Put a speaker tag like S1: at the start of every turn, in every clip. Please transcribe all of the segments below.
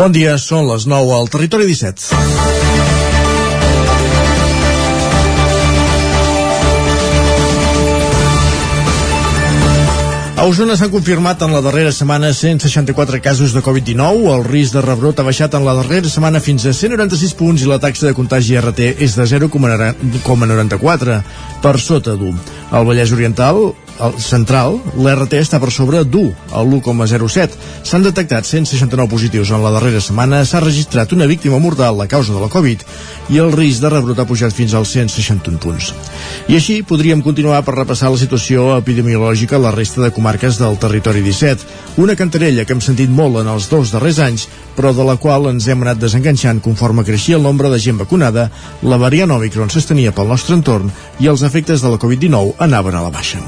S1: Bon dia, són les 9 al Territori 17. A Osona s'han confirmat en la darrera setmana 164 casos de Covid-19. El risc de rebrot ha baixat en la darrera setmana fins a 196 punts i la taxa de contagi RT és de 0,94 per sota d'1. Al Vallès Oriental, al central, l'RT està per sobre d'1, el 1,07. S'han detectat 169 positius en la darrera setmana, s'ha registrat una víctima mortal a causa de la Covid i el risc de rebrot ha pujat fins als 161 punts. I així podríem continuar per repassar la situació epidemiològica a la resta de comarques del territori 17, una cantarella que hem sentit molt en els dos darrers anys, però de la qual ens hem anat desenganxant conforme creixia el nombre de gent vacunada, la variant Omicron s'estenia pel nostre entorn i els efectes de la Covid-19 anaven a la baixa.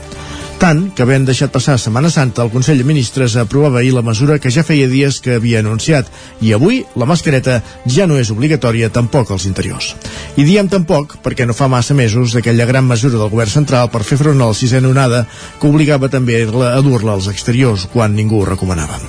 S1: Tant que havent deixat passar Setmana Santa, el Consell de Ministres aprovava ahir la mesura que ja feia dies que havia anunciat i avui la mascareta ja no és obligatòria tampoc als interiors. I diem tampoc perquè no fa massa mesos d'aquella gran mesura del govern central per fer front a la sisena onada que obligava també a dur-la als exteriors quan ningú ho recomanava.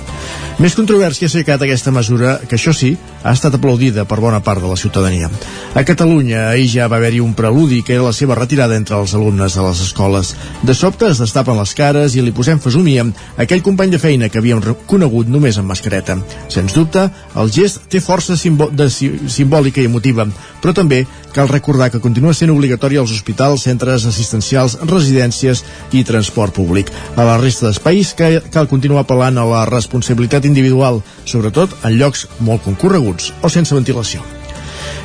S1: Més controvèrsia s'ha aixecat aquesta mesura, que això sí, ha estat aplaudida per bona part de la ciutadania. A Catalunya ahir ja va haver-hi un preludi que era la seva retirada entre els alumnes de les escoles. De sobte es destapen les cares i li posem fesomia a aquell company de feina que havíem conegut només amb mascareta. Sens dubte, el gest té força simbo de simbòlica i emotiva, però també cal recordar que continua sent obligatori als hospitals, centres assistencials, residències i transport públic. A la resta d'espais cal continuar apel·lant a la responsabilitat individual, sobretot en llocs molt concorreguts o sense ventilació.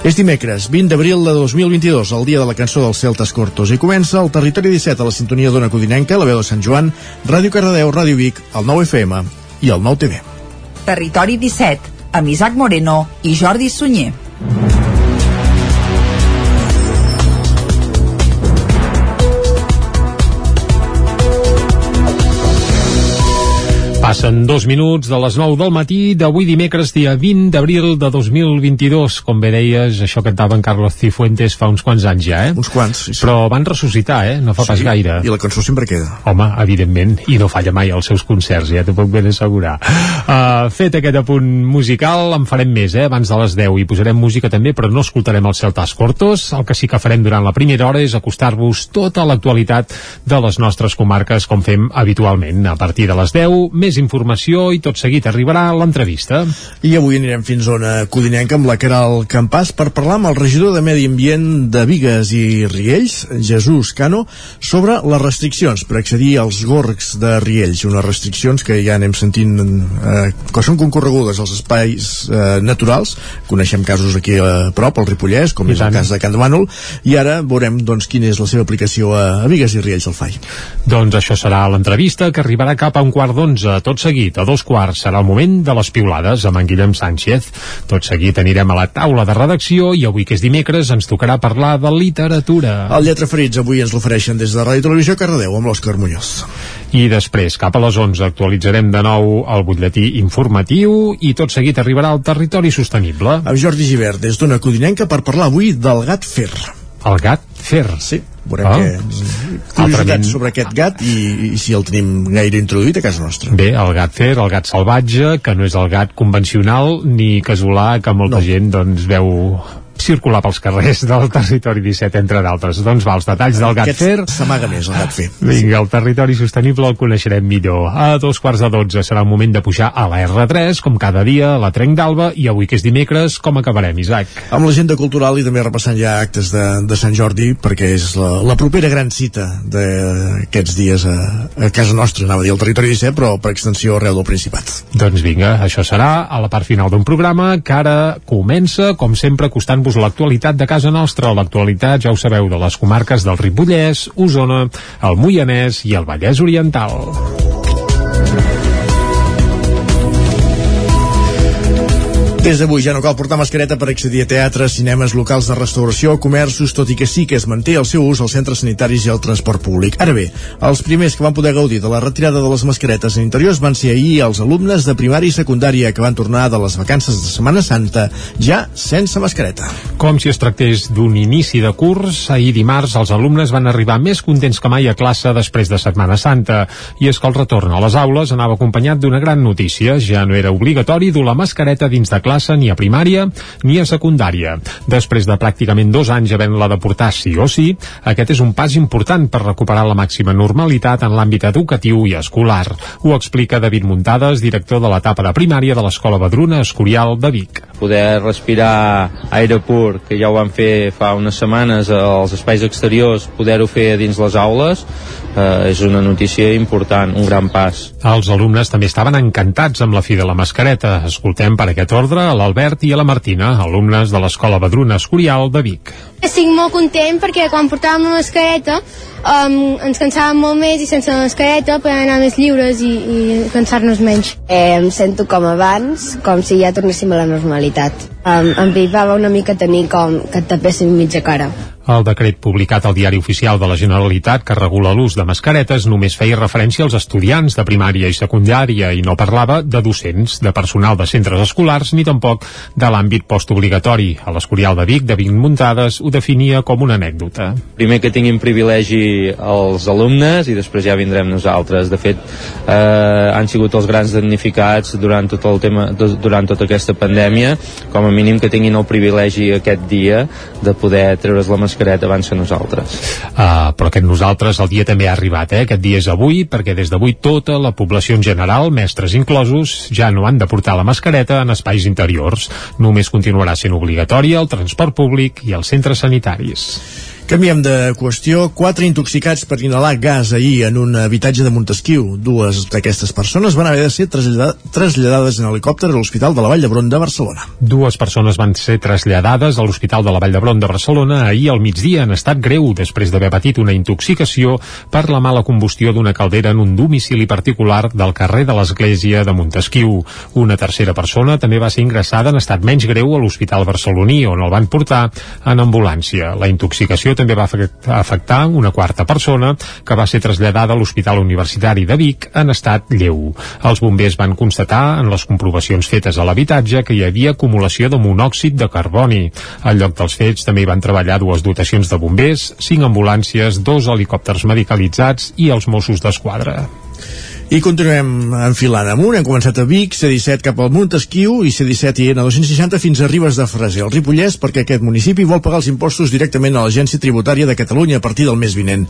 S1: És dimecres, 20 d'abril de 2022, el dia de la cançó dels Celtes Cortos, i comença el Territori 17 a la sintonia d'Ona Codinenca, la veu de Sant Joan, Ràdio Cardedeu, Ràdio Vic, el 9 FM i el 9 TV.
S2: Territori 17, amb Isaac Moreno i Jordi Sunyer.
S3: Passen dos minuts de les 9 del matí d'avui dimecres, dia 20 d'abril de 2022. Com bé deies, això cantava en Carlos Cifuentes fa uns quants anys ja, eh?
S1: Uns quants, sí, sí.
S3: Però van ressuscitar, eh? No fa
S1: sí,
S3: pas gaire.
S1: I la cançó sempre queda.
S3: Home, evidentment, i no falla mai als seus concerts, ja t'ho puc ben assegurar. Uh, fet aquest apunt musical, en farem més, eh? Abans de les 10 i posarem música també, però no escoltarem els Celtas Cortos. El que sí que farem durant la primera hora és acostar-vos tota l'actualitat de les nostres comarques, com fem habitualment. A partir de les 10, més informació i tot seguit arribarà l'entrevista.
S1: I avui anirem fins a una codinenca amb la Caral Campàs per parlar amb el regidor de Medi Ambient de Vigues i Riells, Jesús Cano, sobre les restriccions per accedir als gorgs de Riells, unes restriccions que ja anem sentint eh, que són concorregudes als espais eh, naturals, coneixem casos aquí a prop, al Ripollès, com
S3: I
S1: és
S3: tant.
S1: el cas de Can de Bànol, i ara veurem doncs, quina és la seva aplicació a, Vigues i Riells del FAI.
S3: Doncs això serà l'entrevista que arribarà cap a un quart d'onze. Tot seguit, a dos quarts, serà el moment de les piulades amb en Guillem Sánchez. Tot seguit anirem a la taula de redacció i avui que és dimecres ens tocarà parlar de literatura.
S1: El Lletra Ferits avui ens l'ofereixen des de Ràdio Televisió Cardedeu amb l'Òscar Muñoz.
S3: I després, cap a les 11, actualitzarem de nou el butlletí informatiu i tot seguit arribarà al territori sostenible.
S1: Amb Jordi Givert, des d'una codinenca per parlar avui del gat fer.
S3: El gat fer.
S1: Sí, veurem
S3: Ah.
S1: que... Curiositats
S3: Altrament-
S1: sobre aquest gat i, i si el tenim gaire introduït a casa nostra.
S3: Bé, el gat fer, el gat salvatge, que no és el gat convencional ni casolà que molta
S1: No.
S3: gent doncs veu circular pels carrers del territori 17, entre d'altres. Doncs va, els detalls del gat
S1: Aquest
S3: fer
S1: s'amaga més, el gat fer.
S3: Vinga, el territori sostenible el coneixerem millor. A dos quarts de dotze serà el moment de pujar a la R3, com cada dia, a la Trenc d'Alba, i avui que és dimecres, com acabarem, Isaac?
S1: Amb l'agenda cultural i també repassant ja actes de, de Sant Jordi, perquè és la, la propera gran cita d'aquests dies a, a casa nostra, anava a dir al territori 17, però per extensió arreu del Principat.
S3: Doncs vinga, això serà a la part final d'un programa que ara comença, com sempre, acostant-vos l'actualitat de casa nostra. L'actualitat, ja ho sabeu, de les comarques del Ripollès, Osona, el Moianès i el Vallès Oriental.
S1: Des d'avui ja no cal portar mascareta per accedir a teatres, cinemes, locals de restauració, comerços, tot i que sí que es manté el seu ús als centres sanitaris i al transport públic. Ara bé, els primers que van poder gaudir de la retirada de les mascaretes en interiors van ser ahir els alumnes de primària i secundària que van tornar de les vacances de Setmana Santa ja sense mascareta.
S3: Com si es tractés d'un inici de curs, ahir dimarts els alumnes van arribar més contents que mai a classe després de Setmana Santa. I és que el retorn a les aules anava acompanyat d'una gran notícia. Ja no era obligatori dur la mascareta dins de classe ni a primària ni a secundària. Després de pràcticament dos anys havent-la de portar sí o sí, aquest és un pas important per recuperar la màxima normalitat en l'àmbit educatiu i escolar. Ho explica David Muntades, director de l'etapa de primària de l'Escola Badruna Escorial de Vic.
S4: Poder respirar aire pur, que ja ho vam fer fa unes setmanes als espais exteriors, poder-ho fer dins les aules, eh, és una notícia important, un gran pas.
S3: Els alumnes també estaven encantats amb la fi de la mascareta. Escoltem per aquest ordre a l'Albert i a la Martina, alumnes de l'Escola Badruna Escorial de Vic.
S5: Estic molt content perquè quan portàvem la mascareta um, ens cansàvem molt més i sense la mascareta podem anar més lliures i, i cansar-nos menys.
S6: Eh, em sento com abans, com si ja tornéssim a la normalitat. Um, em privava una mica tenir com que et tapéssim mitja cara.
S3: El decret publicat al Diari Oficial de la Generalitat que regula l'ús de mascaretes només feia referència als estudiants de primària i secundària i no parlava de docents, de personal de centres escolars ni tampoc de l'àmbit postobligatori. A l'Escorial de Vic, de Vic Muntades, ho definia com una anècdota.
S4: Primer que tinguin privilegi els alumnes i després ja vindrem nosaltres. De fet, eh, han sigut els grans damnificats durant tot el tema durant tota aquesta pandèmia, com a mínim que tinguin el privilegi aquest dia de poder treure's la mascareta abans que nosaltres.
S3: Uh, però aquest nosaltres el dia també ha arribat, eh? Aquest dia és avui, perquè des d'avui tota la població en general, mestres inclosos, ja no han de portar la mascareta en espais interiors. Només continuarà sent obligatòria el transport públic i els centres sanitaris.
S1: Canviem de qüestió. Quatre intoxicats per inhalar gas ahir en un habitatge de Montesquieu. Dues d'aquestes persones van haver de ser traslladades en helicòpter a l'Hospital de la Vall d'Hebron de Barcelona.
S3: Dues persones van ser traslladades a l'Hospital de la Vall d'Hebron de Barcelona ahir al migdia en estat greu després d'haver patit una intoxicació per la mala combustió d'una caldera en un domicili particular del carrer de l'Església de Montesquieu. Una tercera persona també va ser ingressada en estat menys greu a l'Hospital barceloní on el van portar en ambulància. La intoxicació també va afectar una quarta persona que va ser traslladada a l'Hospital Universitari de Vic en estat lleu. Els bombers van constatar en les comprovacions fetes a l'habitatge que hi havia acumulació de monòxid de carboni. Al lloc dels fets també hi van treballar dues dotacions de bombers, cinc ambulàncies, dos helicòpters medicalitzats i els Mossos d'Esquadra.
S1: I continuem enfilant amunt. Hem començat a Vic, C-17 cap al Montesquieu i C-17 i N260 fins a Ribes de Freser, al Ripollès, perquè aquest municipi vol pagar els impostos directament a l'Agència Tributària de Catalunya a partir del mes vinent.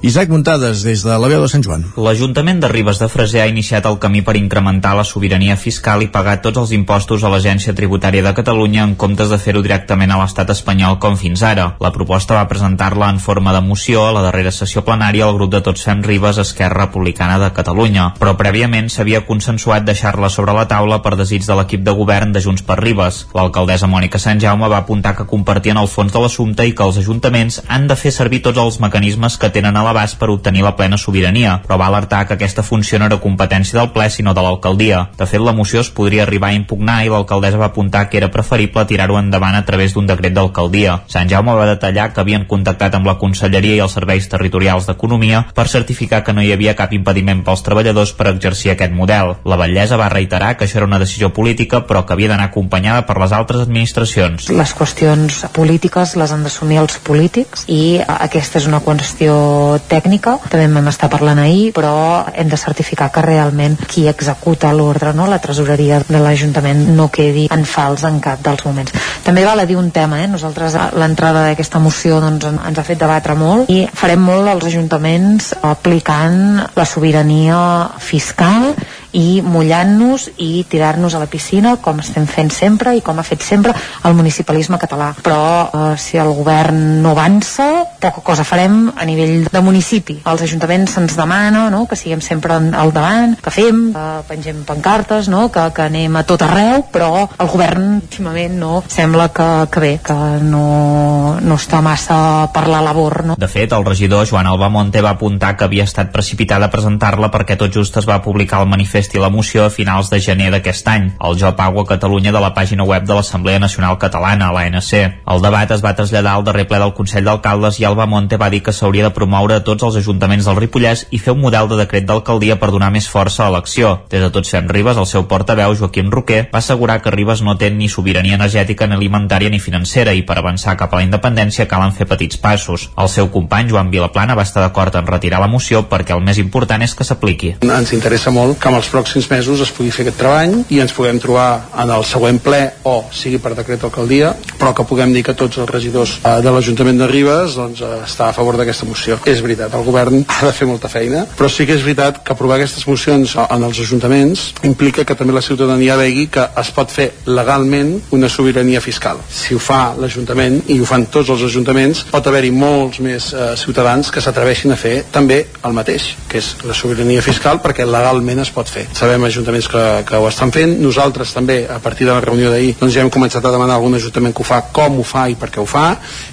S1: Isaac Muntades, des de la veu de Sant Joan.
S7: L'Ajuntament de Ribes de Freser ha iniciat el camí per incrementar la sobirania fiscal i pagar tots els impostos a l'Agència Tributària de Catalunya en comptes de fer-ho directament a l'estat espanyol com fins ara. La proposta va presentar-la en forma de moció a la darrera sessió plenària al grup de Tots Fem Ribes Esquerra Republicana de Catalunya però prèviament s'havia consensuat deixar-la sobre la taula per desig de l'equip de govern de Junts per Ribes. L'alcaldessa Mònica Sant Jaume va apuntar que compartien el fons de l'assumpte i que els ajuntaments han de fer servir tots els mecanismes que tenen a l'abast per obtenir la plena sobirania, però va alertar que aquesta funció no era competència del ple sinó de l'alcaldia. De fet, la moció es podria arribar a impugnar i l'alcaldessa va apuntar que era preferible tirar-ho endavant a través d'un decret d'alcaldia. Sant Jaume va detallar que havien contactat amb la Conselleria i els serveis territorials d'Economia per certificar que no hi havia cap impediment pels treballadors treballadors per exercir aquest model. La batllessa va reiterar que això era una decisió política però que havia d'anar acompanyada per les altres administracions.
S8: Les qüestions polítiques les han d'assumir els polítics i aquesta és una qüestió tècnica. També vam estar parlant ahir, però hem de certificar que realment qui executa l'ordre, no, la tresoreria de l'Ajuntament, no quedi en fals en cap dels moments. També val a dir un tema, eh? nosaltres l'entrada d'aquesta moció doncs, ens ha fet debatre molt i farem molt als ajuntaments aplicant la sobirania fiscal i mullant-nos i tirar-nos a la piscina com estem fent sempre i com ha fet sempre el municipalisme català però eh, si el govern no avança poca cosa farem a nivell de municipi els ajuntaments se'ns demana no? que siguem sempre al davant que fem, que pengem pancartes no? que, que anem a tot arreu però el govern últimament no sembla que, que bé, que no, no està massa per la labor no?
S7: De fet, el regidor Joan Albamonte va apuntar que havia estat precipitada presentar-la perquè tot just es va publicar el manifest manifesti la moció a finals de gener d'aquest any, el Jo Pago a Catalunya de la pàgina web de l'Assemblea Nacional Catalana, l'ANC. El debat es va traslladar al darrer ple del Consell d'Alcaldes i Alba Monte va dir que s'hauria de promoure a tots els ajuntaments del Ripollès i fer un model de decret d'alcaldia per donar més força a l'acció. Des de Tots Fem Ribes, el seu portaveu, Joaquim Roquer, va assegurar que Ribes no té ni sobirania energètica, ni alimentària ni financera i per avançar cap a la independència calen fer petits passos. El seu company, Joan Vilaplana, va estar d'acord en retirar la moció perquè el més important és que s'apliqui.
S9: Ens interessa molt que amb els els pròxims mesos es pugui fer aquest treball i ens puguem trobar en el següent ple o sigui per decret d'alcaldia però que puguem dir que tots els regidors eh, de l'Ajuntament de Ribes doncs, eh, està a favor d'aquesta moció. És veritat, el govern ha de fer molta feina, però sí que és veritat que aprovar aquestes mocions en els ajuntaments implica que també la ciutadania vegi que es pot fer legalment una sobirania fiscal. Si ho fa l'Ajuntament i ho fan tots els ajuntaments, pot haver-hi molts més eh, ciutadans que s'atreveixin a fer també el mateix, que és la sobirania fiscal perquè legalment es pot fer. Sabem ajuntaments que, que ho estan fent, nosaltres també a partir de la reunió d'ahir doncs ja hem començat a demanar a algun ajuntament que ho fa, com ho fa i per què ho fa.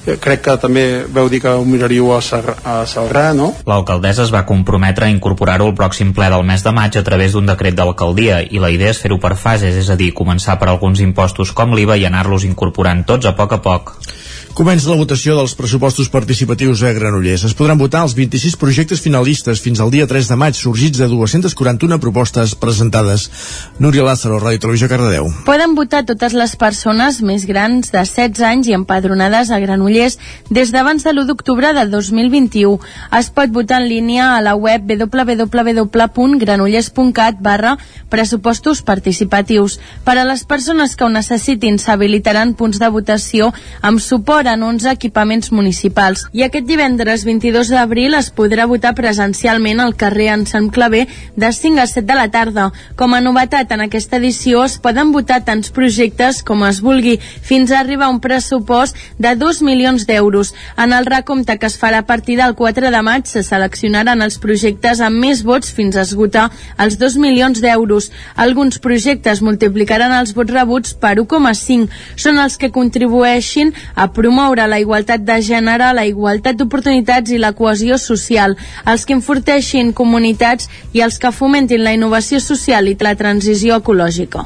S9: Eh, crec que també veu dir que ho miraríeu a, Sar a Salrà, no?
S7: L'alcaldessa es va comprometre a incorporar-ho al pròxim ple del mes de maig a través d'un decret d'alcaldia i la idea és fer-ho per fases, és a dir, començar per alguns impostos com l'IVA i anar-los incorporant tots a poc a poc.
S1: Comença la votació dels pressupostos participatius a Granollers. Es podran votar els 26 projectes finalistes fins al dia 3 de maig, sorgits de 241 propostes presentades. Núria Lázaro, Ràdio Televisió Cardedeu.
S10: Poden votar totes les persones més grans de 16 anys i empadronades a Granollers des d'abans de l'1 d'octubre de 2021. Es pot votar en línia a la web www.granollers.cat barra pressupostos participatius. Per a les persones que ho necessitin s'habilitaran punts de votació amb suport en 11 equipaments municipals. I aquest divendres 22 d'abril es podrà votar presencialment al carrer Sant Clavé de 5 a 7 de la tarda. Com a novetat en aquesta edició es poden votar tants projectes com es vulgui, fins a arribar a un pressupost de 2 milions d'euros. En el recompte que es farà a partir del 4 de maig se seleccionaran els projectes amb més vots fins a esgotar els 2 milions d'euros. Alguns projectes multiplicaran els vots rebuts per 1,5. Són els que contribueixin a promoure promoure la igualtat de gènere, la igualtat d'oportunitats i la cohesió social, els que enforteixin comunitats i els que fomentin la innovació social i la transició ecològica.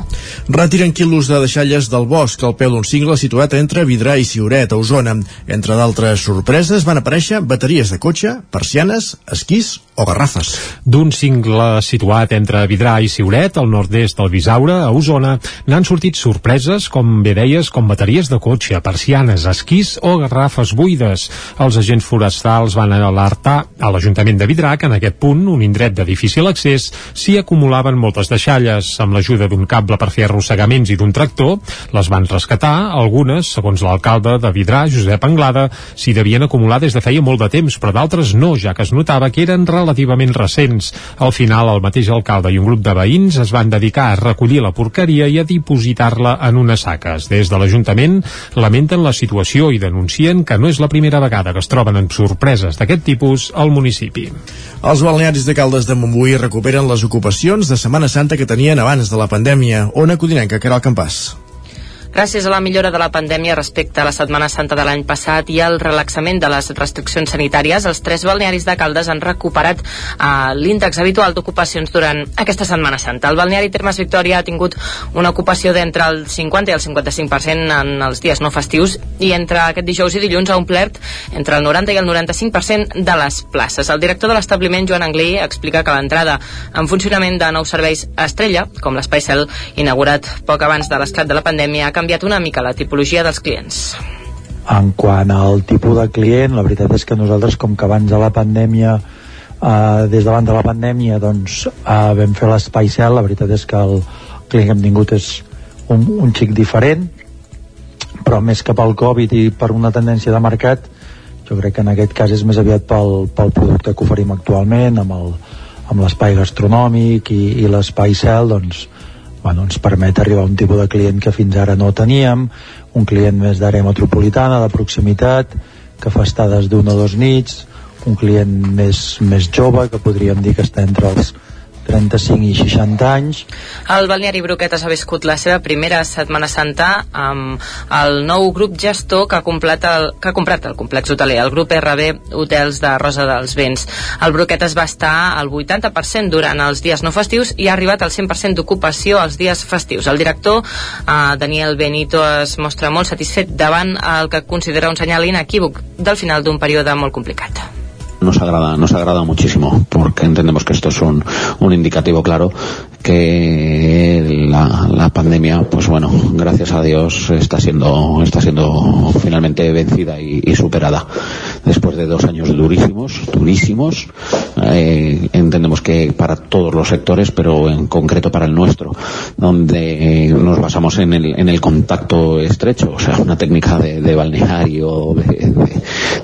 S1: Retiren quilos de deixalles del bosc al peu d'un cingle situat entre Vidrà i Siuret, a Osona. Entre d'altres sorpreses van aparèixer bateries de cotxe, persianes, esquís o garrafes.
S3: D'un cingle situat entre Vidrà i Siuret, al nord-est del Bisaure, a Osona, n'han sortit sorpreses, com bé deies, com bateries de cotxe, persianes, esquís esquís o garrafes buides. Els agents forestals van alertar a l'Ajuntament de Vidrà que en aquest punt, un indret de difícil accés, s'hi acumulaven moltes deixalles. Amb l'ajuda d'un cable per fer arrossegaments i d'un tractor, les van rescatar. Algunes, segons l'alcalde de Vidrà, Josep Anglada, s'hi devien acumular des de feia molt de temps, però d'altres no, ja que es notava que eren relativament recents. Al final, el mateix alcalde i un grup de veïns es van dedicar a recollir la porqueria i a dipositar-la en unes saques. Des de l'Ajuntament lamenten la situació i denuncien que no és la primera vegada que es troben amb sorpreses d'aquest tipus al municipi.
S1: Els balnearis de Caldes de Montbui recuperen les ocupacions de Setmana Santa que tenien abans de la pandèmia. Ona Codinenca, Caral Campàs.
S11: Gràcies a la millora de la pandèmia respecte a la Setmana Santa de l'any passat i al relaxament de les restriccions sanitàries, els tres balnearis de Caldes han recuperat eh, l'índex habitual d'ocupacions durant aquesta Setmana Santa. El balneari Termes Victòria ha tingut una ocupació d'entre el 50 i el 55% en els dies no festius i entre aquest dijous i dilluns ha omplert entre el 90 i el 95% de les places. El director de l'establiment, Joan Anglí, explica que l'entrada en funcionament de nous serveis estrella, com l'Espai Cel, inaugurat poc abans de l'esclat de la pandèmia, ha canviat una mica la tipologia dels clients.
S12: En quant al tipus de client, la veritat és que nosaltres, com que abans de la pandèmia, eh, des d'abans de la pandèmia, doncs eh, vam fer l'espai cel, la veritat és que el client que hem tingut és un, un xic diferent, però més que pel Covid i per una tendència de mercat, jo crec que en aquest cas és més aviat pel, pel producte que oferim actualment, amb el, amb l'espai gastronòmic i, i l'espai cel, doncs, bueno, ens permet arribar a un tipus de client que fins ara no teníem, un client més d'àrea metropolitana, de proximitat, que fa estades d'una o dos nits, un client més, més jove, que podríem dir que està entre els 35 i 60 anys.
S11: El balneari Broquetes ha viscut la seva primera Setmana Santa amb el nou grup gestor que ha, complet el, que ha comprat el complex hoteler, el grup RB Hotels de Rosa dels Vents. El Broquetes va estar al 80% durant els dies no festius i ha arribat al 100% d'ocupació els dies festius. El director, eh, Daniel Benito, es mostra molt satisfet davant el que considera un senyal inequívoc del final d'un període molt complicat
S13: nos agrada, nos agrada muchísimo, porque entendemos que esto es un, indicativo claro que la, la, pandemia, pues bueno, gracias a Dios está siendo, está siendo finalmente vencida y superada. Después de dos años durísimos, durísimos, eh, entendemos que para todos los sectores, pero en concreto para el nuestro, donde nos basamos en el, en el contacto estrecho, o sea, una técnica de, balneario,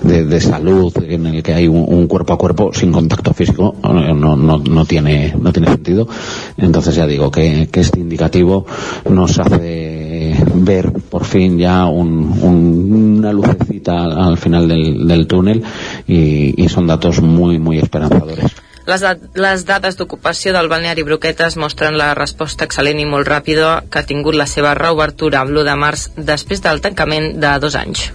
S13: de, salud, en el que hay un, cuerpo a cuerpo sin contacto físico, no, tiene, no tiene sentido. Entonces ya digo que, que este indicativo nos hace ver por fin ya un, un, una lucecita al final del, del túnel y, y son datos muy, muy esperanzadores.
S11: Les, les dades d'ocupació del balneari Broquetes mostren la resposta excel·lent i molt ràpida que ha tingut la seva reobertura l'1 de març després del tancament de dos anys.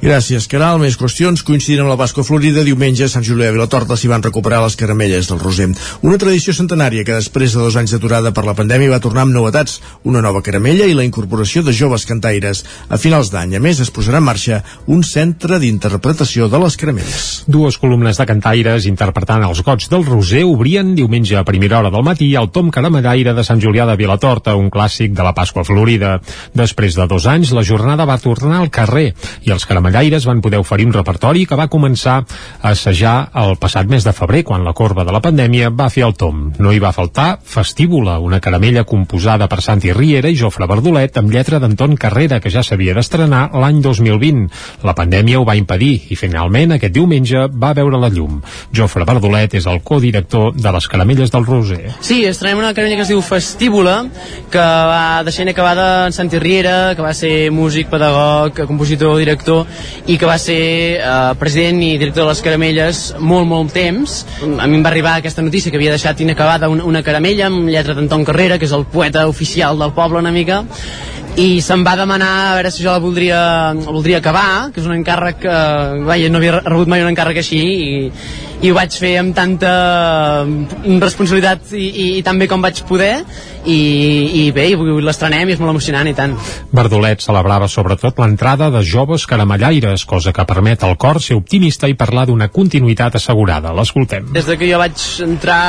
S1: Gràcies, Caral. Més qüestions coincidint amb la Pasqua Florida. Diumenge a Sant Julià de Vilatorta s'hi van recuperar les caramelles del Roser. Una tradició centenària que després de dos anys d'aturada per la pandèmia va tornar amb novetats, una nova caramella i la incorporació de joves cantaires. A finals d'any, a més, es posarà en marxa un centre d'interpretació de les caramelles.
S3: Dues columnes de cantaires interpretant els gots del Roser obrien diumenge a primera hora del matí al Tom Caramellaire de Sant Julià de Vilatorta, un clàssic de la Pasqua Florida. Després de dos anys, la jornada va tornar al carrer i els caramellaires Caramagaires van poder oferir un repertori que va començar a assajar el passat mes de febrer, quan la corba de la pandèmia va fer el tom. No hi va faltar Festívola, una caramella composada per Santi Riera i Jofre Verdolet amb lletra d'Anton Carrera, que ja s'havia d'estrenar l'any 2020. La pandèmia ho va impedir i finalment aquest diumenge va veure la llum. Jofre Verdolet és el codirector de les caramelles del Roser.
S14: Sí, estrenem una caramella que es diu Festívola, que va deixant acabada en Santi Riera, que va ser músic, pedagog, compositor, director, i que va ser eh, president i director de les caramelles molt, molt temps. A mi em va arribar aquesta notícia que havia deixat inacabada una, una caramella amb lletra d'Anton Carrera, que és el poeta oficial del poble una mica, i se'm va demanar a veure si jo la voldria, la voldria acabar, que és un encàrrec que, vaja, no havia rebut mai un encàrrec així i, i ho vaig fer amb tanta responsabilitat i, i, i tan bé com vaig poder i, i bé, i l'estrenem i és molt emocionant i tant.
S3: Verdolet celebrava sobretot l'entrada de joves caramellaires, cosa que permet al cor ser optimista i parlar d'una continuïtat assegurada. L'escoltem.
S14: Des de que jo vaig entrar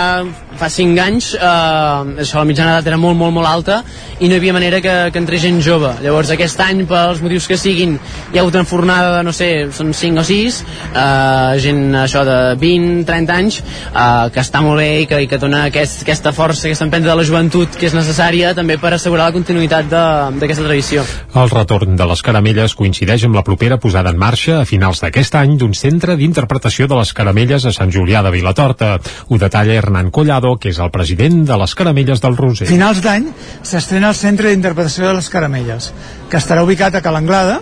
S14: fa 5 anys, eh, això, la mitjana edat era molt, molt, molt alta i no hi havia manera que, que entrés gent jove. Llavors aquest any, pels motius que siguin, hi ha hagut una fornada de, no sé, són 5 o 6, eh, gent això de 20, 30 anys, eh, que està molt bé i que, i que dona aquest, aquesta força, aquesta empenta de la joventut que és necessària també per assegurar la continuïtat d'aquesta tradició.
S3: El retorn de les caramelles coincideix amb la propera posada en marxa a finals d'aquest any d'un centre d'interpretació de les caramelles a Sant Julià de Vilatorta. Ho detalla Hernán Collado, que és el president de les caramelles del Roser.
S15: Finals d'any s'estrena el centre d'interpretació de les caramelles, que estarà ubicat a Calanglada,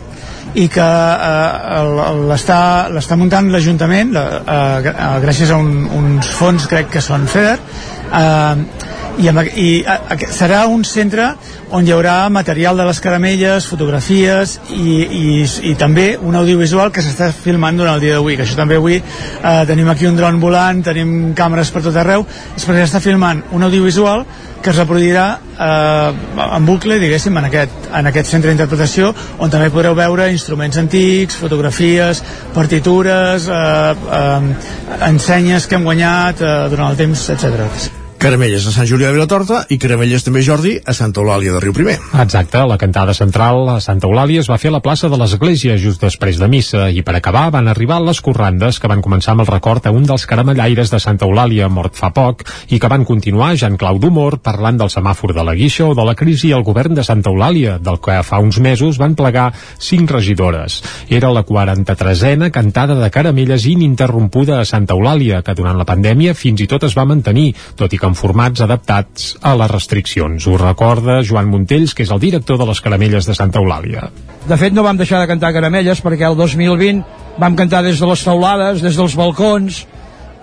S15: i que eh, l'està muntant l'Ajuntament eh, gràcies a un, uns fons crec que són FEDER eh, i, amb, i a, a, serà un centre on hi haurà material de les caramelles, fotografies i, i, i també un audiovisual que s'està filmant durant el dia d'avui, que això també avui eh, tenim aquí un dron volant, tenim càmeres per tot arreu, és perquè s'està filmant un audiovisual que es reproduirà eh, en bucle, diguéssim, en aquest, en aquest centre d'interpretació, on també podreu veure instruments antics, fotografies, partitures, eh, eh, ensenyes que hem guanyat eh, durant el temps, etc.
S1: Caramelles a Sant Julià de Vilatorta i Caramelles també, Jordi, a Santa Eulàlia de Riu Primer.
S3: Exacte, la cantada central a Santa Eulàlia es va fer a la plaça de l'Església just després de missa i per acabar van arribar les corrandes que van començar amb el record a un dels caramellaires de Santa Eulàlia mort fa poc i que van continuar Jean-Clau d'Humor parlant del semàfor de la guixa o de la crisi al govern de Santa Eulàlia, del que fa uns mesos van plegar cinc regidores. Era la 43a cantada de caramelles ininterrompuda a Santa Eulàlia, que durant la pandèmia fins i tot es va mantenir, tot i que en formats adaptats a les restriccions. Ho recorda Joan Montells, que és el director de les Caramelles de Santa Eulàlia.
S15: De fet, no vam deixar de cantar Caramelles perquè el 2020 vam cantar des de les taulades, des dels balcons,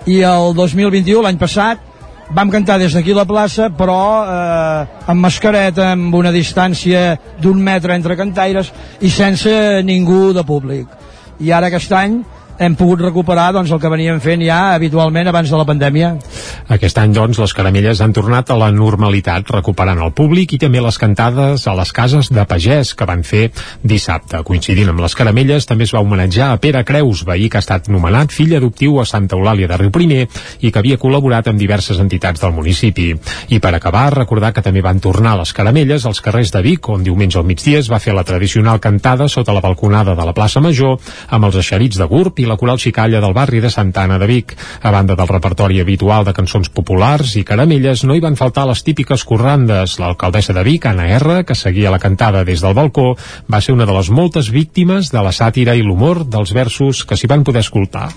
S15: i el 2021, l'any passat, vam cantar des d'aquí la plaça, però eh, amb mascareta, amb una distància d'un metre entre cantaires i sense ningú de públic. I ara aquest any hem pogut recuperar doncs, el que veníem fent ja habitualment abans de la pandèmia.
S3: Aquest any, doncs, les caramelles han tornat a la normalitat, recuperant el públic i també les cantades a les cases de pagès que van fer dissabte. Coincidint amb les caramelles, també es va homenatjar a Pere Creus, veí que ha estat nomenat fill adoptiu a Santa Eulàlia de Riu Primer i que havia col·laborat amb diverses entitats del municipi. I per acabar, recordar que també van tornar les caramelles als carrers de Vic, on diumenge al migdia es va fer la tradicional cantada sota la balconada de la plaça Major amb els eixerits de Gurb i i la Coral Xicalla del barri de Santa Anna de Vic. A banda del repertori habitual de cançons populars i caramelles, no hi van faltar les típiques corrandes. L'alcaldessa de Vic, Anna R, que seguia la cantada des del balcó, va ser una de les moltes víctimes de la sàtira i l'humor dels versos que s'hi van poder escoltar.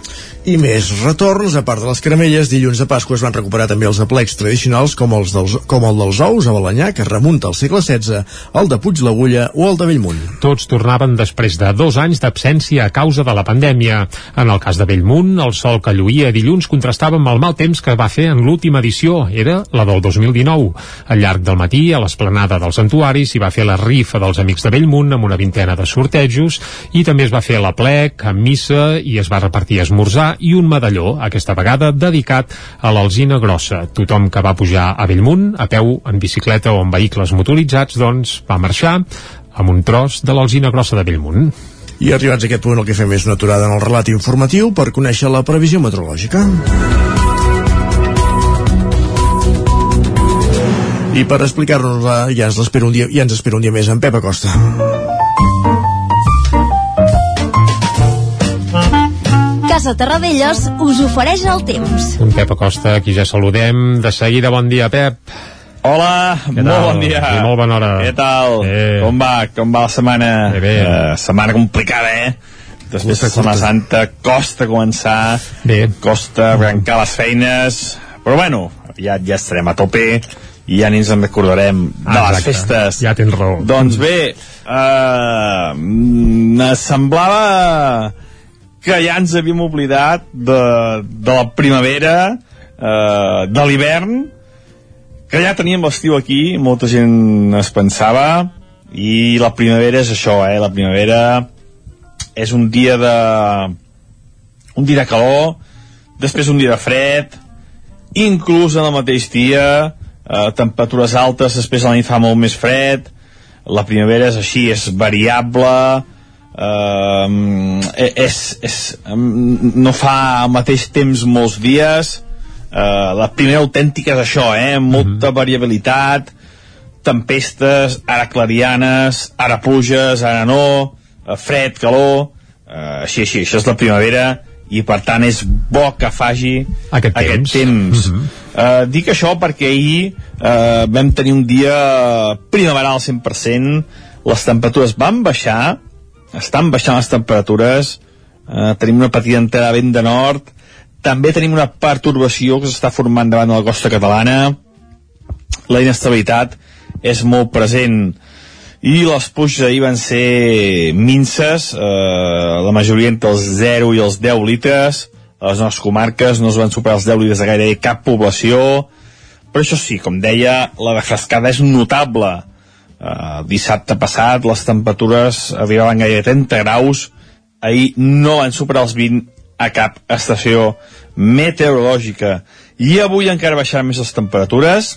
S1: I més retorns, a part de les caramelles, dilluns de Pasqua es van recuperar també els aplecs tradicionals com, els dels, com el dels ous a Balanyà, que remunta al segle XVI, el de Puig l'Agulla o el de Bellmunt.
S3: Tots tornaven després de dos anys d'absència a causa de la pandèmia. En el cas de Bellmunt, el sol que lluïa dilluns contrastava amb el mal temps que va fer en l'última edició, era la del 2019. Al llarg del matí, a l'esplanada del santuari, s'hi va fer la rifa dels Amics de Bellmunt amb una vintena de sortejos i també es va fer la plec amb missa i es va repartir esmorzar i un medalló, aquesta vegada dedicat a l'Alzina Grossa. Tothom que va pujar a Bellmunt, a peu, en bicicleta o en vehicles motoritzats, doncs va marxar amb un tros de l'Alzina Grossa de Bellmunt.
S1: I arribats a aquest punt el que fem és una aturada en el relat informatiu per conèixer la previsió meteorològica. I per explicar-nos-la ja ens espera un dia, ja ens espera un dia més en Pep Acosta.
S16: Casa Terradellos us ofereix el temps.
S3: Un Pep Acosta, aquí ja saludem. De seguida, bon dia, Pep.
S17: Hola,
S3: Què
S17: molt
S3: tal?
S17: bon dia.
S3: I molt bona hora.
S17: Què tal?
S3: Eh.
S17: Com va? Com va la setmana?
S3: Bé, bé.
S17: Uh, setmana complicada, eh? Després de Setmana. Santa costa començar,
S3: Bé.
S17: costa arrencar les feines, però bueno, ja, ja estarem a tope i ja ni ens en recordarem de
S3: Ah,
S17: les
S3: exacte.
S17: festes.
S3: Ja tens raó.
S17: Doncs bé, uh, me semblava que ja ens havíem oblidat de, de la primavera, uh, de l'hivern, que ja teníem l'estiu aquí, molta gent es pensava, i la primavera és això, eh? La primavera és un dia de... un dia de calor, després un dia de fred, inclús en el mateix dia, eh, temperatures altes, després a nit fa molt més fred, la primavera és així, és variable, eh, és, és, no fa al mateix temps molts dies, eh, la primera autèntica és això, eh, molta variabilitat, tempestes, ara clarianes, ara pluges, ara no, eh, fred, calor, eh, així, així, això és la primavera i per tant és bo que faci
S3: Aquest temps.
S17: temps. Eh, dic això perquè ahir eh, vam tenir un dia primaveral al 100%, les temperatures van baixar, estan baixant les temperatures, eh, tenim una petita entrada vent de nord, també tenim una pertorbació que s'està formant davant de la costa catalana, la inestabilitat és molt present. I les pluges ahir van ser minces, eh, la majoria entre els 0 i els 10 litres, a les nostres comarques no es van superar els 10 litres de gairebé cap població, però això sí, com deia, la refrescada és notable. Eh, dissabte passat les temperatures arribaven gairebé 30 graus, ahir no van superar els 20 a cap estació meteorològica. I avui encara baixaran més les temperatures,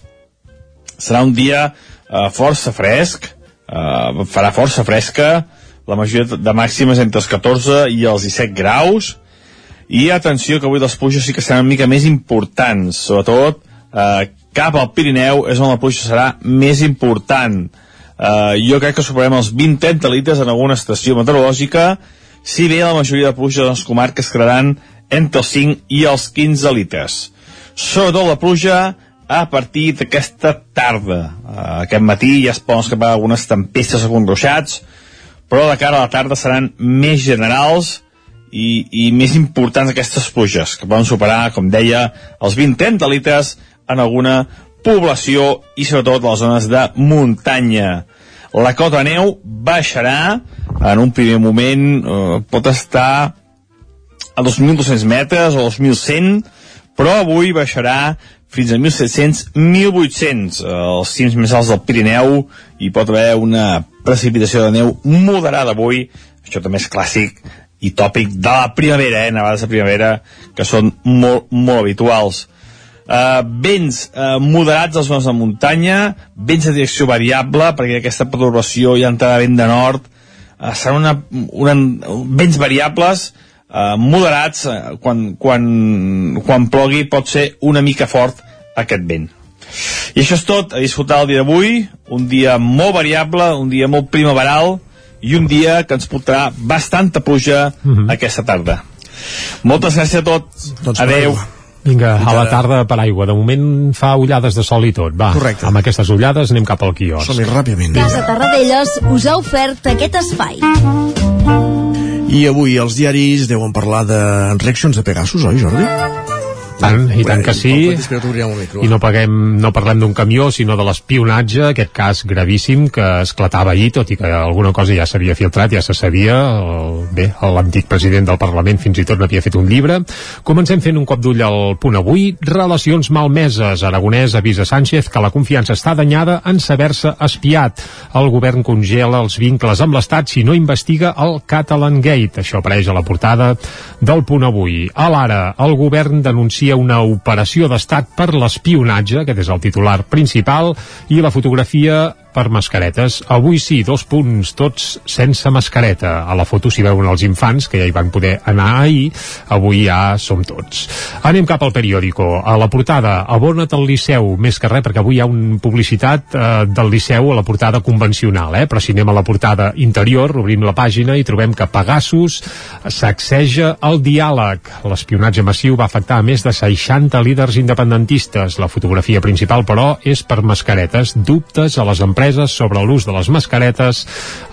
S17: serà un dia eh, força fresc, eh, farà força fresca, la majoria de màximes entre els 14 i els 17 graus, i atenció que avui les pluges sí que seran una mica més importants, sobretot eh, cap al Pirineu és on la pluja serà més important. Eh, jo crec que superarem els 20-30 litres en alguna estació meteorològica, si bé la majoria de pluja de les comarques quedaran entre els 5 i els 15 litres. Sobretot la pluja a partir d'aquesta tarda. Uh, aquest matí ja es poden escapar algunes tempestes o conruixats, però de cara a la tarda seran més generals i, i més importants aquestes pluges, que poden superar, com deia, els 20-30 litres en alguna població i sobretot a les zones de muntanya. La cota de neu baixarà, en un primer moment eh, pot estar a 2.200 metres o 2.100, però avui baixarà fins a 1.700-1.800 els cims més alts del Pirineu i pot haver una precipitació de neu moderada avui. Això també és clàssic i tòpic de la primavera, eh? nevades de primavera que són molt, molt habituals Uh, vents uh, moderats als zones de muntanya, vents de direcció variable, perquè aquesta perturbació ja entrarà vent de nord, uh, seran una, una, vents variables, uh, moderats, uh, quan, quan, quan plogui pot ser una mica fort aquest vent. I això és tot, a disfrutar el dia d'avui, un dia molt variable, un dia molt primaveral, i un dia que ens portarà bastanta pluja
S3: Mhm.
S17: aquesta tarda. Moltes gràcies a tots.
S1: Doncs
S17: Adeu.
S3: Vinga, a la tarda per aigua. De moment fa ullades de sol i tot. Va,
S1: Correcte.
S3: amb aquestes ullades anem cap al quiosc.
S1: Som-hi ràpidament.
S18: Casa Tarradellas us ha ofert aquest espai.
S1: I avui els diaris deuen parlar de reaccions de Pegasus, oi, Jordi?
S3: Tant, i tant que sí. I no, paguem, no parlem d'un camió, sinó de l'espionatge, aquest cas gravíssim que esclatava ahir, tot i que alguna cosa ja s'havia filtrat, ja se sabia. El, bé, l'antic president del Parlament fins i tot n'havia fet un llibre. Comencem fent un cop d'ull al punt avui. Relacions malmeses. Aragonès avisa Sánchez que la confiança està danyada en saber-se espiat. El govern congela els vincles amb l'Estat si no investiga el Catalan Gate. Això apareix a la portada del punt avui. A l'ara, el govern denuncia una operació d'estat per l'espionatge, aquest és el titular principal, i la fotografia per mascaretes. Avui sí, dos punts, tots sense mascareta. A la foto s'hi veuen els infants, que ja hi van poder anar ahir, avui ja som tots. Anem cap al periòdico. A la portada, abona't al Liceu, més que res, perquè avui hi ha una publicitat eh, del Liceu a la portada convencional, eh? però si anem a la portada interior, obrim la pàgina i trobem que Pegasus sacseja el diàleg. L'espionatge massiu va afectar a més de 60 líders independentistes. La fotografia principal, però, és per mascaretes. Dubtes a les empreses empreses sobre l'ús de les mascaretes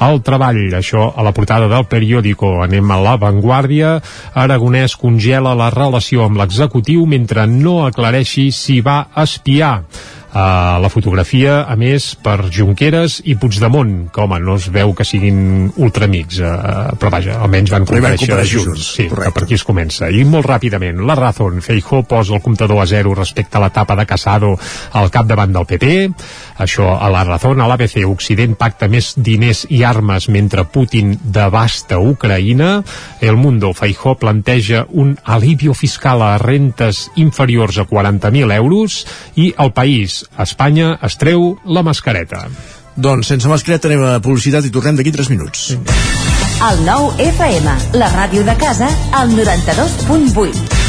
S3: al treball. Això a la portada del periòdico. Anem a l'avantguàrdia. Aragonès congela la relació amb l'executiu mentre no aclareixi si va espiar. Uh, la fotografia, a més, per Junqueras i Puigdemont, que, home, no es veu que siguin ultramics, uh, però vaja, almenys van compareixer junts.
S1: junts,
S3: Sí,
S1: correcte.
S3: per aquí es comença. I molt ràpidament, la Razón, Feijó posa el comptador a zero respecte a l'etapa de Casado al capdavant del PP. Això a la Razón, a l'ABC, Occident pacta més diners i armes mentre Putin devasta Ucraïna. El Mundo, Feijó planteja un alivio fiscal a rentes inferiors a 40.000 euros i el País, Espanya, es treu la mascareta.
S1: Doncs sense mascareta anem a publicitat i tornem d'aquí 3 minuts.
S18: El nou FM, la ràdio de casa, al 92.8.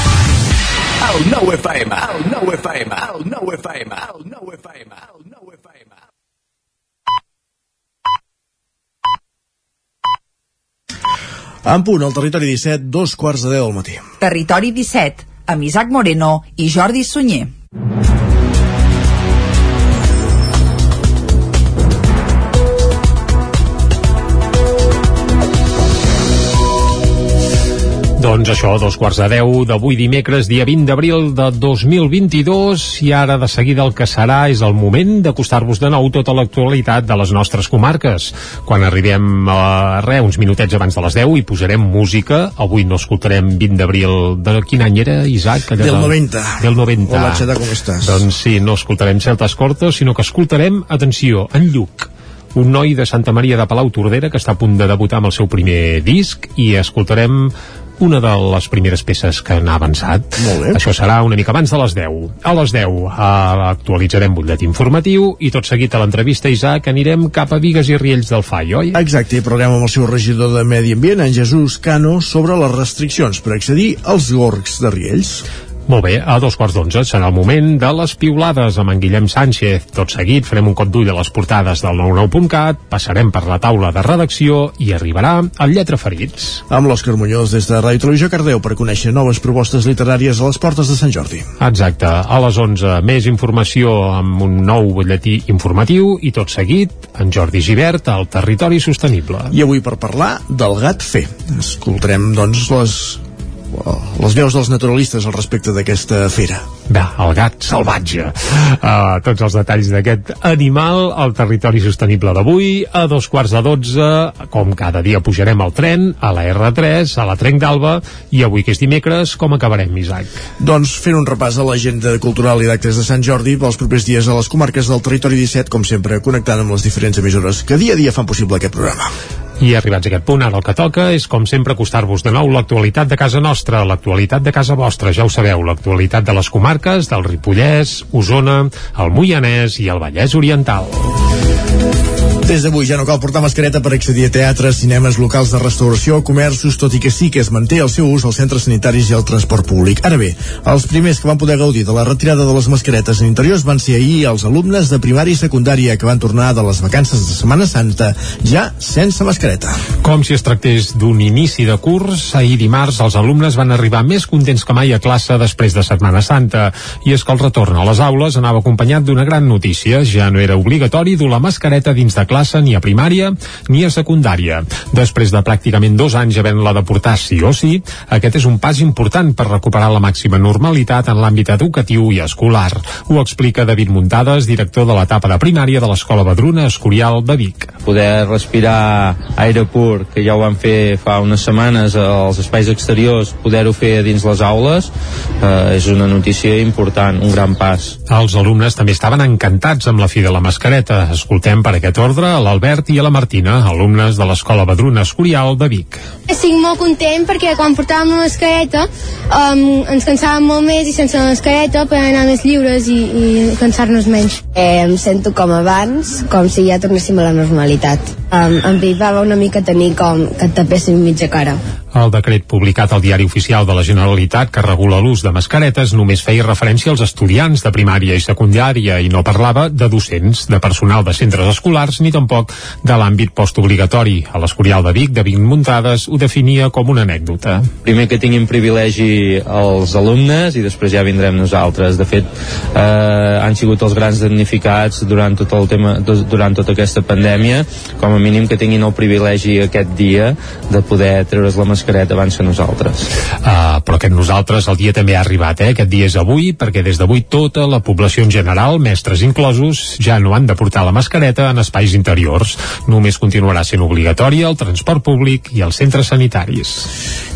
S1: cocodrilo.
S19: El nou FM, el nou FM, el nou FM, el nou FM, el nou FM.
S1: En punt, al territori 17, dos quarts de 10 del matí.
S20: Territori 17, amb Isaac Moreno i Jordi Sunyer.
S3: Doncs això, dos quarts de deu d'avui dimecres, dia 20 d'abril de 2022, i ara de seguida el que serà és el moment d'acostar-vos de nou tota l'actualitat de les nostres comarques. Quan arribem a re, uns minutets abans de les 10, i posarem música. Avui no escoltarem 20 d'abril. De quin any era, Isaac?
S1: Del 90.
S3: Del 90.
S1: Hola, Xeta, com estàs?
S3: Doncs sí, no escoltarem Celtes Cortos, sinó que escoltarem, atenció, en Lluc un noi de Santa Maria de Palau Tordera que està a punt de debutar amb el seu primer disc i escoltarem una de les primeres peces que n'ha avançat.
S1: Molt bé.
S3: Això serà una mica abans de les 10. A les 10 uh, actualitzarem butllet informatiu i tot seguit a l'entrevista, Isaac, anirem cap a Vigues i Riells del Fai, oi?
S1: Exacte, i parlarem amb el seu regidor de Medi Ambient, en Jesús Cano, sobre les restriccions per accedir als gorgs de Riells.
S3: Molt bé, a dos quarts d'onze serà el moment de les piulades amb en Guillem Sánchez. Tot seguit farem un cop d'ull a les portades del 99.cat, passarem per la taula de redacció i arribarà el Lletra Ferits.
S1: Amb l'Òscar Muñoz des de Ràdio Televisió Cardeu per conèixer noves propostes literàries a les portes de Sant Jordi.
S3: Exacte, a les 11 més informació amb un nou butlletí informatiu i tot seguit en Jordi Givert al Territori Sostenible.
S1: I avui per parlar del gat fer. Escoltarem, doncs, les les veus dels naturalistes al respecte d'aquesta fera.
S3: Va, el gat salvatge. Uh, tots els detalls d'aquest animal al territori sostenible d'avui. A dos quarts de dotze, com cada dia pujarem al tren, a la R3, a la Trenc d'Alba, i avui que és dimecres, com acabarem, Isaac?
S1: Doncs fent un repàs a l'agenda cultural i d'actes de Sant Jordi pels propers dies a les comarques del territori 17, com sempre, connectant amb les diferents emissores que dia a dia fan possible aquest programa.
S3: I arribats a aquest punt, ara el que toca és, com sempre, acostar-vos de nou l'actualitat de casa nostra, l'actualitat de casa vostra, ja ho sabeu, l'actualitat de les comarques del Ripollès, Osona, el Moianès i el Vallès Oriental.
S1: Des d'avui ja no cal portar mascareta per accedir a teatres, cinemes, locals de restauració, comerços, tot i que sí que es manté el seu ús als centres sanitaris i al transport públic. Ara bé, els primers que van poder gaudir de la retirada de les mascaretes en interiors van ser ahir els alumnes de primària i secundària que van tornar de les vacances de Setmana Santa ja sense mascareta.
S3: Com si es tractés d'un inici de curs, ahir dimarts els alumnes van arribar més contents que mai a classe després de Setmana Santa. I és que el retorn a les aules anava acompanyat d'una gran notícia. Ja no era obligatori dur la mascareta dins de classe ni a primària ni a secundària. Després de pràcticament dos anys havent-la de portar sí o sí, aquest és un pas important per recuperar la màxima normalitat en l'àmbit educatiu i escolar. Ho explica David Muntades, director de l'etapa de primària de l'Escola Badruna Escorial de Vic.
S4: Poder respirar aire pur, que ja ho vam fer fa unes setmanes als espais exteriors, poder-ho fer dins les aules, eh, és una notícia important, un gran pas.
S3: Els alumnes també estaven encantats amb la fi de la mascareta. Escoltem per aquest ordre a l'Albert i a la Martina, alumnes de l'Escola Badruna Escorial de Vic.
S5: Estic molt content perquè quan portàvem la mascareta um, ens cansàvem molt més i sense la mascareta podem anar més lliures i, i cansar-nos menys.
S6: Eh, em sento com abans, com si ja tornéssim a la normalitat. Um, em privava una mica tenir com que et tapéssim mitja cara.
S3: El decret publicat al Diari Oficial de la Generalitat que regula l'ús de mascaretes només feia referència als estudiants de primària i secundària i no parlava de docents, de personal de centres escolars ni tampoc de l'àmbit postobligatori. A l'Escorial de Vic, de Vic Muntades, ho definia com una anècdota.
S4: Primer que tinguin privilegi els alumnes i després ja vindrem nosaltres. De fet, eh, han sigut els grans damnificats durant tot el tema durant tota aquesta pandèmia, com a mínim que tinguin el privilegi aquest dia de poder treure's la mascareta abans que nosaltres.
S3: Uh, però aquest nosaltres el dia també ha arribat, eh? Aquest dia és avui, perquè des d'avui tota la població en general, mestres inclosos, ja no han de portar la mascareta en espais interiors. Només continuarà sent obligatòria el transport públic i els centres sanitaris.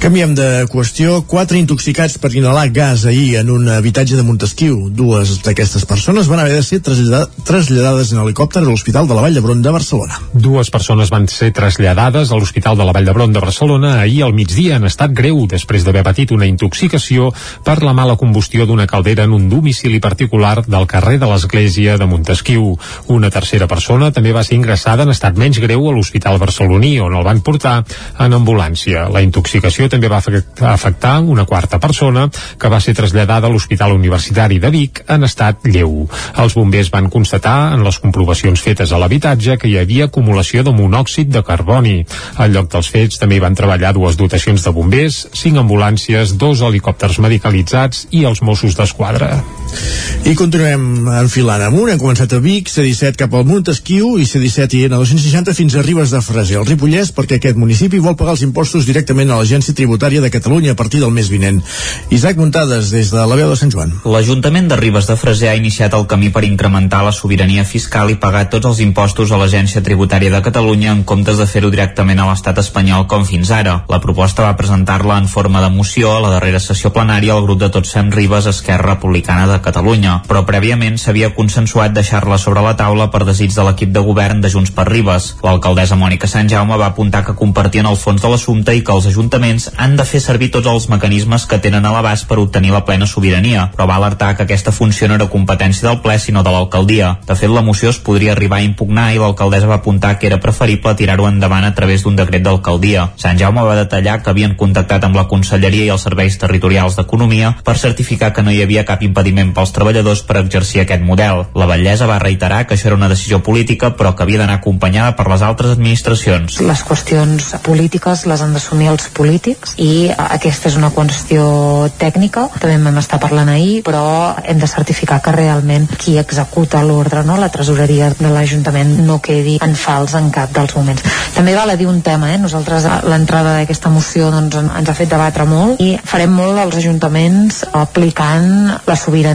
S1: Canviem de qüestió. Quatre intoxicats per inhalar gas ahir en un habitatge de Montesquieu. Dues d'aquestes persones van haver de ser traslladades en helicòpter a l'Hospital de la Vall d'Hebron de Barcelona.
S3: Dues persones van ser traslladades a l'Hospital de la Vall d'Hebron de Barcelona ahir al migdia en estat greu després d'haver patit una intoxicació per la mala combustió d'una caldera en un domicili particular del carrer de l'Església de Montesquieu. Una tercera persona també va ser ingressada en estat menys greu a l'Hospital barceloní, on el van portar en ambulància. La intoxicació també va afectar una quarta persona que va ser traslladada a l'Hospital Universitari de Vic en estat lleu. Els bombers van constatar en les comprovacions fetes a l'habitatge que hi havia acumulació de monòxid de carboni. Al lloc dels fets també hi van treballar dues dotacions de bombers, cinc ambulàncies, dos helicòpters medicalitzats i els Mossos d'Esquadra.
S1: I continuem enfilant amunt. Hem començat a Vic, C-17 cap al Montesquieu i C-17 i N260 fins a Ribes de Freser, al Ripollès, perquè aquest municipi vol pagar els impostos directament a l'Agència Tributària de Catalunya a partir del mes vinent. Isaac Muntades, des de la veu de Sant Joan.
S7: L'Ajuntament de Ribes de Freser ha iniciat el camí per incrementar la sobirania fiscal i pagar tots els impostos a l'Agència Tributària de Catalunya en comptes de fer-ho directament a l'estat espanyol com fins ara. La proposta va presentar-la en forma de moció a la darrera sessió plenària al grup de Tots Fem Ribes Esquerra Republicana de Catalunya, però prèviament s'havia consensuat deixar-la sobre la taula per desig de l'equip de govern de Junts per Ribes. L'alcaldessa Mònica Sant Jaume va apuntar que compartien el fons de l'assumpte i que els ajuntaments han de fer servir tots els mecanismes que tenen a l'abast per obtenir la plena sobirania, però va alertar que aquesta funció no era competència del ple sinó de l'alcaldia. De fet, la moció es podria arribar a impugnar i l'alcaldessa va apuntar que era preferible tirar-ho endavant a través d'un decret d'alcaldia. Sant Jaume va detallar que havien contactat amb la Conselleria i els serveis territorials d'Economia per certificar que no hi havia cap impediment pels treballadors per exercir aquest model. La Vallesa va reiterar que això era una decisió política però que havia d'anar acompanyada per les altres administracions.
S8: Les qüestions polítiques les han d'assumir els polítics i aquesta és una qüestió tècnica, també vam estar parlant ahir, però hem de certificar que realment qui executa l'ordre, no, la tresoreria de l'Ajuntament no quedi en fals en cap dels moments. També val a dir un tema, eh? nosaltres l'entrada d'aquesta moció doncs, ens ha fet debatre molt i farem molt als ajuntaments aplicant la sobirania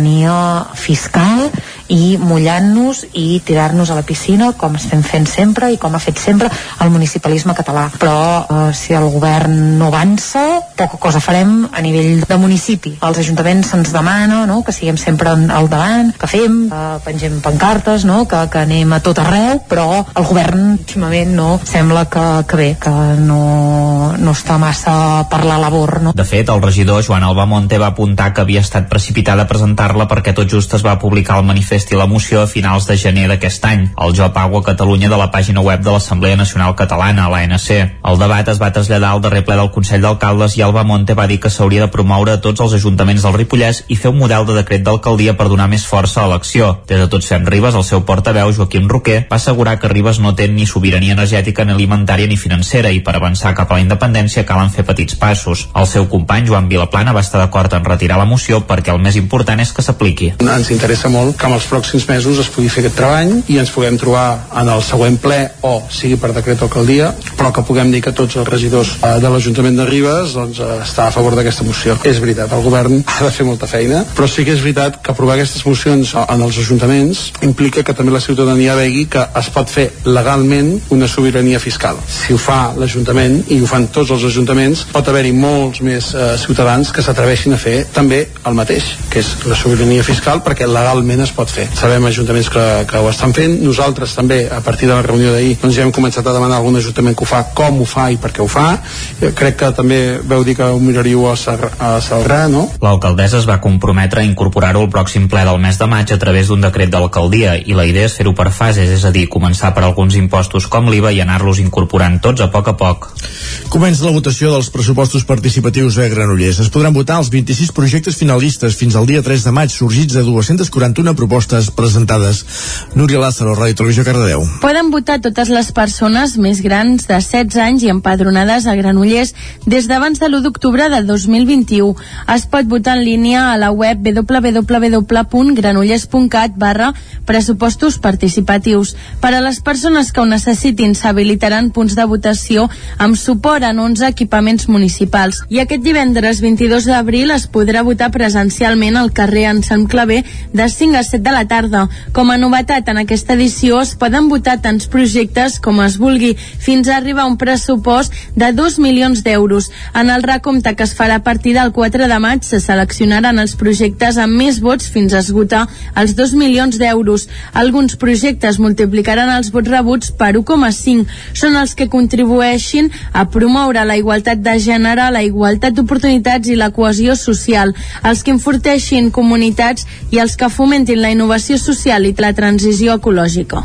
S8: fiscal i mullant-nos i tirar-nos a la piscina com estem fent sempre i com ha fet sempre el municipalisme català però eh, si el govern no avança poca cosa farem a nivell de municipi als ajuntaments se'ns demana no? que siguem sempre al davant que fem, que pengem pancartes no? que, que anem a tot arreu però el govern últimament no sembla que, que bé, que no, no està massa per la labor no?
S7: De fet, el regidor Joan Alba Monte va apuntar que havia estat precipitada a presentar-la perquè tot just es va publicar el manifest i la moció a finals de gener d'aquest any, al Job Agua Catalunya de la pàgina web de l'Assemblea Nacional Catalana, l'ANC. El debat es va traslladar al darrer ple del Consell d'Alcaldes i Alba Monte va dir que s'hauria de promoure a tots els ajuntaments del Ripollès i fer un model de decret d'alcaldia per donar més força a l'acció. Des de Tots Fem Ribes, el seu portaveu, Joaquim Roquer, va assegurar que Ribes no té ni sobirania energètica ni alimentària ni financera i per avançar cap a la independència calen fer petits passos. El seu company, Joan Vilaplana, va estar d'acord en retirar la moció perquè el més important és que s'apliqui.
S9: Ens interessa molt que amb els pròxims mesos es pugui fer aquest treball i ens puguem trobar en el següent ple o sigui per decret alcaldia però que puguem dir que tots els regidors eh, de l'Ajuntament de Ribes doncs, eh, està a favor d'aquesta moció. És veritat, el govern ha de fer molta feina, però sí que és veritat que aprovar aquestes mocions en els ajuntaments implica que també la ciutadania vegi que es pot fer legalment una sobirania fiscal. Si ho fa l'Ajuntament i ho fan tots els ajuntaments, pot haver-hi molts més eh, ciutadans que s'atreveixin a fer també el mateix, que és la sobirania fiscal perquè legalment es pot fer. Sabem ajuntaments que, que ho estan fent, nosaltres també a partir de la reunió d'ahir doncs ja hem començat a demanar a algun ajuntament que ho fa, com ho fa i per què ho fa. Eh, crec que també veu dir que ho miraríeu a, Sar a Salrà, no?
S7: L'alcaldessa es va comprometre a incorporar-ho al pròxim ple del mes de maig a través d'un decret d'alcaldia i la idea és fer-ho per fases, és a dir, començar per alguns impostos com l'IVA i anar-los incorporant tots a poc a poc.
S1: Comença la votació dels pressupostos participatius a Granollers. Es podran votar els 26 projectes finalistes fins al dia 3 de maig, sorgits de 241 propostes presentades. Núria Lázaro, Ràdio Televisió Cardedeu.
S10: Poden votar totes les persones més grans de 16 anys i empadronades a Granollers des d'abans de l'1 d'octubre de 2021. Es pot votar en línia a la web www.granollers.cat barra pressupostos participatius. Per a les persones que ho necessitin s'habilitaran punts de votació amb suport en un 11 equipaments municipals. I aquest divendres 22 d'abril es podrà votar presencialment al carrer en Sant Clavé de 5 a 7 de la tarda. Com a novetat en aquesta edició es poden votar tants projectes com es vulgui, fins a arribar a un pressupost de 2 milions d'euros. En el recompte que es farà a partir del 4 de maig se seleccionaran els projectes amb més vots fins a esgotar els 2 milions d'euros. Alguns projectes multiplicaran els vots rebuts per 1,5. Són els que contribueixin a promoure la igualtat de gènere, la igualtat d'oportunitats i la cohesió social, els que enforteixin comunitats i els que fomentin la innovació social i la transició ecològica.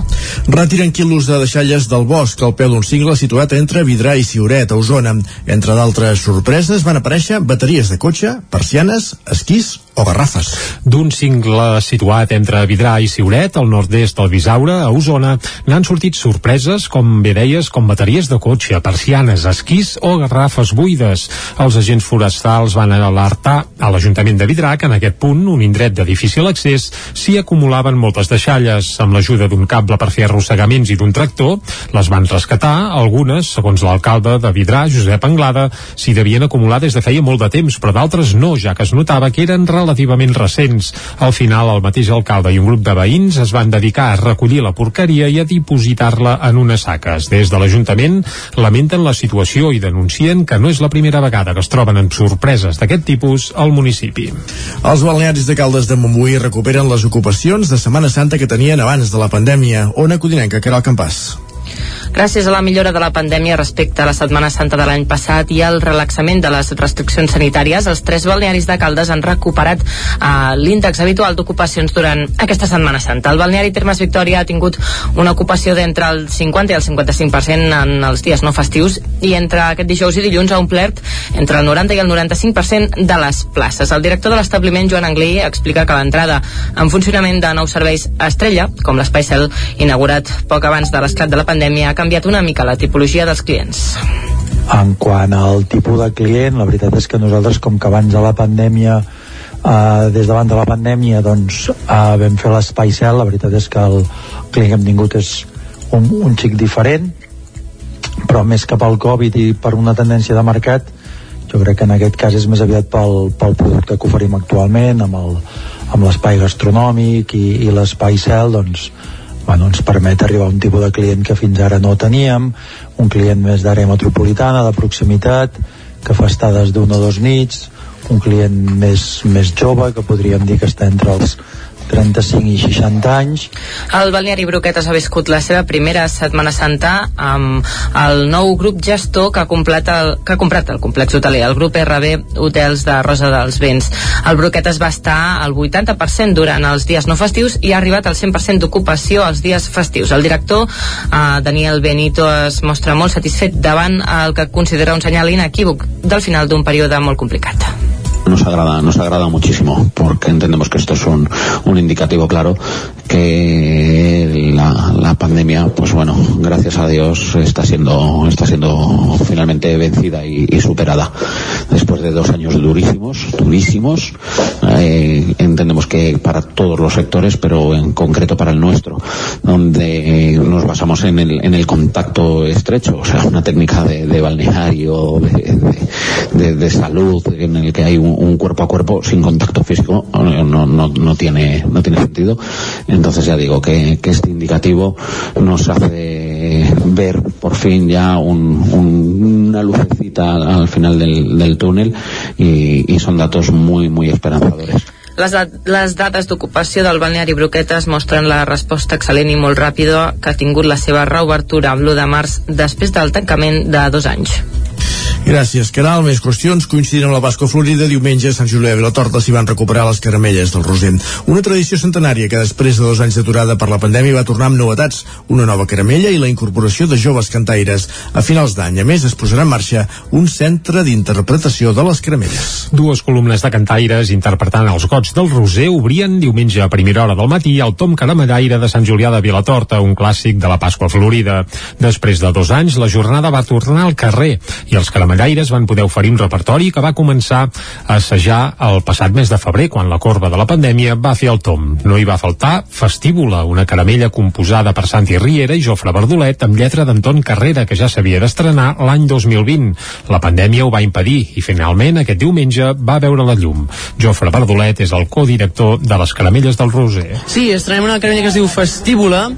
S1: Retiren quilos de deixalles del bosc al peu d'un cingle situat entre Vidrà i Siuret, a Osona. Entre d'altres sorpreses van aparèixer bateries de cotxe, persianes, esquís o garrafes.
S3: D'un cingle situat entre Vidrà i Siuret, al nord-est del Bisaure, a Osona, n'han sortit sorpreses, com bé deies, com bateries de cotxe, persianes, esquís o garrafes buides. Els agents forestals van alertar a l'Ajuntament de Vidrà que en aquest punt, un indret de difícil accés, s'hi acumulaven moltes deixalles. Amb l'ajuda d'un cable per fer arrossegaments i d'un tractor, les van rescatar. Algunes, segons l'alcalde de Vidrà, Josep Anglada, s'hi devien acumular des de feia molt de temps, però d'altres no, ja que es notava que eren relativament recents. Al final, el mateix alcalde i un grup de veïns es van dedicar a recollir la porqueria i a dipositar-la en unes saques. Des de l'Ajuntament lamenten la situació i denuncien que no és la primera vegada que es troben amb sorpreses d'aquest tipus al municipi.
S1: Els balnearis de Caldes de Montbui recuperen les ocupacions de Setmana Santa que tenien abans de la pandèmia. Ona Codinenca, el campàs.
S11: Gràcies a la millora de la pandèmia respecte a la Setmana Santa de l'any passat i al relaxament de les restriccions sanitàries, els tres balnearis de Caldes han recuperat eh, l'índex habitual d'ocupacions durant aquesta Setmana Santa. El balneari Termes Victòria ha tingut una ocupació d'entre el 50 i el 55% en els dies no festius i entre aquest dijous i dilluns ha omplert entre el 90 i el 95% de les places. El director de l'establiment, Joan Anglí, explica que l'entrada en funcionament de nous serveis Estrella, com l'Espai Cel, inaugurat poc abans de l'esclat de la pandèmia, ha canviat una mica la tipologia dels clients.
S12: En quant al tipus de client, la veritat és que nosaltres, com que abans de la pandèmia Uh, des davant de la pandèmia doncs uh, vam fer l'espai cel la veritat és que el client que hem tingut és un, un xic diferent però més que pel Covid i per una tendència de mercat jo crec que en aquest cas és més aviat pel, pel producte que oferim actualment amb l'espai gastronòmic i, i l'espai cel doncs bueno, ens permet arribar a un tipus de client que fins ara no teníem, un client més d'àrea metropolitana, de proximitat, que fa estades d'una o dos nits, un client més, més jove, que podríem dir que està entre els 35 i 60 anys.
S11: El balneari Broquetes ha viscut la seva primera Setmana Santa amb el nou grup gestor que ha, complet el, que ha comprat el complex hoteler, el grup RB Hotels de Rosa dels Vents. El Broquetes va estar al 80% durant els dies no festius i ha arribat al 100% d'ocupació els dies festius. El director, eh, Daniel Benito, es mostra molt satisfet davant el que considera un senyal inequívoc del final d'un període molt complicat
S13: nos agrada, nos agrada muchísimo porque entendemos que esto es un, indicativo claro que la, pandemia, pues bueno, gracias a Dios está siendo, está siendo finalmente vencida y, y superada. Después de dos años durísimos, durísimos, eh, entendemos que para todos los sectores, pero en concreto para el nuestro, donde nos basamos en el, en el contacto estrecho, o sea, una técnica de, de balneario, de, de, de, salud, en el que hay un, un, cuerpo a cuerpo sin contacto físico, no, no, no, tiene, no tiene sentido. Entonces ya digo que, que este indicativo nos hace ver por fin ya un, un, una lucecita al final del, del túnel y, y son datos muy, muy esperanzadores.
S11: Les, les dades d'ocupació del balneari Broquetes mostren la resposta excel·lent i molt ràpida que ha tingut la seva reobertura amb l'1 de març després del tancament de dos anys.
S1: Gràcies, Caral. Més qüestions coincidint amb la Pasqua Florida. Diumenge a Sant Julià de Vilatorta s'hi van recuperar les caramelles del Roser. Una tradició centenària que després de dos anys d'aturada per la pandèmia va tornar amb novetats, una nova caramella i la incorporació de joves cantaires. A finals d'any, a més, es posarà en marxa un centre d'interpretació de les caramelles.
S3: Dues columnes de cantaires interpretant els gots del Roser obrien diumenge a primera hora del matí al Tom Caramellaire de Sant Julià de Vilatorta, un clàssic de la Pasqua Florida. Després de dos anys, la jornada va tornar al carrer i els caramells caramellaires van poder oferir un repertori que va començar a assajar el passat mes de febrer, quan la corba de la pandèmia va fer el tom. No hi va faltar Festívola, una caramella composada per Santi Riera i Jofre Verdolet amb lletra d'Anton Carrera, que ja s'havia d'estrenar l'any 2020. La pandèmia ho va impedir i finalment aquest diumenge va veure la llum. Jofre Verdolet és el codirector de les caramelles del Roser.
S14: Sí, estrenem una caramella que es diu Festívola,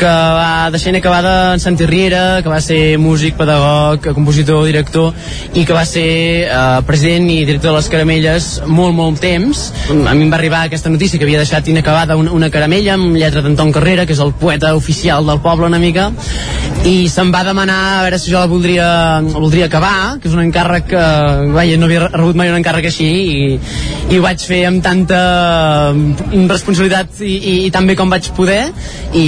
S14: que va deixant acabada en Santi Riera, que va ser músic, pedagog, compositor, director, i que va ser eh, president i director de les caramelles molt, molt temps. A mi em va arribar aquesta notícia que havia deixat inacabada una, una caramella amb lletra d'Anton Carrera, que és el poeta oficial del poble una mica, i se'm va demanar a veure si jo la voldria, la voldria acabar, que és un encàrrec que, vaja, no havia rebut mai un encàrrec així, i, i ho vaig fer amb tanta mm, responsabilitat i, i, i tan bé com vaig poder, i,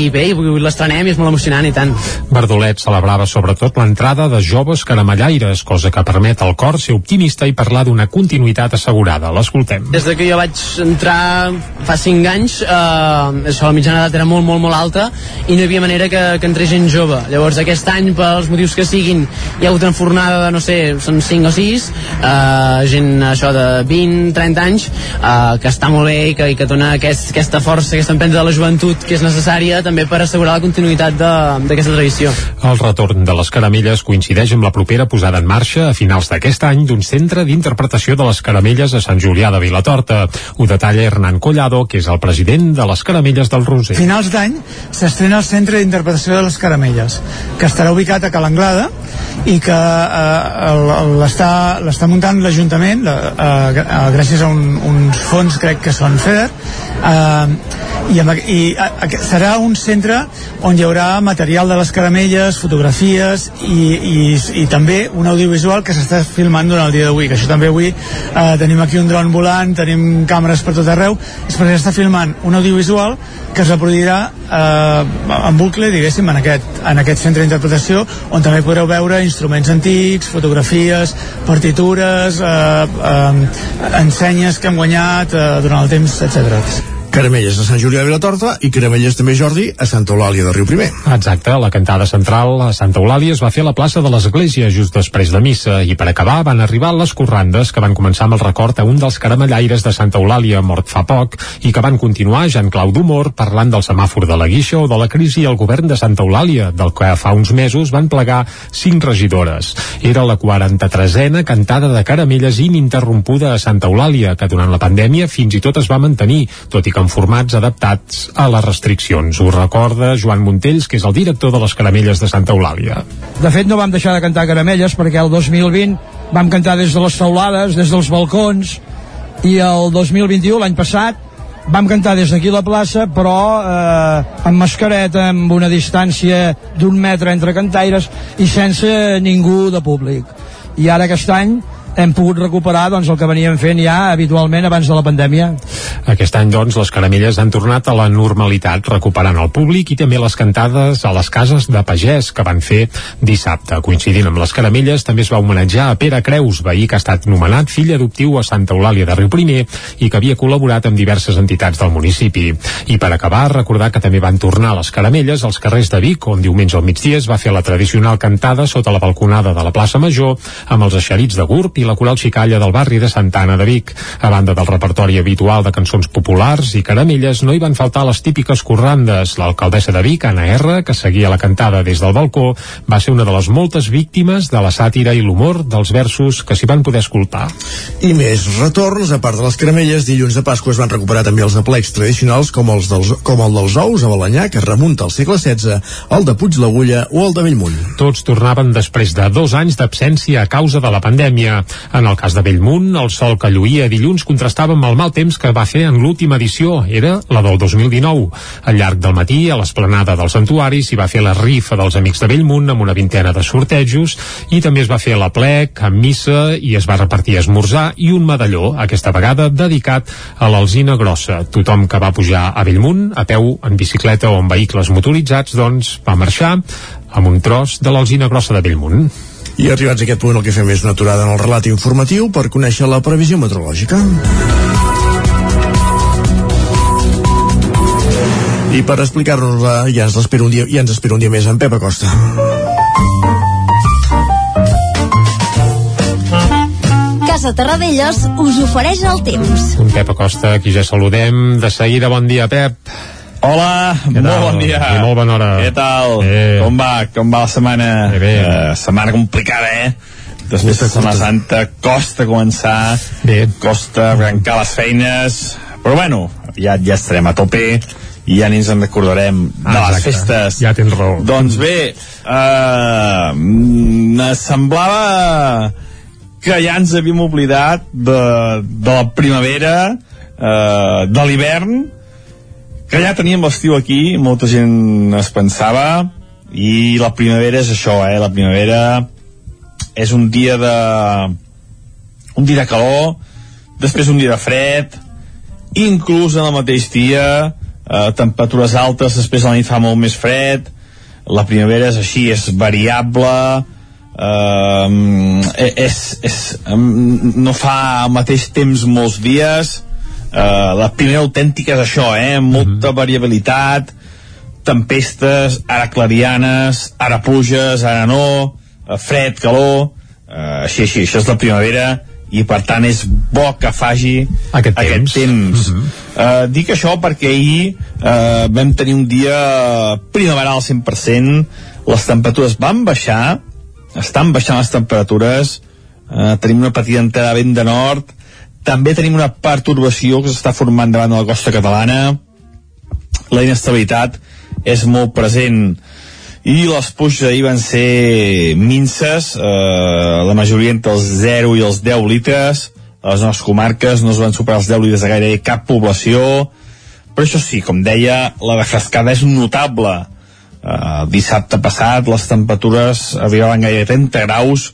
S14: i bé, i l'estrenem i és molt emocionant i tant.
S3: Verdolet celebrava sobretot l'entrada de joves caramellaires, cosa que permet al cor ser optimista i parlar d'una continuïtat assegurada. L'escoltem.
S14: Des de que jo vaig entrar fa 5 anys, eh, això, la mitjana d'edat era molt, molt, molt alta i no hi havia manera que, que entrés gent jove. Llavors aquest any, pels motius que siguin, hi ha hagut una fornada de, no sé, són 5 o 6, eh, gent això de 20, 30 anys, eh, que està molt bé i que, i que dona aquest, aquesta força, aquesta empenta de la joventut que és necessària també per assegurar la continuïtat de- d'aquesta tradició.
S3: El retorn de les caramelles coincideix amb la propera posada en marxa a finals d'aquest any d'un centre d'interpretació de les caramelles a Sant Julià de Vilatorta. Ho detalla Hernán Collado, que és el president de les caramelles del Roser.
S15: finals d'any s'estrena el Centre d'Interpretació de les Caramelles, que estarà ubicat a Calanglada i que eh, l'està muntant l'Ajuntament la- eh, eh, gràcies a un, uns fons crec que són FEDER eh, i, amb, i a, a, serà un centre on hi haurà material de les caramelles, fotografies i, i, i també un audiovisual que s'està filmant durant el dia d'avui, que això també avui eh, tenim aquí un dron volant, tenim càmeres per tot arreu, és perquè s'està filmant un audiovisual que es reproduirà eh, en bucle, diguéssim, en aquest, en aquest centre d'interpretació, on també podreu veure instruments antics, fotografies, partitures, eh, eh, ensenyes que hem guanyat eh, durant el temps, etc.
S1: Caramelles a Sant Julià de Vilatorta i Caramelles també, Jordi, a Santa Eulàlia de Riu Primer.
S3: Exacte, la cantada central a Santa Eulàlia es va fer a la plaça de l'Església just després de missa i per acabar van arribar les corrandes que van començar amb el record a un dels caramellaires de Santa Eulàlia mort fa poc i que van continuar Jean Clau d'Humor parlant del semàfor de la guixa o de la crisi al govern de Santa Eulàlia, del que fa uns mesos van plegar cinc regidores. Era la 43a cantada de caramelles ininterrompuda a Santa Eulàlia, que durant la pandèmia fins i tot es va mantenir, tot i que en formats adaptats a les restriccions. Ho recorda Joan Montells, que és el director de les caramelles de Santa Eulàlia.
S21: De fet, no vam deixar de cantar caramelles perquè el 2020 vam cantar des de les taulades, des dels balcons, i el 2021, l'any passat, vam cantar des d'aquí la plaça, però eh, amb mascareta, amb una distància d'un metre entre cantaires i sense ningú de públic. I ara aquest any hem pogut recuperar doncs, el que veníem fent ja habitualment abans de la pandèmia.
S3: Aquest any, doncs, les caramelles han tornat a la normalitat, recuperant el públic i també les cantades a les cases de pagès que van fer dissabte. Coincidint amb les caramelles, també es va homenatjar a Pere Creus, veí que ha estat nomenat fill adoptiu a Santa Eulàlia de Riu Primer i que havia col·laborat amb diverses entitats del municipi. I per acabar, recordar que també van tornar les caramelles als carrers de Vic, on diumenge al migdia es va fer la tradicional cantada sota la balconada de la plaça Major amb els eixerits de Gurb i la coral xicalla del barri de Santa Anna de Vic. A banda del repertori habitual de cançons populars i caramelles, no hi van faltar les típiques corrandes. L'alcaldessa de Vic, Anna R., que seguia la cantada des del balcó, va ser una de les moltes víctimes de la sàtira i l'humor dels versos que s'hi van poder escoltar.
S1: I més retorns, a part de les caramelles, dilluns de Pasqua es van recuperar també els aplecs tradicionals com, els dels, com el dels ous a Balanyà, que remunta al segle XVI, el de Puig l'Agulla o el de Bellmunt.
S3: Tots tornaven després de dos anys d'absència a causa de la pandèmia. En el cas de Bellmunt, el sol que lluïa dilluns contrastava amb el mal temps que va fer en l'última edició, era la del 2019. Al llarg del matí, a l'esplanada del santuari, s'hi va fer la rifa dels Amics de Bellmunt amb una vintena de sortejos i també es va fer la plec amb missa i es va repartir esmorzar i un medalló, aquesta vegada dedicat a l'Alzina Grossa. Tothom que va pujar a Bellmunt, a peu, en bicicleta o en vehicles motoritzats, doncs va marxar amb un tros de l'Alzina Grossa de Bellmunt.
S1: I arribats a aquest punt el que fem és una aturada en el relat informatiu per conèixer la previsió meteorològica. I per explicar-nos-la ja ens espera un dia ja ens espera un dia més en Pep Acosta.
S18: Casa Terradellos us ofereix el temps.
S3: Un Pep Acosta, aquí ja saludem. De seguida, bon dia, Pep.
S17: Hola,
S3: Què
S17: molt
S3: tal?
S17: bon dia.
S3: I molt bona hora.
S17: Què tal?
S3: Eh.
S17: Com va? Com va la setmana?
S3: Bé, bé.
S17: Uh, setmana complicada, eh? Després de Setmana Santa costa començar,
S3: bé.
S17: costa arrencar les feines, però bueno, ja, ja estarem a tope i ja ni ens en recordarem de
S3: Ah,
S17: les
S3: exacte.
S17: festes.
S3: Ja tens raó.
S17: Doncs bé, uh, me semblava que ja ens havíem oblidat de, de la primavera, uh, de l'hivern, que ja teníem l'estiu aquí, molta gent es pensava, i la primavera és això, eh? La primavera és un dia de... un dia de calor, després un dia de fred, inclús en el mateix dia, eh, temperatures altes, després a la nit fa molt més fred, la primavera és així, és variable, eh, és, és, em, no fa al mateix temps molts dies, eh, la primera autèntica és això, eh, molta variabilitat, tempestes, ara clarianes, ara pluges, ara no, eh, fred, calor, eh, així, així, això és la primavera, i per tant és bo que faci
S3: Aquest temps.
S17: Aquest temps. eh, dic això perquè ahir eh, vam tenir un dia primaveral al 100%, les temperatures van baixar, estan baixant les temperatures, eh, tenim una petita entrada vent de nord, també tenim una pertorbació que s'està formant davant de la costa catalana, la inestabilitat és molt present. I les pluges ahir van ser minces, eh, la majoria entre els 0 i els 10 litres, a les nostres comarques no es van superar els 10 litres de gairebé cap població, però això sí, com deia, la refrescada és notable. Eh, dissabte passat les temperatures arribaven gairebé 30 graus,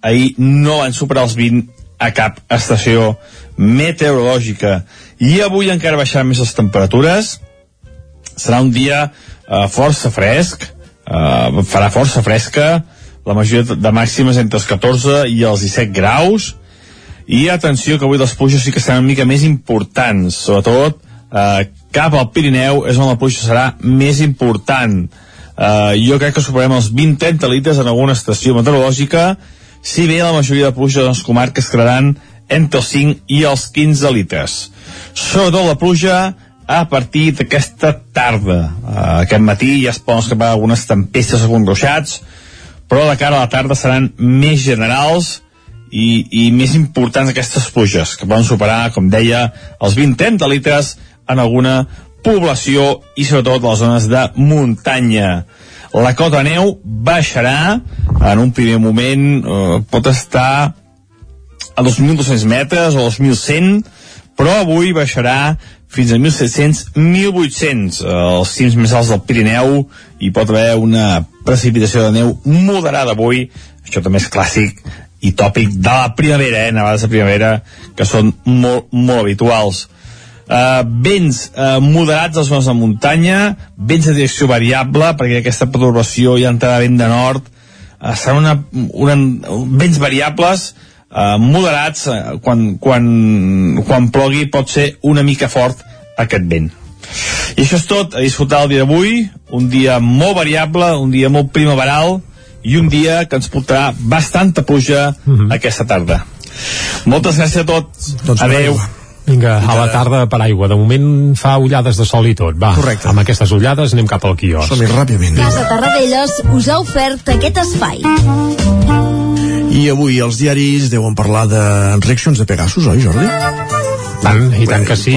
S17: ahir no van superar els 20 a cap estació meteorològica. I avui encara baixaran més les temperatures, serà un dia eh, força fresc, eh, farà força fresca, la majoria de màximes entre els 14 i els 17 graus, i atenció que avui les pluges sí que seran una mica més importants, sobretot eh, cap al Pirineu és on la pluja serà més important. Eh, jo crec que superem els 20-30 litres en alguna estació meteorològica, si bé la majoria de pluja de les comarques quedaran entre els 5 i els 15 litres. Sobretot la pluja a partir d'aquesta tarda. Uh, aquest matí ja es poden escapar algunes tempestes o ruixats, però de cara a la tarda seran més generals i, i més importants aquestes pluges, que poden superar, com deia, els 20-30 litres en alguna població i sobretot a les zones de muntanya. La cota de neu baixarà, en un primer moment eh, pot estar a 2.200 metres o 2.100, però avui baixarà fins a 1.700, 1.800 els cims més alts del Pirineu i pot haver una precipitació de neu moderada avui, això també és clàssic i tòpic de la primavera, eh, nevades de primavera que són molt, molt habituals uh, vents uh, moderats a les zones de muntanya vents de direcció variable perquè aquesta perturbació ja entrarà vent de nord. Uh, seran una, una, vents variables uh, moderats uh, quan, quan, quan plogui pot ser una mica fort aquest vent. I això és tot, a disfrutar el dia d'avui un dia molt variable, un dia molt primaveral i un dia que ens portarà bastanta pluja aquesta tarda. Moltes gràcies a tots. Doncs adeu
S3: Vinga, a la tarda per aigua. De moment fa ullades de sol i tot. Va, Correcte. amb aquestes ullades anem cap al quiosc.
S1: Som-hi ràpidament.
S18: Casa Tarradellas us ha ofert aquest espai.
S1: I avui els diaris deuen parlar de reaccions de Pegasus, oi, Jordi?
S3: Tant, i tant que sí.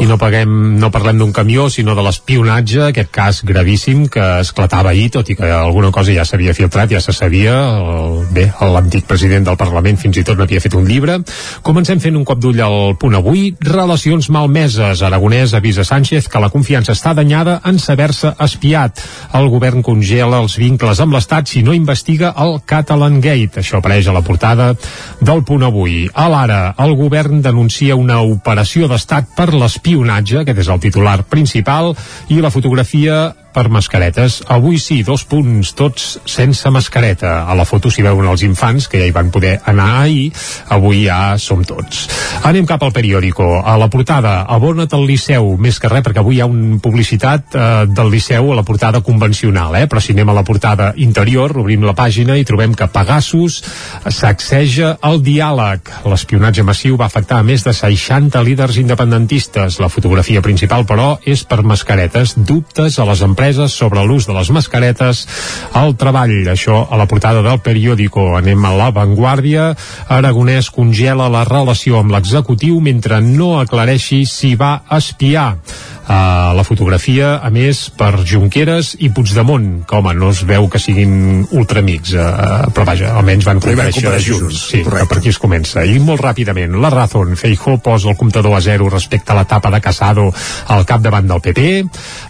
S3: I no, paguem, no parlem d'un camió, sinó de l'espionatge, aquest cas gravíssim que esclatava ahir, tot i que alguna cosa ja s'havia filtrat, ja se sabia. El, bé, l'antic president del Parlament fins i tot n'havia fet un llibre. Comencem fent un cop d'ull al punt avui. Relacions malmeses. Aragonès avisa Sánchez que la confiança està danyada en saber-se espiat. El govern congela els vincles amb l'Estat si no investiga el Catalan Gate. Això apareix a la portada del punt avui. A l'ara, el govern denuncia seria una operació d'estat per l'espionatge, aquest és el titular principal, i la fotografia per mascaretes. Avui sí, dos punts, tots sense mascareta. A la foto s'hi veuen els infants, que ja hi van poder anar ahir, avui ja som tots. Anem cap al periòdico. A la portada, abona't al Liceu, més que res, perquè avui hi ha una publicitat eh, del Liceu a la portada convencional, eh? però si anem a la portada interior, obrim la pàgina i trobem que Pegasus sacseja el diàleg. L'espionatge massiu va afectar a més de 60 líders independentistes. La fotografia principal, però, és per mascaretes. Dubtes a les empreses sobre l'ús de les mascaretes al treball. Això a la portada del periòdico. Anem a la Vanguardia. Aragonès congela la relació amb l'executiu mentre no aclareixi si va espiar. Uh, la fotografia, a més, per Junqueras i Puigdemont, que home, no es veu que siguin ultramics, uh, però vaja, almenys van
S1: van
S3: compareixer
S1: comparèixer
S3: junts.
S1: junts,
S3: Sí, que per aquí es comença. I molt ràpidament, la Razón, Feijó posa el comptador a zero respecte a l'etapa de Casado al capdavant del PP.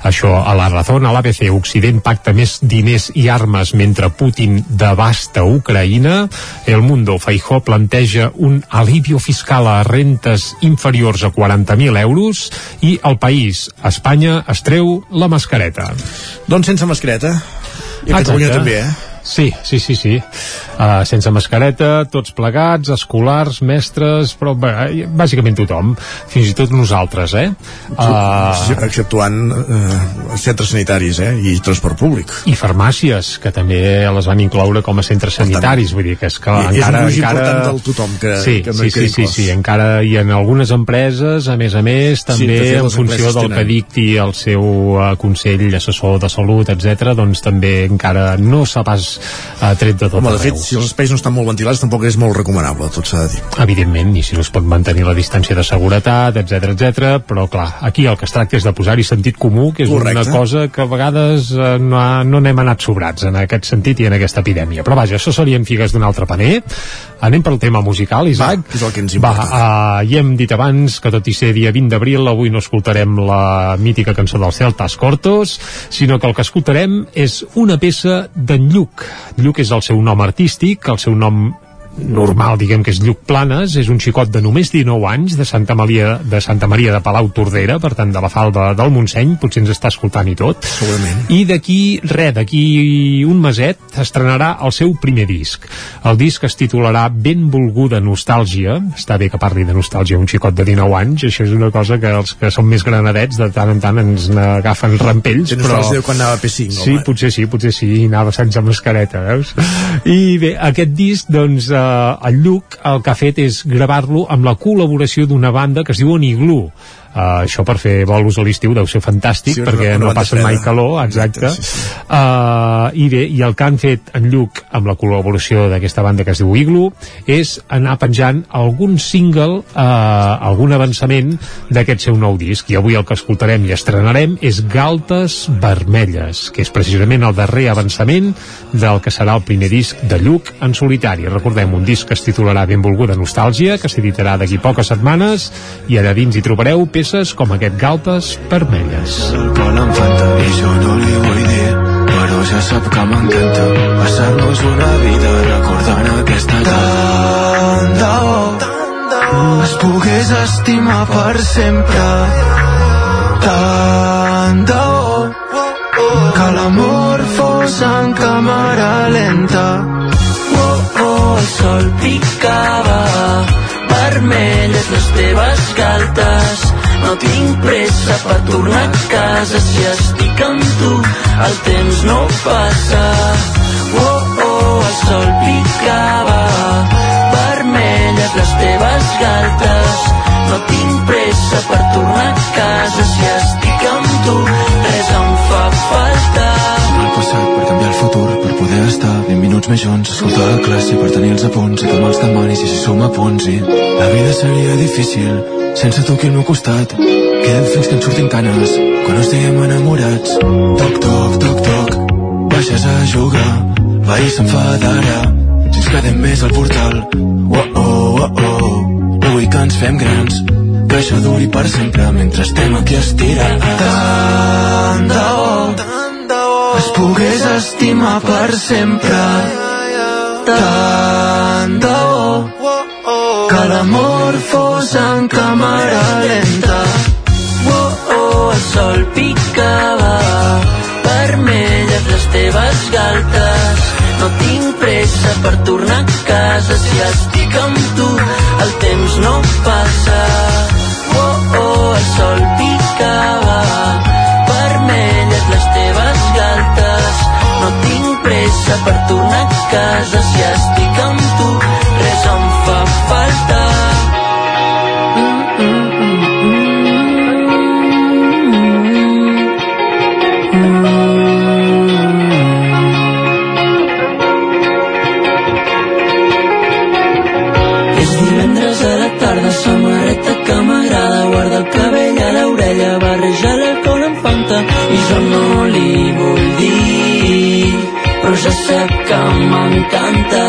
S3: Això a la Razón, a l'ABC, Occident pacta més diners i armes mentre Putin devasta Ucraïna. El Mundo, Feijó planteja un alivio fiscal a rentes inferiors a 40.000 euros i el país, Espanya, es treu la mascareta.
S1: Doncs sense mascareta. I a Catalunya
S3: Exacte.
S1: també, eh?
S3: Sí, sí, sí, sí. Uh, sense mascareta, tots plegats, escolars, mestres, però bé, bàsicament tothom, fins i tot nosaltres, eh?
S1: Uh... Exceptuant eh, centres sanitaris, eh? I transport públic.
S3: I farmàcies, que també les van incloure com a centres sanitaris, vull dir que és que
S1: I- és un
S3: encara... encara...
S1: important del tothom que-
S3: sí,
S1: que no
S3: sí,
S1: hi
S3: sí, sí, sí, encara hi ha algunes empreses, a més a més, també
S1: fet,
S3: en funció del
S1: tenen.
S3: que dicti el seu uh, Consell Assessor de Salut, etc, doncs també encara no s'ha pas uh, tret de tot
S1: Home, de fet, si els espais no estan molt ventilats, tampoc és molt recomanable, tot s'ha de dir.
S3: evidentment, i si no es pot mantenir la distància de seguretat, etc etc. però clar, aquí el que es tracta és de posar-hi sentit comú, que és
S1: Correcte.
S3: una cosa que a vegades eh, no, ha, no n'hem anat sobrats en aquest sentit i en aquesta epidèmia. Però vaja, això serien figues d'un altre paner. Anem pel tema musical, Isaac.
S1: Va, és el que ens
S3: Va,
S1: importa.
S3: uh, ja hem dit abans que tot i ser dia 20 d'abril, avui no escoltarem la mítica cançó del Celtas Cortos, sinó que el que escoltarem és una peça d'en Lluc. Lluc és el seu nom artístic, el seu nom normal, diguem que és Lluc Planes, és un xicot de només 19 anys, de Santa Maria de, Santa Maria de Palau Tordera, per tant de la falda del Montseny, potser ens està escoltant i tot.
S1: Segurament.
S3: I d'aquí, res, d'aquí un meset estrenarà el seu primer disc. El disc es titularà Benvolguda Nostàlgia. Està bé que parli de nostàlgia un xicot de 19 anys, això és una cosa que els que són més granadets de tant en tant ens n'agafen rampells,
S1: Té
S3: però...
S1: de quan anava a P5,
S3: Sí,
S1: home.
S3: potser sí, potser sí, anava sense mascareta, veus? I bé, aquest disc, doncs, eh, el Lluc el que ha fet és gravar-lo amb la col·laboració d'una banda que es diu Oniglú. Uh, això per fer bolos a l'estiu deu ser fantàstic
S1: Sí,
S3: perquè no
S1: freda.
S3: mai calor, exacte.
S1: Sí, sí.
S3: Uh, I bé, i el que han fet en Lluc amb la col·laboració d'aquesta banda que es diu Iglu és anar penjant algun single, uh, algun avançament d'aquest seu nou disc. I avui el que escoltarem i estrenarem és Galtes Vermelles, que és precisament el darrer avançament del que serà el primer disc de Lluc en solitari. Recordem, un disc que es titularà Benvolguda Nostàlgia, que s'editarà d'aquí poques setmanes, i allà dins hi trobareu peces com aquest Galtes Vermelles.
S22: Jo no li vull dir però ja sap que m'encanta passar-nos una vida recordant aquesta tant de bo. Es pogués estimar per sempre. Tant de bo. Que l'amor fos en càmera lenta. Oh, oh, el sol picava vermelles les teves galtes no tinc pressa per tornar a casa si estic amb tu el temps no passa. Oh, oh, el sol picava. Vermelles les teves galtes no tinc pressa per tornar a casa si estic amb tu res em fa falta. El passat per canviar el futur estar 20 minuts més junts. Escoltar la classe per tenir els apunts i que me'ls demanis i si som a punts i la vida seria difícil sense tu aquí al meu costat. Queden fins que ens surtin canes quan no estiguem enamorats. Toc toc toc toc baixes a jugar. I s'enfadarà si ens quedem més al portal. Oh oh oh oh no vull que ens fem grans. Que això duri per sempre mentre estem aquí estirats. Tant de bo pogués estimar per sempre tant de bo que l'amor fos en càmera lenta. Oh, oh, el sol picava, vermelles les teves galtes. No tinc pressa per tornar a casa, si estic amb tu el temps no passa. Per tornar a casa, si estic ja sé que m'encanta.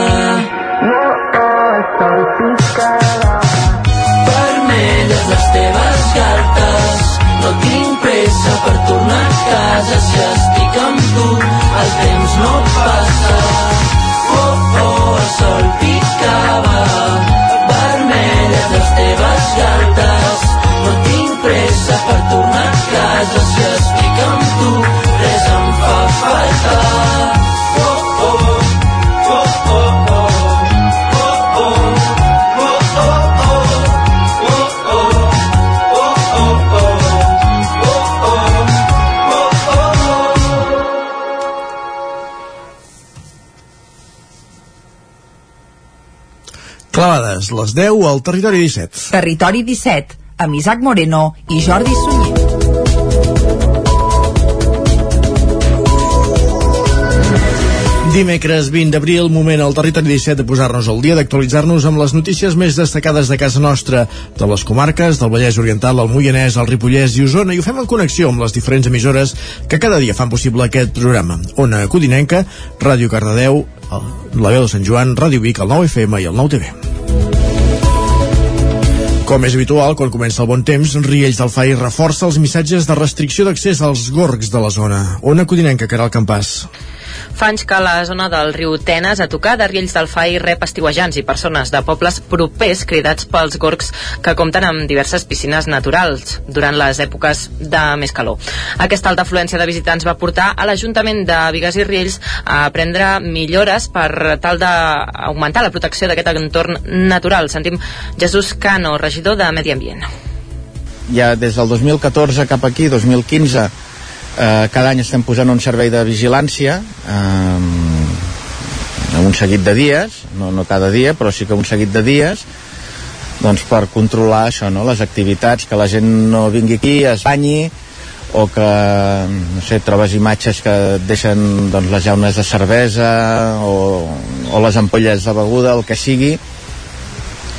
S22: Vermelles les teves galtes, no tinc pressa per tornar a casa, si estic amb tu, el temps no passa. Oh, oh, el sol picava, vermelles les teves galtes. No tinc pressa per tornar a casa, si estic amb tu, res em fa falta.
S1: Clavades, les 10 al Territori 17.
S20: Territori 17, amb Isaac Moreno i Jordi Sunyer.
S1: Dimecres 20 d'abril, moment al Territori 17 de posar-nos al dia, d'actualitzar-nos amb les notícies més destacades de casa nostra, de les comarques, del Vallès Oriental, el Moianès, el Ripollès i Osona, i ho fem en connexió amb les diferents emissores que cada dia fan possible aquest programa. Ona Codinenca, Ràdio Cardedeu, la veu de Sant Joan, Ràdio Vic, el 9FM i el 9TV. Com és habitual, quan comença el bon temps, Riells del Fai reforça els missatges de restricció d'accés als gorgs de la zona. Ona Codinenca, Caral Campàs.
S11: Fa anys que la zona del riu Tenes, a tocar de Riells del Fai, rep estiuejants i persones de pobles propers cridats pels gorgs que compten amb diverses piscines naturals durant les èpoques de més calor. Aquesta alta afluència de visitants va portar a l'Ajuntament de Vigues i Riells a prendre millores per tal d'augmentar la protecció d'aquest entorn natural. Sentim Jesús Cano, regidor de Medi Ambient.
S23: ja des del 2014 cap aquí, 2015, eh, cada any estem posant un servei de vigilància eh, un seguit de dies, no, no cada dia, però sí que un seguit de dies, doncs per controlar això, no? les activitats, que la gent no vingui aquí, es banyi, o que, no sé, trobes imatges que deixen doncs, les llaunes de cervesa o, o les ampolles de beguda, el que sigui,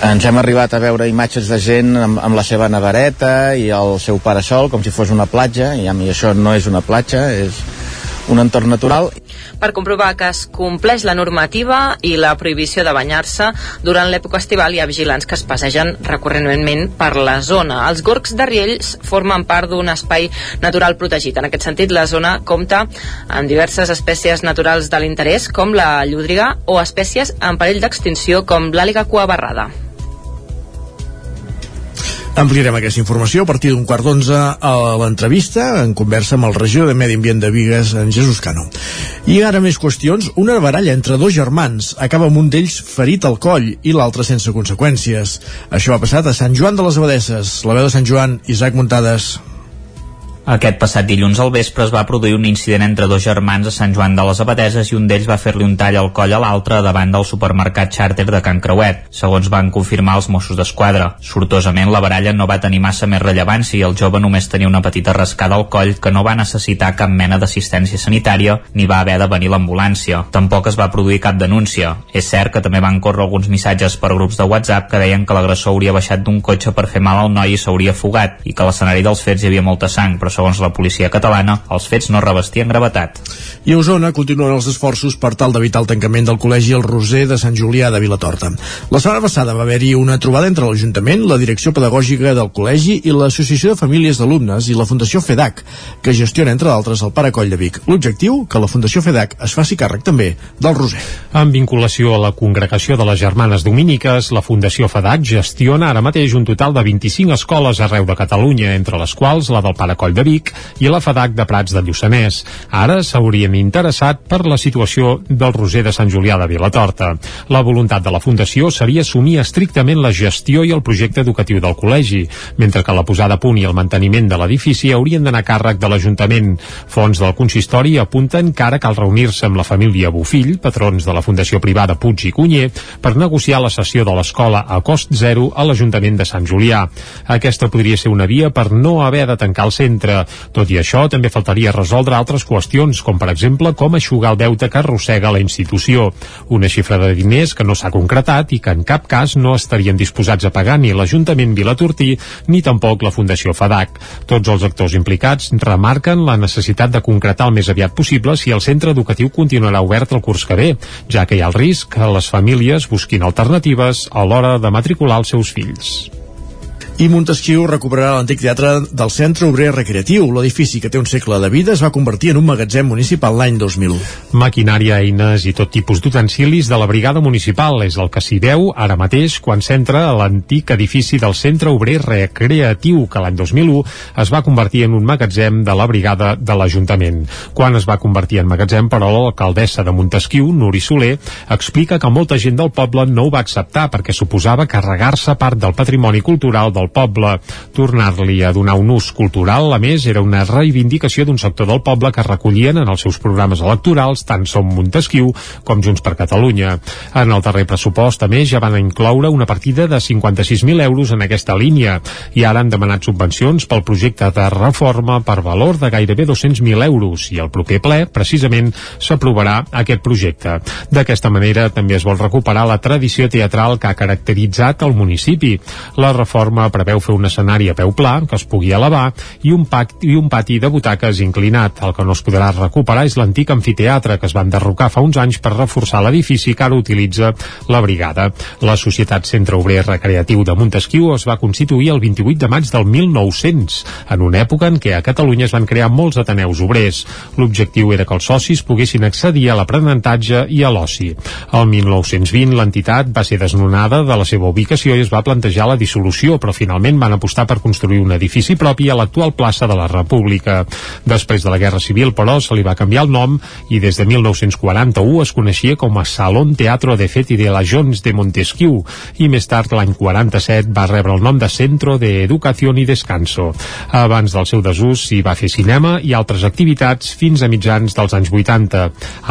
S23: ens hem arribat a veure imatges de gent amb, amb la seva nevareta i el seu parasol com si fos una platja i a mi això no és una platja és un entorn natural
S11: Per comprovar que es compleix la normativa i la prohibició de banyar-se, durant l'època estival hi ha vigilants que es passegen recurrentment per la zona. Els gorgs de Riells formen part d'un espai natural protegit. En aquest sentit, la zona compta amb diverses espècies naturals de l'interès, com la llúdriga, o espècies en perill d'extinció, com l'àliga cua barrada.
S1: Ampliarem aquesta informació a partir d'un quart d'onze a l'entrevista en conversa amb el regidor de Medi Ambient de Vigues, en Jesús Cano. I ara més qüestions. Una baralla entre dos germans acaba amb un d'ells ferit al coll i l'altre sense conseqüències. Això ha passat a Sant Joan de les Abadesses. La veu de Sant Joan, Isaac Muntades.
S24: Aquest passat dilluns al vespre es va produir un incident entre dos germans a Sant Joan de les Abadeses i un d'ells va fer-li un tall al coll a l'altre davant del supermercat xàrter de Can Creuet, segons van confirmar els Mossos d'Esquadra. Sortosament, la baralla no va tenir massa més rellevància i el jove només tenia una petita rascada al coll que no va necessitar cap mena d'assistència sanitària ni va haver de venir l'ambulància. Tampoc es va produir cap denúncia. És cert que també van córrer alguns missatges per grups de WhatsApp que deien que l'agressor hauria baixat d'un cotxe per fer mal al noi i s'hauria fugat i que a l'escenari dels fets hi havia molta sang, però segons la policia catalana, els fets no revestien gravetat.
S1: I a Osona continuen els esforços per tal d'evitar el tancament del col·legi El Roser de Sant Julià de Vilatorta. La setmana passada va haver-hi una trobada entre l'Ajuntament, la Direcció Pedagògica del Col·legi i l'Associació de Famílies d'Alumnes i la Fundació FEDAC, que gestiona, entre d'altres, el Paracoll de Vic. L'objectiu, que la Fundació FEDAC es faci càrrec també del Roser.
S3: En vinculació a la congregació de les Germanes Dominiques, la Fundació FEDAC gestiona ara mateix un total de 25 escoles arreu de Catalunya, entre les quals la del Paracoll de Vic i la FEDAC de Prats de Lluçanès. Ara s'haurien interessat per la situació del Roser de Sant Julià de Vilatorta. La voluntat de la Fundació seria assumir estrictament la gestió i el projecte educatiu del col·legi, mentre que la posada a punt i el manteniment de l'edifici haurien d'anar a càrrec de l'Ajuntament. Fons del consistori apunten que ara cal reunir-se amb la família Bufill, patrons de la Fundació Privada Puig i Cunyer, per negociar la cessió de l'escola a cost zero a l'Ajuntament de Sant Julià. Aquesta podria ser una via per no haver de tancar el centre. Tot i això, també faltaria resoldre altres qüestions, com per exemple com aixugar el deute que arrossega la institució. Una xifra de diners que no s'ha concretat i que en cap cas no estarien disposats a pagar ni l'Ajuntament Vilatortí ni tampoc la Fundació FADAC. Tots els actors implicats remarquen la necessitat de concretar el més aviat possible si el centre educatiu continuarà obert el curs que ve, ja que hi ha el risc que les famílies busquin alternatives a l'hora de matricular els seus fills
S1: i Montesquieu recuperarà l'antic teatre del Centre Obrer Recreatiu. L'edifici, que té un segle de vida, es va convertir en un magatzem municipal l'any 2001.
S3: Maquinària, eines i tot tipus d'utensilis de la brigada municipal és el que s'hi veu ara mateix quan s'entra a l'antic edifici del Centre Obrer Recreatiu, que l'any 2001 es va convertir en un magatzem de la brigada de l'Ajuntament. Quan es va convertir en magatzem, però, l'alcaldessa de Montesquieu, Nuri Soler, explica que molta gent del poble no ho va acceptar perquè suposava carregar-se part del patrimoni cultural del poble. Tornar-li a donar un ús cultural, a més, era una reivindicació d'un sector del poble que recollien en els seus programes electorals tant Som Montesquieu com Junts per Catalunya. En el darrer pressupost, a més, ja van incloure una partida de 56.000 euros en aquesta línia i ara han demanat subvencions pel projecte de reforma per valor de gairebé 200.000 euros i el proper ple, precisament, s'aprovarà aquest projecte. D'aquesta manera també es vol recuperar la tradició teatral que ha caracteritzat el municipi. La reforma preveu fer un escenari a peu pla que es pugui elevar i un, pacti, i un pati de butaques inclinat. El que no es podrà recuperar és l'antic amfiteatre que es va enderrocar fa uns anys per reforçar l'edifici que ara utilitza la brigada. La Societat Centre Obrer Recreatiu de Montesquieu es va constituir el 28 de maig del 1900, en una època en què a Catalunya es van crear molts ateneus obrers. L'objectiu era que els socis poguessin accedir a l'aprenentatge i a l'oci. El 1920 l'entitat va ser desnonada de la seva ubicació i es va plantejar la dissolució, però finalment van apostar per construir un edifici propi a l'actual plaça de la República. Després de la Guerra Civil, però, se li va canviar el nom i des de 1941 es coneixia com a Salón Teatro de Feti de la Jones de Montesquieu i més tard, l'any 47, va rebre el nom de Centro de Educación y Descanso. Abans del seu desús s'hi va fer cinema i altres activitats fins a mitjans dels anys 80.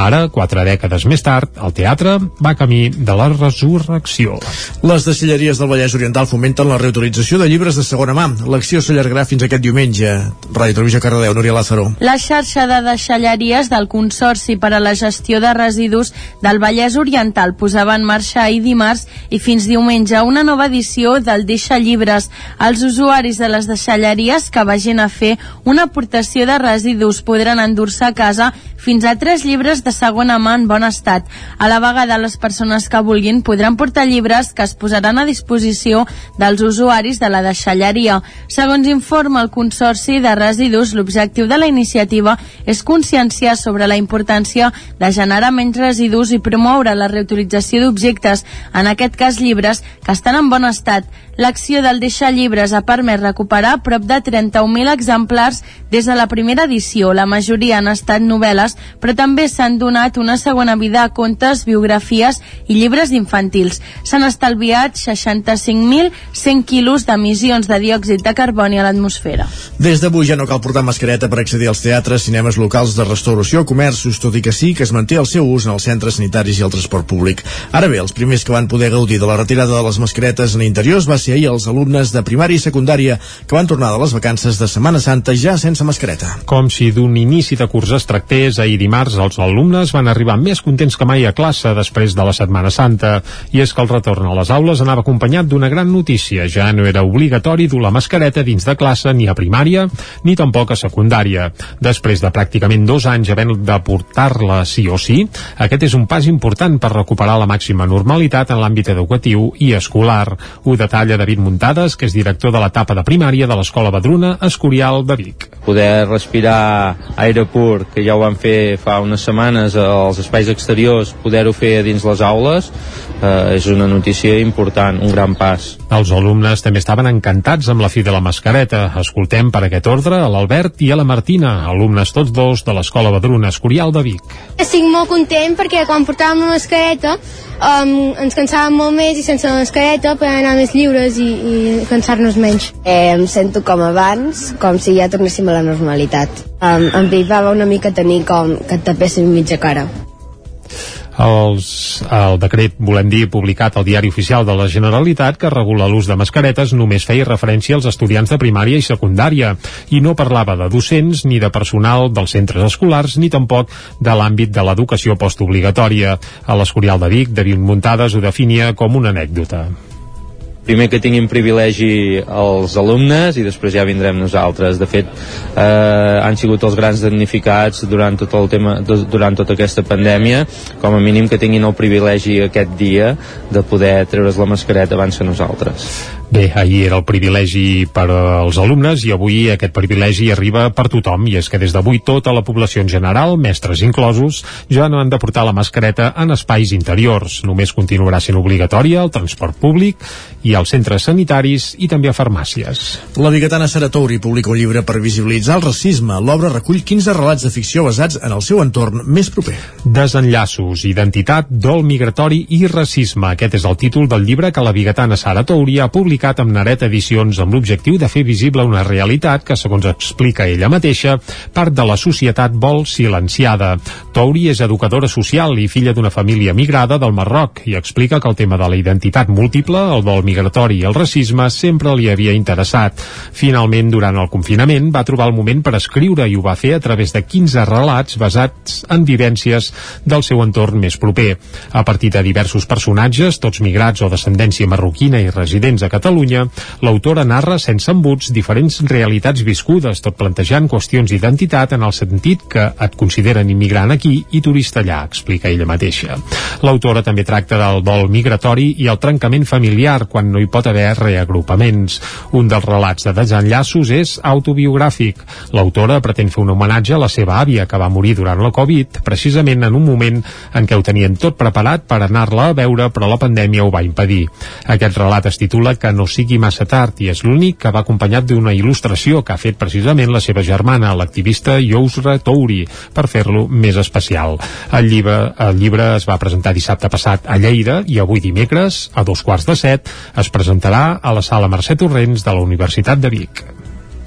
S3: Ara, quatre dècades més tard, el teatre va camí de la resurrecció.
S1: Les deixalleries del Vallès Oriental fomenten la reutilització de llibres de segona mà. L'acció s'allargarà fins aquest diumenge. Ràdio Televisió Cardedeu, Núria Lázaro.
S10: La xarxa de deixalleries del Consorci per a la Gestió de Residus del Vallès Oriental posava en marxa ahir dimarts i fins diumenge una nova edició del Deixa Llibres. Els usuaris de les deixalleries que vagin a fer una aportació de residus podran endur-se a casa fins a tres llibres de segona mà en bon estat. A la vegada, les persones que vulguin podran portar llibres que es posaran a disposició dels usuaris de la deixalleria. Segons informa el Consorci de Residus, l'objectiu de la iniciativa és conscienciar sobre la importància de generar menys residus i promoure la reutilització d'objectes, en aquest cas llibres, que estan en bon estat. L'acció del deixar llibres ha permès recuperar prop de 31.000 exemplars des de la primera edició. La majoria han estat novel·les, però també s'han donat una segona vida a contes, biografies i llibres infantils. S'han estalviat 65.100 quilos d'emissions de diòxid de carboni a l'atmosfera.
S1: Des d'avui ja no cal portar mascareta per accedir als teatres, cinemes locals de restauració, comerços, tot i que sí que es manté el seu ús en els centres sanitaris i el transport públic. Ara bé, els primers que van poder gaudir de la retirada de les mascaretes en interiors va ser ahir els alumnes de primària i secundària que van tornar de les vacances de Setmana Santa ja sense mascareta.
S3: Com si d'un inici de curs es tractés, ahir dimarts els alumnes van arribar més contents que mai a classe després de la Setmana Santa. I és que el retorn a les aules anava acompanyat d'una gran notícia. Ja no era obligatori dur la mascareta dins de classe ni a primària ni tampoc a secundària. Després de pràcticament dos anys havent de portar-la sí o sí, aquest és un pas important per recuperar la màxima normalitat en l'àmbit educatiu i escolar. Ho detalla David Muntades, que és director de l'etapa de primària de l'Escola Badruna Escorial de Vic.
S4: Poder respirar aire pur, que ja ho van fer fa unes setmanes als espais exteriors, poder-ho fer dins les aules, eh, és una notícia important, un gran pas.
S3: Els alumnes també estaven encantats amb la fi de la mascareta. Escoltem per aquest ordre a l'Albert i a la Martina, alumnes tots dos de l'Escola Badruna Escorial de Vic.
S5: Estic molt content perquè quan portàvem la mascareta um, ens cansàvem molt més i sense la mascareta podem anar més lliures i, i cansar-nos menys.
S6: Eh, em sento com abans, com si ja tornéssim a la normalitat. Um, em privava una mica tenir com que et tapéssim mitja cara.
S3: Els, el decret, volem dir, publicat al Diari Oficial de la Generalitat que regula l'ús de mascaretes només feia referència als estudiants de primària i secundària i no parlava de docents ni de personal dels centres escolars ni tampoc de l'àmbit de l'educació postobligatòria. A l'Escorial de Vic, David Muntades ho definia com una anècdota
S4: primer que tinguin privilegi els alumnes i després ja vindrem nosaltres. De fet, eh, han sigut els grans damnificats durant tot el tema, durant tota aquesta pandèmia, com a mínim que tinguin el privilegi aquest dia de poder treure's la mascareta abans que nosaltres.
S3: Bé, ahir era el privilegi per als alumnes i avui aquest privilegi arriba per tothom i és que des d'avui tota la població en general, mestres inclosos, ja no han de portar la mascareta en espais interiors. Només continuarà sent obligatòria al transport públic i als centres sanitaris i també a farmàcies.
S1: La biguetana Sara Touri publica un llibre per visibilitzar el racisme. L'obra recull 15 relats de ficció basats en el seu entorn més proper.
S3: Desenllaços, identitat, dol migratori i racisme. Aquest és el títol del llibre que la biguetana Sara Touri ha publicat publicat amb Naret Edicions amb l'objectiu de fer visible una realitat que, segons explica ella mateixa, part de la societat vol silenciada. Touri és educadora social i filla d'una família migrada del Marroc i explica que el tema de la identitat múltiple, el vol migratori i el racisme sempre li havia interessat. Finalment, durant el confinament, va trobar el moment per escriure i ho va fer a través de 15 relats basats en vivències del seu entorn més proper. A partir de diversos personatges, tots migrats o descendència marroquina i residents a Catalunya, Catalunya, l'autora narra sense embuts diferents realitats viscudes, tot plantejant qüestions d'identitat en el sentit que et consideren immigrant aquí i turista allà, explica ella mateixa. L'autora també tracta del vol migratori i el trencament familiar quan no hi pot haver reagrupaments. Un dels relats de desenllaços és autobiogràfic. L'autora pretén fer un homenatge a la seva àvia, que va morir durant la Covid, precisament en un moment en què ho tenien tot preparat per anar-la a veure, però la pandèmia ho va impedir. Aquest relat es titula Que no sigui massa tard i és l'únic que va acompanyat d'una il·lustració que ha fet precisament la seva germana, l'activista Yousra Touri, per fer-lo més especial. El llibre, el llibre es va presentar dissabte passat a Lleida i avui dimecres, a dos quarts de set, es presentarà a la sala Mercè Torrents de la Universitat de Vic.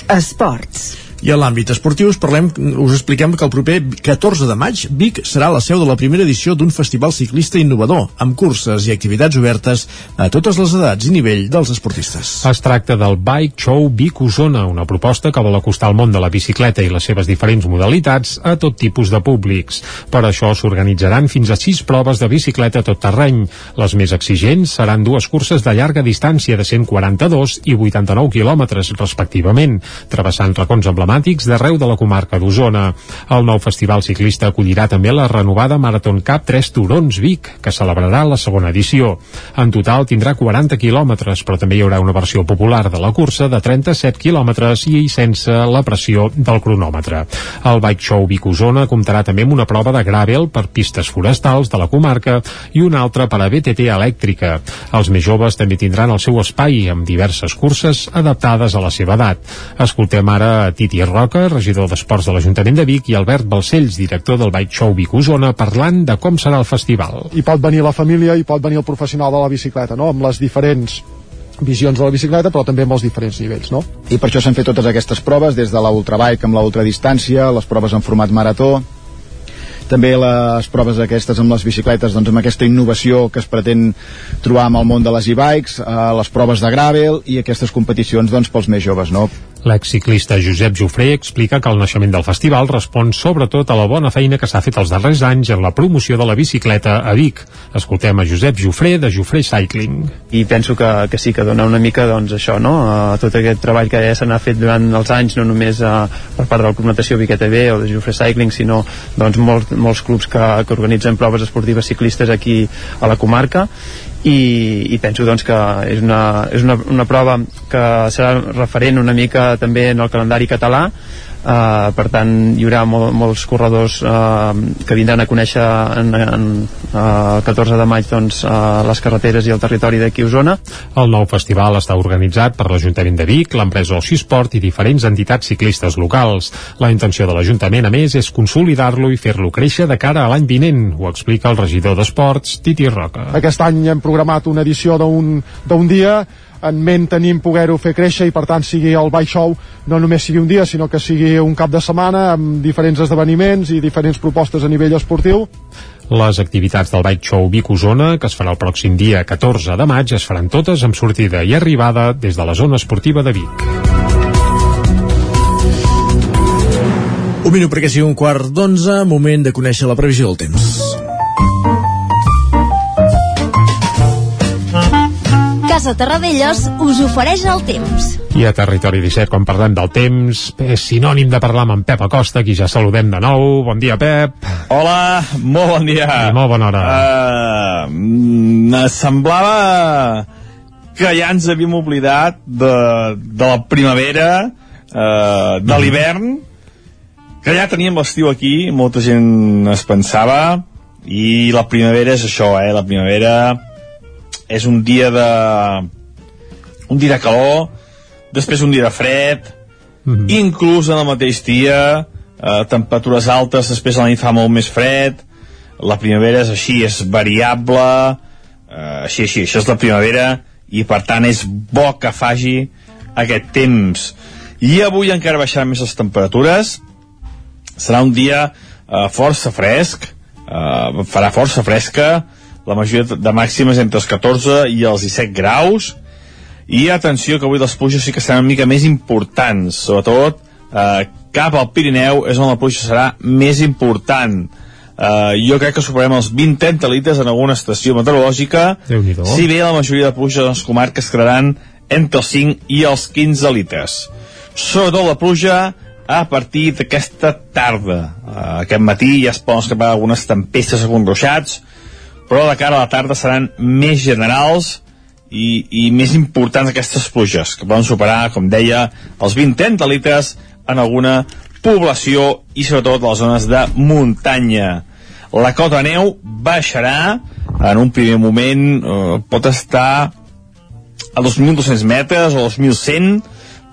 S18: Esports.
S1: I a l'àmbit esportiu us, parlem, us expliquem que el proper 14 de maig Vic serà la seu de la primera edició d'un festival ciclista innovador, amb curses i activitats obertes a totes les edats i nivell dels esportistes.
S3: Es tracta del Bike Show Vic Osona, una proposta que vol acostar el món de la bicicleta i les seves diferents modalitats a tot tipus de públics. Per això s'organitzaran fins a sis proves de bicicleta tot terreny. Les més exigents seran dues curses de llarga distància de 142 i 89 quilòmetres, respectivament, travessant racons emblemàtics emblemàtics d'arreu de la comarca d'Osona. El nou festival ciclista acollirà també la renovada Marathon Cup 3 Turons Vic, que celebrarà la segona edició. En total tindrà 40 quilòmetres, però també hi haurà una versió popular de la cursa de 37 quilòmetres i sense la pressió del cronòmetre. El Bike Show Vic Osona comptarà també amb una prova de gravel per pistes forestals de la comarca i una altra per a BTT elèctrica. Els més joves també tindran el seu espai amb diverses curses adaptades a la seva edat. Escoltem ara a Titi Roca, regidor d'Esports de l'Ajuntament de Vic, i Albert Balcells, director del Bike Show Vic Osona, parlant de com serà el festival.
S25: Hi pot venir la família, hi pot venir el professional de la bicicleta, no? amb les diferents visions de la bicicleta, però també amb els diferents nivells, no?
S26: I per això s'han fet totes aquestes proves, des de la ultrabike amb la ultradistància, les proves en format marató, també les proves aquestes amb les bicicletes doncs amb aquesta innovació que es pretén trobar amb el món de les e-bikes, eh, les proves de gravel i aquestes competicions doncs pels més joves no?
S3: L'exciclista Josep Jofré explica que el naixement del festival respon sobretot a la bona feina que s'ha fet els darrers anys en la promoció de la bicicleta a Vic. Escoltem a Josep Jofré de Jofré Cycling.
S27: i penso que, que sí, que dona una mica doncs, això, no? a tot aquest treball que ja se n'ha fet durant els anys, no només a, per part del Club Natació Vic ETV o de Jofre Cycling, sinó doncs, molts, molts clubs que, que organitzen proves esportives ciclistes aquí a la comarca i, i penso doncs, que és, una, és una, una prova que serà referent una mica també en el calendari català Uh, per tant hi haurà mol, molts corredors uh, que vindran a conèixer en, en, uh, el 14 de maig doncs, uh, les carreteres i el territori d'aquí a Osona
S3: El nou festival està organitzat per l'Ajuntament de Vic, l'empresa Oxisport i diferents entitats ciclistes locals. La intenció de l'Ajuntament, a més, és consolidar-lo i fer-lo créixer de cara a l'any vinent, ho explica el regidor d'Esports, Titi Roca.
S25: Aquest any hem programat una edició d'un d'un dia en ment tenim poder-ho fer créixer i per tant sigui el Bike Show no només sigui un dia sinó que sigui un cap de setmana amb diferents esdeveniments i diferents propostes a nivell esportiu
S3: Les activitats del Bike Show Vic Osona, que es farà el pròxim dia 14 de maig, es faran totes amb sortida i arribada des de la zona esportiva de Vic.
S1: Un minut perquè sigui un quart d'onze, moment de conèixer la previsió del temps.
S18: Casa Terradellos us ofereix el temps.
S3: I a Territori 17, quan parlem del temps, és sinònim de parlar amb en Pep Acosta, qui ja saludem de nou. Bon dia, Pep.
S17: Hola, molt bon dia.
S3: I molt bona hora.
S17: Uh, semblava que ja ens havíem oblidat de, de la primavera, uh, de l'hivern, que ja teníem l'estiu aquí, molta gent es pensava, i la primavera és això, eh? La primavera és un dia de... un dia de calor, després un dia de fred, mm -hmm. inclús en el mateix dia, eh, temperatures altes, després a la nit fa molt més fred, la primavera és així, és variable, eh, així, així, això és la primavera, i per tant és bo que faci aquest temps. I avui encara baixaran més les temperatures, serà un dia eh, força fresc, eh, farà força fresca, la majoria de màximes entre els 14 i els 17 graus, i atenció que avui les pluges sí que seran una mica més importants, sobretot eh, cap al Pirineu és on la pluja serà més important. Eh, jo crec que superem els 20-30 litres en alguna estació meteorològica, si bé la majoria de pluja de les comarques quedaran entre els 5 i els 15 litres. Sobretot la pluja a partir d'aquesta tarda. Uh, aquest matí ja es poden escapar algunes tempestes a ruixats, però de cara a la tarda seran més generals i, i més importants aquestes pluges, que poden superar, com deia, els 20-30 litres en alguna població i sobretot a les zones de muntanya. La cota neu baixarà, en un primer moment eh, pot estar a 2.200 metres o 2.100,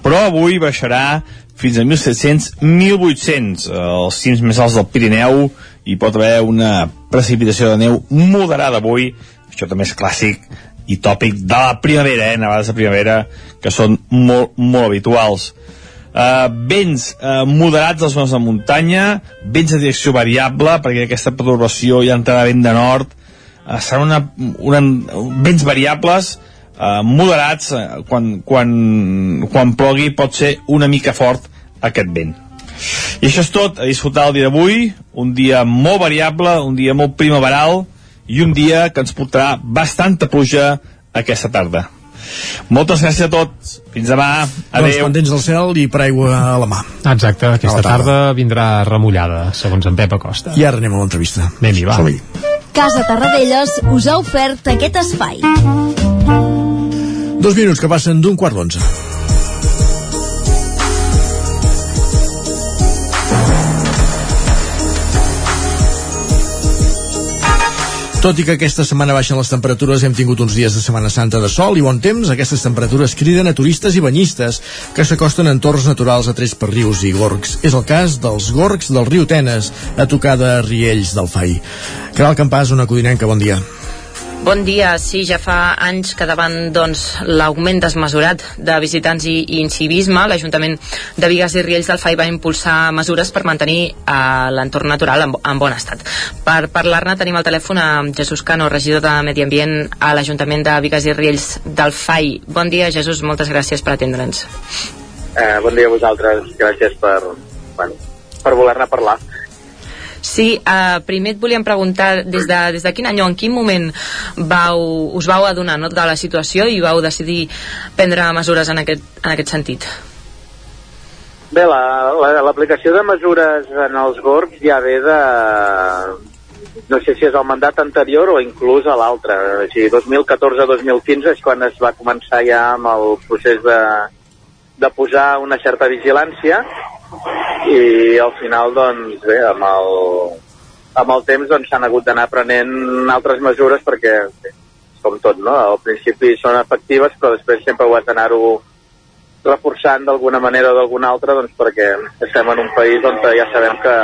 S17: però avui baixarà fins a 1.700, 1.800 els cims més alts del Pirineu hi pot haver una precipitació de neu moderada avui. Això també és clàssic i tòpic de la primavera, eh? nevades de primavera que són molt, molt habituals. Uh, vents uh, moderats als zones de muntanya vents de direcció variable perquè aquesta perturbació ja entrarà vent de nord. Uh, seran una, una, vents variables uh, moderats uh, quan, quan, quan plogui pot ser una mica fort aquest vent i això és tot, a disfrutar el dia d'avui, un dia molt variable, un dia molt primaveral i un dia que ens portarà bastanta pluja aquesta tarda. Moltes gràcies a tots. Fins demà. Adéu.
S1: Doncs pendents del cel i per aigua a la mà.
S3: Exacte, aquesta tarda. tarda vindrà remullada, segons en Pep Acosta.
S1: I ara anem a l'entrevista.
S3: Anem-hi, va.
S1: Som-hi.
S18: Casa Tarradellas us ha ofert aquest espai.
S1: Dos minuts que passen d'un quart d'onze. Tot i que aquesta setmana baixen les temperatures, hem tingut uns dies de Setmana Santa de sol i bon temps, aquestes temperatures criden a turistes i banyistes que s'acosten a entorns naturals atrets per rius i gorgs. És el cas dels gorgs del riu Tenes, a tocar de Riells del Fai. Caral Campàs, una codinenca, bon dia.
S11: Bon dia. Sí, ja fa anys que davant doncs, l'augment desmesurat de visitants i, i incivisme, l'Ajuntament de Vigues i Riells del FAI va impulsar mesures per mantenir eh, l'entorn natural en, en bon estat. Per parlar-ne tenim al telèfon a Jesús Cano, regidor de Medi Ambient a l'Ajuntament de Vigues i Riells del FAI. Bon dia, Jesús, moltes gràcies per atendre'ns.
S28: Eh, bon dia a vosaltres, gràcies per, bueno, per voler-ne parlar.
S11: Sí, uh, primer et volíem preguntar des de, des de quin any o en quin moment vau, us vau adonar no, de la situació i vau decidir prendre mesures en aquest, en aquest sentit?
S28: Bé, l'aplicació la, la, de mesures en els GORBs ja ve de... No sé si és el mandat anterior o inclús a l'altre. O sigui, 2014-2015 és quan es va començar ja amb el procés de, de posar una certa vigilància i al final doncs bé, amb el, amb el temps doncs s'han hagut d'anar prenent altres mesures perquè com tot, no? Al principi són efectives però després sempre ho has d'anar-ho reforçant d'alguna manera o d'alguna altra doncs perquè estem en un país on ja sabem que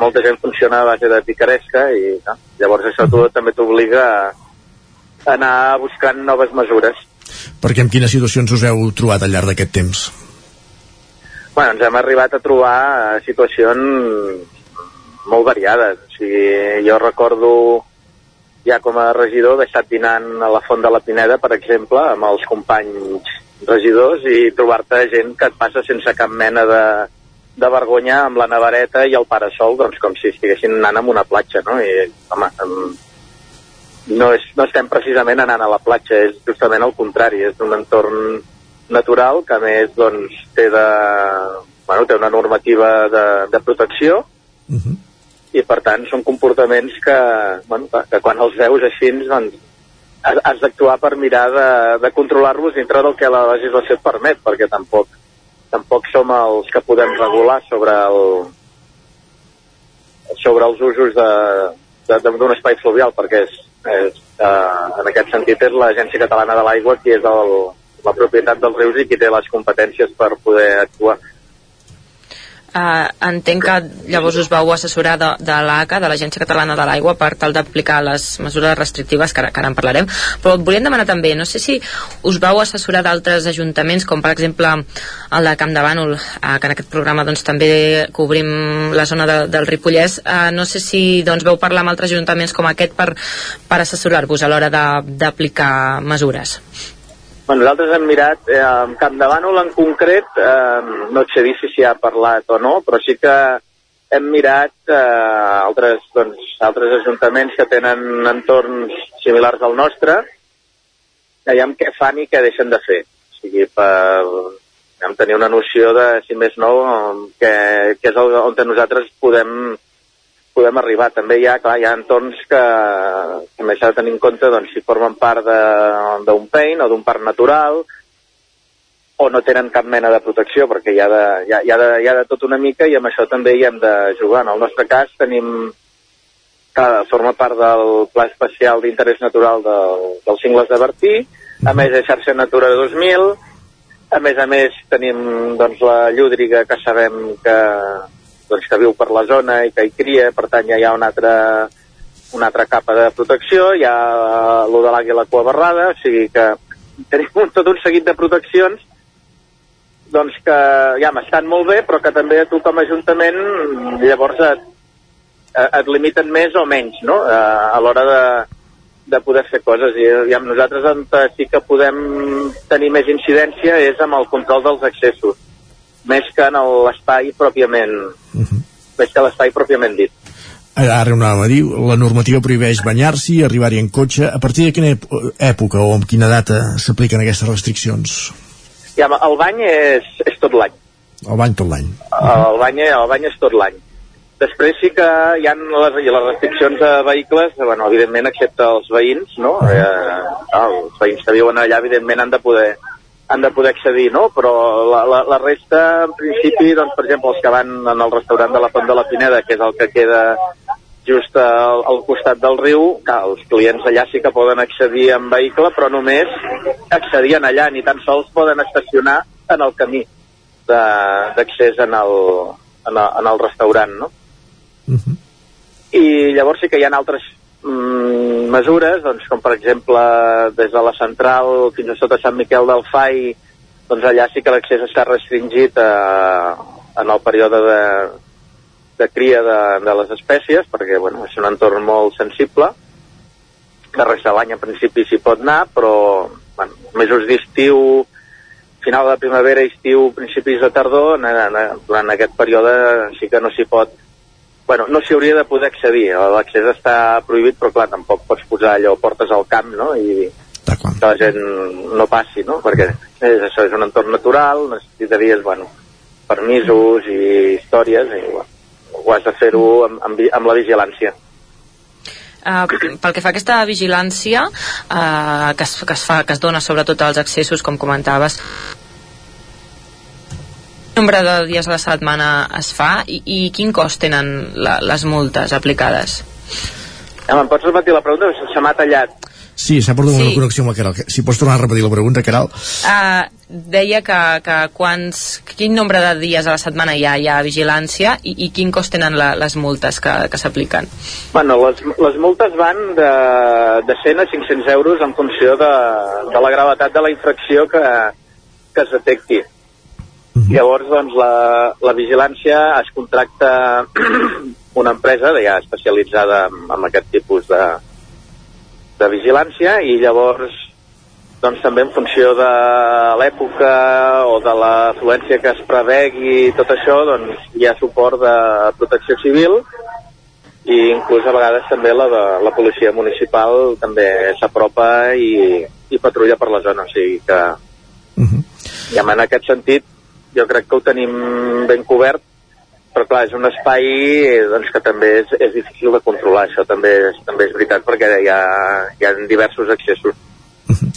S28: molta gent funciona a base de picaresca i no? llavors això tu, també t'obliga a anar buscant noves mesures.
S1: Perquè en quines situacions us heu trobat al llarg d'aquest temps?
S28: Bueno, ens hem arribat a trobar eh, situacions molt variades. O sigui, jo recordo ja com a regidor d'haver estat dinant a la Font de la Pineda, per exemple, amb els companys regidors i trobar-te gent que et passa sense cap mena de, de vergonya amb la nevareta i el parasol, doncs com si estiguessin anant a una platja, no? I, home, no, és, no estem precisament anant a la platja, és justament el contrari, és un entorn natural que a més doncs, té, de, bueno, té una normativa de, de protecció uh
S1: Mhm.
S28: -huh. i per tant són comportaments que, bueno, que, que quan els veus així doncs, has, has d'actuar per mirar de, de controlar-los dintre del que la legislació et permet perquè tampoc, tampoc som els que podem regular sobre el sobre els usos d'un espai fluvial perquè és, és, eh, en aquest sentit és l'Agència Catalana de l'Aigua qui és el, la propietat dels rius i qui té les competències per poder actuar.
S11: Uh, entenc que llavors us vau assessorar de, de l'ACA, de l'Agència Catalana de l'Aigua, per tal d'aplicar les mesures restrictives, que ara, que ara en parlarem, però et volíem demanar també, no sé si us vau assessorar d'altres ajuntaments, com per exemple el de Camp de Bànol, uh, que en aquest programa doncs, també cobrim la zona de, del Ripollès, uh, no sé si doncs, veu parlar amb altres ajuntaments com aquest per, per assessorar-vos a l'hora d'aplicar mesures.
S28: Bueno, nosaltres hem mirat, eh, en Camp de Bànol en concret, eh, no sé dir si s'hi ha parlat o no, però sí que hem mirat eh, altres, doncs, altres ajuntaments que tenen entorns similars al nostre, veiem què fan i què deixen de fer. O sigui, per vam tenir una noció de, si més no, que, que és el, on nosaltres podem podem arribar. També hi ha, clar, hi ha entorns que també s'ha de tenir en compte doncs, si formen part d'un pain o d'un parc natural o no tenen cap mena de protecció perquè hi ha de, hi ha, hi ha de, hi ha de tot una mica i amb això també hi hem de jugar. En el nostre cas tenim que forma part del Pla Especial d'Interès Natural del, dels cingles de Bertí, a més de xarxa Natura 2000, a més a més tenim doncs, la llúdriga que sabem que, doncs, que viu per la zona i que hi cria, per tant ja hi ha una altra, una altra capa de protecció, hi ha lo de l'àguila cua barrada, o sigui que tenim un, tot un seguit de proteccions doncs que ja m'estan molt bé, però que també tu com a Ajuntament llavors et, et limiten més o menys no? a, a l'hora de, de poder fer coses. I, i amb nosaltres on sí que podem tenir més incidència és amb el control dels accessos més que en l'espai pròpiament uh -huh. més que l'espai pròpiament dit
S1: Ara una a dir, la normativa prohibeix banyar-s'hi, arribar-hi en cotxe. A partir de quina època o amb quina data s'apliquen aquestes restriccions?
S28: Ja, el bany és, és tot l'any.
S1: El bany tot l'any.
S28: El, bany, el bany és tot l'any. Després sí que hi ha les, les restriccions a vehicles, bueno, evidentment, excepte els veïns, no? Eh, els veïns que viuen allà, evidentment, han de poder han de poder accedir, no? Però la, la, la resta, en principi, doncs, per exemple, els que van en el restaurant de la Font de la Pineda, que és el que queda just al, al costat del riu, que els clients allà sí que poden accedir en vehicle, però només accedien allà, ni tan sols poden estacionar en el camí d'accés en, el, en, el, en el restaurant, no?
S1: Uh -huh.
S28: I llavors sí que hi ha altres mm, mesures, doncs, com per exemple des de la central fins a sota Sant Miquel del Fai, doncs allà sí que l'accés està restringit a, en el període de, de cria de, de les espècies, perquè bueno, és un entorn molt sensible, de l'any en principi s'hi pot anar, però bueno, mesos d'estiu final de primavera, estiu, principis de tardor, en, en, durant aquest període sí que no s'hi pot bueno, no s'hi hauria de poder accedir, l'accés està prohibit, però clar, tampoc pots posar allò portes al camp, no?, i que la gent no passi, no?, perquè és, això és un entorn natural, necessitaries, bueno, permisos i històries, i bueno, ho has de fer-ho amb, amb, amb la vigilància.
S11: Uh, pel que fa a aquesta vigilància uh, que, es, que, es fa, que es dona sobretot als accessos, com comentaves, nombre de dies a la setmana es fa i, i quin cost tenen la, les multes aplicades?
S28: Ja, em pots repetir la pregunta? Se m'ha tallat.
S1: Sí, s'ha perdut
S11: Sí.
S1: una connexió amb la Caral. Si pots tornar a repetir la pregunta, Caral.
S11: Uh, deia que, que quants, quin nombre de dies a la setmana hi ha, hi ha vigilància i, i quin cost tenen la, les multes que, que s'apliquen?
S28: Bueno, les, les multes van de, de 100 a 500 euros en funció de, de la gravetat de la infracció que, que es detecti. Llavors, doncs, la, la vigilància es contracta una empresa ja especialitzada en, en aquest tipus de, de vigilància i llavors doncs també en funció de l'època o de l'afluència que es prevegui i tot això, doncs hi ha suport de protecció civil i inclús a vegades també la de la policia municipal també s'apropa i, i patrulla per la zona, o sigui que i en aquest sentit jo crec que ho tenim ben cobert però clar, és un espai eh, doncs, que també és, és difícil de controlar això també és, també és veritat perquè hi ha, hi ha diversos accessos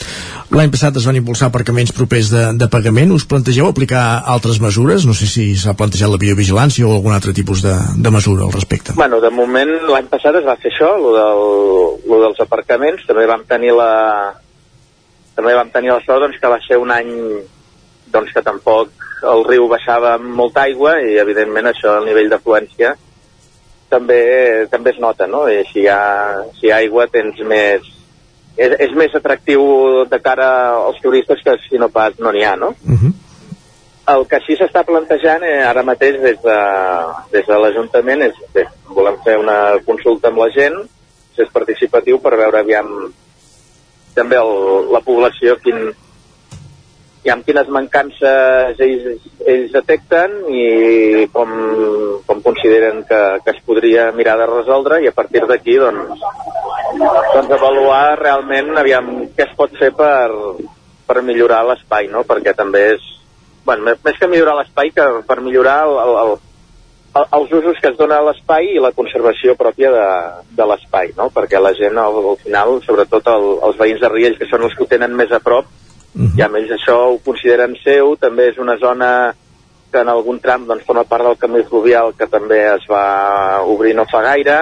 S1: L'any passat es van impulsar aparcaments propers de, de pagament. Us plantegeu aplicar altres mesures? No sé si s'ha plantejat la biovigilància o algun altre tipus de, de mesura al respecte.
S28: Bueno, de moment l'any passat es va fer això, lo, del, lo dels aparcaments, també vam tenir la també vam tenir la sort doncs, que va ser un any doncs, que tampoc el riu baixava amb molta aigua i evidentment això, el nivell d'afluència també, també es nota, no? I si hi ha, si hi ha aigua tens més... És, és més atractiu de cara als turistes que si no pas no n'hi ha, no? El que sí s'està plantejant eh, ara mateix des de, des de l'Ajuntament és bé, volem fer una consulta amb la gent, si és participatiu per veure aviam també el, la població quin, i amb quines mancances ells, ells detecten i com, com consideren que, que es podria mirar de resoldre i a partir d'aquí doncs, doncs avaluar realment aviam què es pot fer per, per millorar l'espai, no? perquè també és bueno, més, que millorar l'espai que per millorar el, el, el, els usos que es dona a l'espai i la conservació pròpia de, de l'espai, no? perquè la gent al, al final, sobretot el, els veïns de Riells, que són els que ho tenen més a prop, i amb ells això ho consideren seu, també és una zona que en algun tram doncs, forma part del camí fluvial que també es va obrir no fa gaire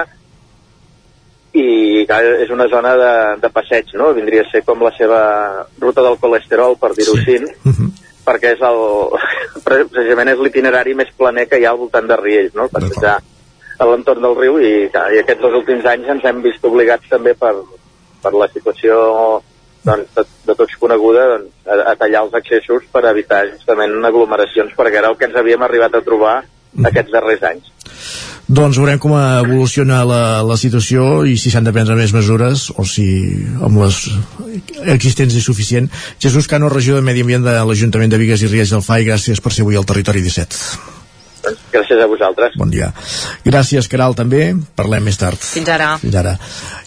S28: i és una zona de, de passeig, no? Vindria a ser com la seva ruta del colesterol, per dir-ho sí. així, perquè és el, precisament és l'itinerari més planer que hi ha al voltant de Riells, no? Passejar a l'entorn del riu i, clar, i aquests dos últims anys ens hem vist obligats també per, per la situació doncs, de, de tots coneguda doncs, a, a tallar els accessos per evitar justament aglomeracions perquè era el que ens havíem arribat a trobar aquests darrers anys.
S1: Doncs veurem com evoluciona la, la situació i si s'han de prendre més mesures o si amb les existents és suficient. Jesús Cano, regió de Medi Ambient de l'Ajuntament de Vigues i Riells del FAI, gràcies per ser avui al Territori 17.
S28: Gràcies a vosaltres.
S1: Bon dia. Gràcies, Caral, també. Parlem més tard.
S11: Fins ara.
S1: Fins ara.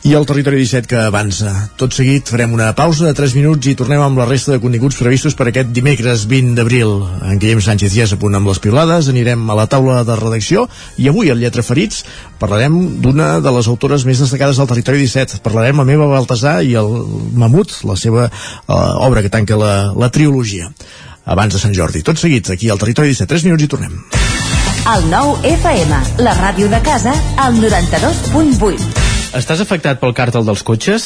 S1: I el Territori 17 que avança. Tot seguit farem una pausa de 3 minuts i tornem amb la resta de continguts previstos per aquest dimecres 20 d'abril. En Guillem Sánchez ja és a punt amb les piulades, anirem a la taula de redacció i avui al Lletra Ferits parlarem d'una de les autores més destacades del Territori 17. Parlarem amb Eva Baltasar i el Mamut, la seva eh, obra que tanca la, la trilogia abans de Sant Jordi. Tot seguit, aquí al Territori 17. 3 minuts i tornem.
S18: El nou FM, la ràdio de casa, al 92.8.
S29: Estàs afectat pel càrtel dels cotxes?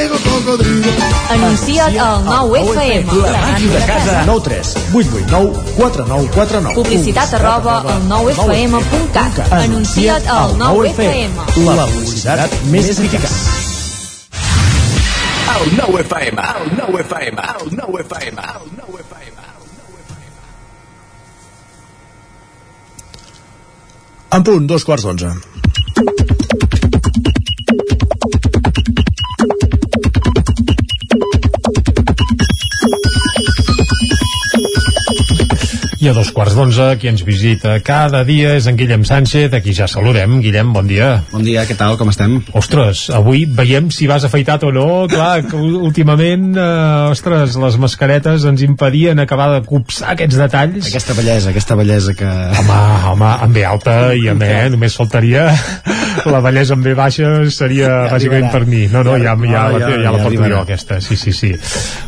S30: cocodrilo.
S31: Anuncia't al 9FM.
S1: La màquina de casa. 9 3 8 8 9 4 9 4 9.
S31: Publicitat arroba al 9FM.cat. Anuncia't al 9FM.
S1: La publicitat més eficaç.
S30: El 9 FM, el 9 FM, el 9 FM, el 9 FM.
S1: En punt, dos quarts d'onze.
S3: I a dos quarts d'onze, qui ens visita cada dia és en Guillem Sánchez, a qui ja saludem. Guillem, bon dia.
S32: Bon dia, què tal, com estem?
S3: Ostres, avui veiem si vas afeitat o no. Clar, que últimament, eh, ostres, les mascaretes ens impedien acabar de copsar aquests detalls.
S32: Aquesta bellesa, aquesta bellesa que...
S3: Home, home, amb B alta i amb E, només faltaria la bellesa amb B baixa seria
S32: Ja
S3: bàsicament per mi. No, no, ja, ja, ja, la,
S32: ja-
S3: ja,
S32: ja
S3: la porto jo, aquesta. Sí, sí, sí.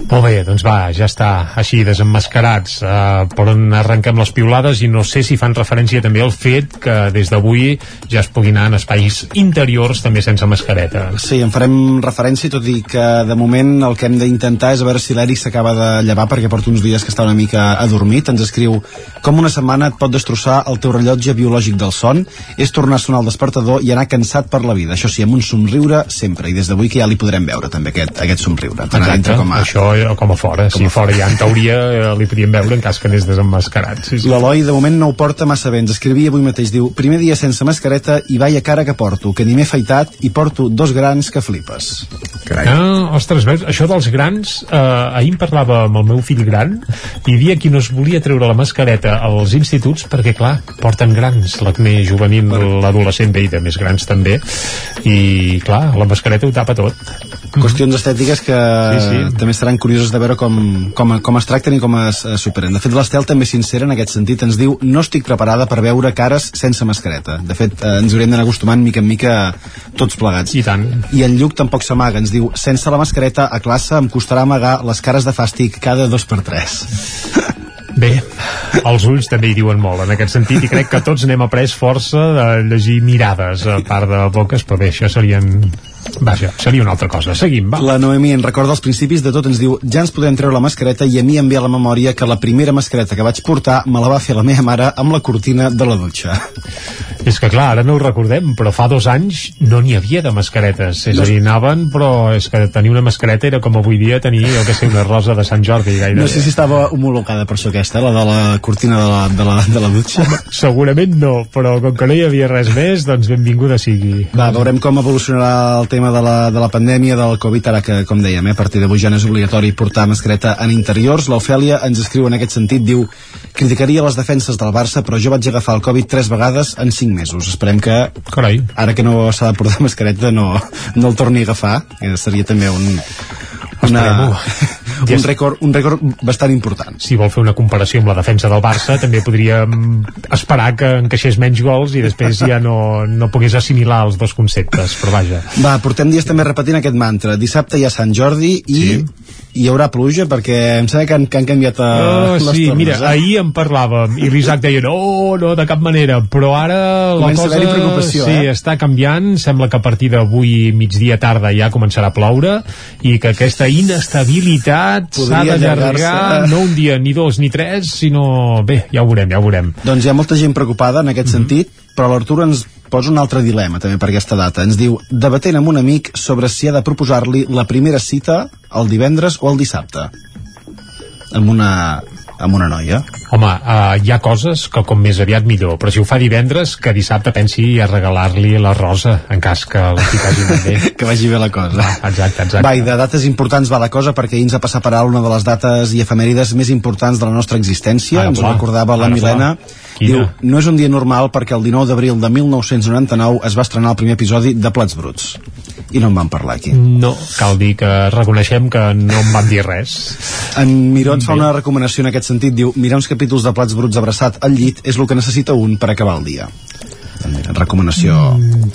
S3: Molt bé, doncs va, ja està, així, desemmascarats. Uh, per on arrenquem les piulades i no sé si fan referència també al fet que des d'avui ja es pugui anar en espais interiors també sense mascareta.
S32: Sí, en farem referència, tot i que de moment el que hem d'intentar és a veure si l'Eric s'acaba de llevar perquè porta uns dies que està una mica adormit. Ens escriu com una setmana et pot destrossar el teu rellotge biològic del son, és tornar a sonar el despertador i anar cansat per la vida. Això sí, amb un somriure sempre, i des d'avui que ja li podrem veure també aquest, aquest somriure. Tant dintre com a...
S3: Això eh, com a fora.
S32: Com
S3: si
S32: a
S3: fora ja en teoria eh, li podíem veure en cas que anés desemmascarat. Sí, sí.
S32: L'Eloi de moment no ho porta massa bé, ens escrivia avui mateix, diu primer dia sense mascareta i vaya cara que porto, que ni m'he afaitat i porto dos grans que flipes.
S1: Carai.
S3: Ah, ostres, veus, això dels grans, eh, ahir em parlava amb el meu fill gran i hi havia qui no es volia treure la mascareta als instituts perquè, clar, porten grans, l'acné juvenil, l'adolescent bé i de més grans també, i clar, la mascareta ho tapa tot.
S32: Qüestions estètiques que
S3: Sí, sí.
S32: també seran curioses de veure com, com, com es tracten i com es superen. De fet, l'Estel també sincera en aquest sentit ens diu no estic preparada per veure cares sense mascareta. De fet, eh, ens haurem d'anar acostumant mica en mica tots plegats.
S3: I tant.
S32: I en Lluc tampoc s'amaga, ens diu sense la mascareta a classe em costarà amagar les cares de fàstic cada dos per tres.
S3: Bé, els ulls també hi diuen molt en aquest sentit i crec que tots n'hem après força de llegir mirades a part de boques, però bé, això serien... Vaja, seria una altra cosa. Seguim, va.
S32: La Noemi en recorda els principis de tot, ens diu ja ens podem treure la mascareta i a mi em ve a la memòria que la primera mascareta que vaig portar me la va fer la meva mare amb la cortina de la dutxa.
S3: És que clar, ara no ho recordem, però fa dos anys no n'hi havia de mascaretes. És a dir, anaven, però és que tenir una mascareta era com avui dia tenir, jo que sé, una rosa de Sant Jordi gairebé.
S32: No sé si estava homologada per això aquesta, la de la cortina de la, de la, de la dutxa?
S3: Segurament no, però com que no hi havia res més, doncs benvinguda sigui.
S32: Va, veurem com evolucionarà el tema de la, de la pandèmia del Covid, ara que, com dèiem, eh, a partir d'avui ja no és obligatori portar mascareta en interiors. L'Ofèlia ens escriu en aquest sentit, diu criticaria les defenses del Barça, però jo vaig agafar el Covid tres vegades en cinc mesos. Esperem que,
S3: Carai.
S32: ara que no s'ha de portar mascareta, no, no el torni a agafar, que seria també un, una, un, rècord, un rècord bastant important.
S3: Si vol fer una comparació amb la defensa del Barça, també podríem esperar que encaixés menys gols i després ja no, no pogués assimilar els dos conceptes, però vaja.
S32: Va, portem dies també repetint aquest mantra. Dissabte hi ha Sant Jordi i sí. hi haurà pluja perquè em sembla que han, que han canviat uh,
S3: Oh,
S32: les
S3: sí,
S32: tornes,
S3: mira,
S32: eh?
S3: ahir en parlàvem i l'Isaac deia no, no, de cap manera, però ara
S32: Comença a
S3: la cosa sí,
S32: eh?
S3: està canviant, sembla que a partir d'avui migdia tarda ja començarà a ploure i que aquesta inestabilitat s'ha
S32: Podria
S3: d'allargar no un dia, ni dos, ni tres, sinó bé, ja ho veurem, ja ho veurem.
S32: Doncs hi ha molta gent preocupada en aquest sentit, però l'Artur ens posa un altre dilema també per aquesta data. Ens diu, debatent amb un amic sobre si ha de proposar-li la primera cita el divendres o el dissabte. Amb una, amb una noia.
S3: Home, uh, hi ha coses que com més aviat millor, però si ho fa divendres, que dissabte pensi a regalar-li la rosa, en cas que la anat bé.
S32: que vagi bé la cosa.
S3: Va, exacte, exacte.
S32: Va, i de dates importants va la cosa perquè ahir ens ha passat per una de les dates i efemèrides més importants de la nostra existència.
S3: Ara,
S32: ens ho
S3: clar.
S32: recordava la
S3: Ara,
S32: Milena.
S3: clar. Quina?
S32: Diu, no és un dia normal perquè el 19 d'abril de 1999 es va estrenar el primer episodi de Plats Bruts. I no en vam parlar aquí.
S3: No, cal dir que reconeixem que no em van dir res.
S32: En Miró ens fa una recomanació en aquest sentit. Diu, mirar uns capítols de Plats Bruts abraçat al llit és el que necessita un per acabar el dia. Recomanació...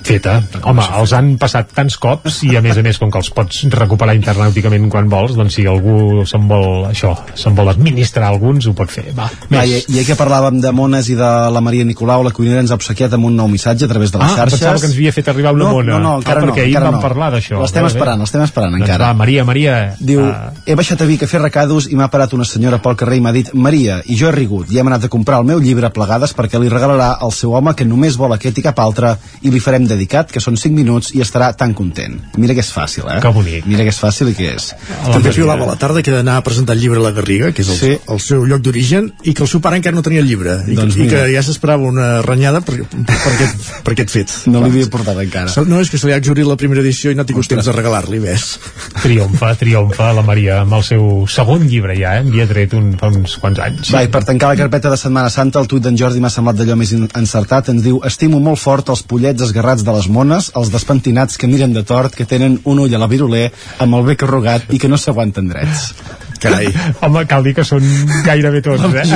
S3: Feta. Home, els han passat tants cops i a més a més com que els pots recuperar internàuticament quan vols, doncs si algú se'n vol això, se'n vol administrar alguns, ho pot fer. Va,
S32: Va, i, i que parlàvem de mones i de la Maria Nicolau, la cuinera ens ha obsequiat amb un nou missatge a través de les
S3: Ah,
S32: xarxes.
S3: pensava que ens havia fet arribar una
S32: no,
S3: mona.
S32: No, no, encara
S3: ah,
S32: no.
S3: perquè ahir vam
S32: no.
S3: parlar d'això.
S32: L'estem esperant, l'estem esperant
S3: Doncs
S32: encara.
S3: va, Maria, Maria.
S32: Diu,
S3: ah,
S32: he baixat a Vic a fer recados i m'ha parat una senyora pel carrer i m'ha dit Maria, i jo he rigut, i hem anat a comprar el meu llibre plegades perquè li regalarà al seu home que només vol aquest i cap altre i li farem dedicat, que són 5 minuts i estarà tan content. Mira que és fàcil, eh?
S3: Que bonic.
S32: Mira que és fàcil i que és.
S1: També piolava a la tarda que he d'anar a presentar el llibre a la Garriga, que és el,
S32: Sí.
S1: el seu lloc d'origen, i que el seu pare encara no tenia el llibre. I,
S32: Doncs
S1: que, i que ja s'esperava una renyada per, per, aquest, per aquest fet.
S32: No l'havia portat encara.
S1: No, és que se li ha exaurit la primera edició i no ha tingut temps de regalar-li, ves.
S3: triomfa, triomfa la Maria amb el seu segon llibre ja, eh? Havia tret un, fa uns quants anys.
S32: Va, i per tancar la carpeta de Setmana Santa, el tuit d'en Jordi m'ha semblat d'allò més encertat. Ens diu, estimo molt fort els pollets esgarrats de les mones, els despentinats que miren de tort, que tenen un ull a la viruler, amb el bec arrugat i que no s'aguanten drets.
S1: Carai.
S3: Home, cal dir que són gairebé tots, eh?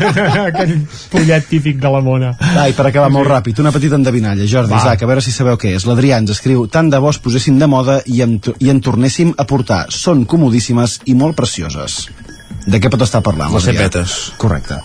S3: Aquell pollet típic de la mona.
S32: Va, i per acabar molt ràpid, una petita endevinalla, Jordi,
S3: Va.
S32: Isaac, a veure si sabeu què és. L'Adrià ens escriu, tant de bo es posessin de moda i en, i en tornéssim a portar. Són comodíssimes i molt precioses. De què pot estar parlant,
S1: Les cepetes.
S32: Correcte.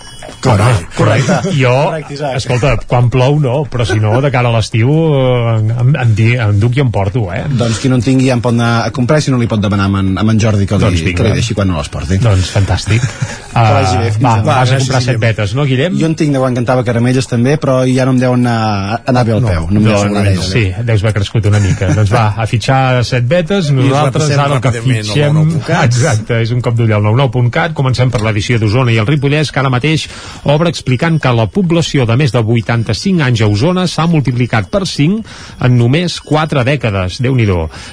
S1: Carai.
S32: Correcte.
S3: Jo,
S32: Correcte,
S3: escolta, quan plou no, però si no, de cara a l'estiu eh, em, em, em duc i em porto, eh?
S32: Doncs qui no en tingui ja en pot anar a comprar si no li pot demanar amb en, amb en Jordi que li,
S3: Doncs vinga.
S32: que li deixi quan no les porti.
S3: Doncs fantàstic. Uh,
S32: vagi bé,
S3: va,
S32: demà.
S3: vas a comprar set vetes, no, Guillem?
S32: Jo en tinc de quan cantava caramelles també, però ja no em deuen anar, anar bé al peu. No, em deuen anar bé.
S3: doncs, sí, deus haver crescut una mica. doncs va, a fitxar set vetes, nosaltres ara el que fitxem...
S1: 99.cat.
S3: Exacte, és un cop d'ull al 99.cat. Comencem per l'edició d'Osona i el Ripollès, que ara mateix obre explicant que la població de més de 85 anys a Osona s'ha multiplicat per 5 en només 4 dècades. déu nhi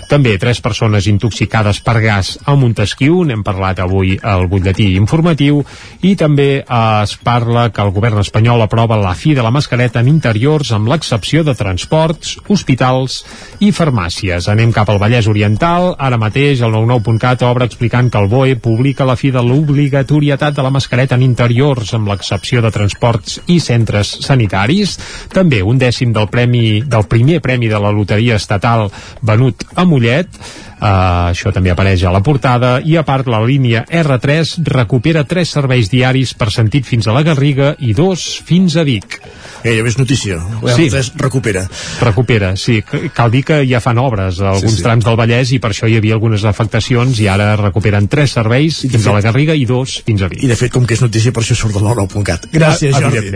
S3: També tres persones intoxicades per gas a Montesquieu, n'hem parlat avui al butlletí informatiu, i també es parla que el govern espanyol aprova la fi de la mascareta en interiors amb l'excepció de transports, hospitals i farmàcies. Anem cap al Vallès Oriental. Ara mateix el 99.cat obre explicant que el BOE publica la fi de l'obligatorietat de la mascareta en interiors amb l'excepció de transports i centres sanitaris. També un dècim del premi del primer premi de la loteria estatal venut a Mollet. Uh, això també apareix a la portada i a part la línia R3 recupera tres serveis diaris per sentit fins a la Garriga i dos fins a Vic
S1: Gairebé és notícia.
S3: Sí.
S1: Sí. recupera.
S3: recupera, sí, cal dir que ja fan obres a alguns
S1: Sí,
S3: sí, trams del Vallès i per això hi havia algunes afectacions i ara recuperen tres serveis
S1: I de
S3: fins a la
S1: fet-
S3: Garriga i dos fins a Vic
S1: I de fet, com que és notícia, per això surt del 99.cat. Gràcies,
S3: Ah,
S1: Jordi.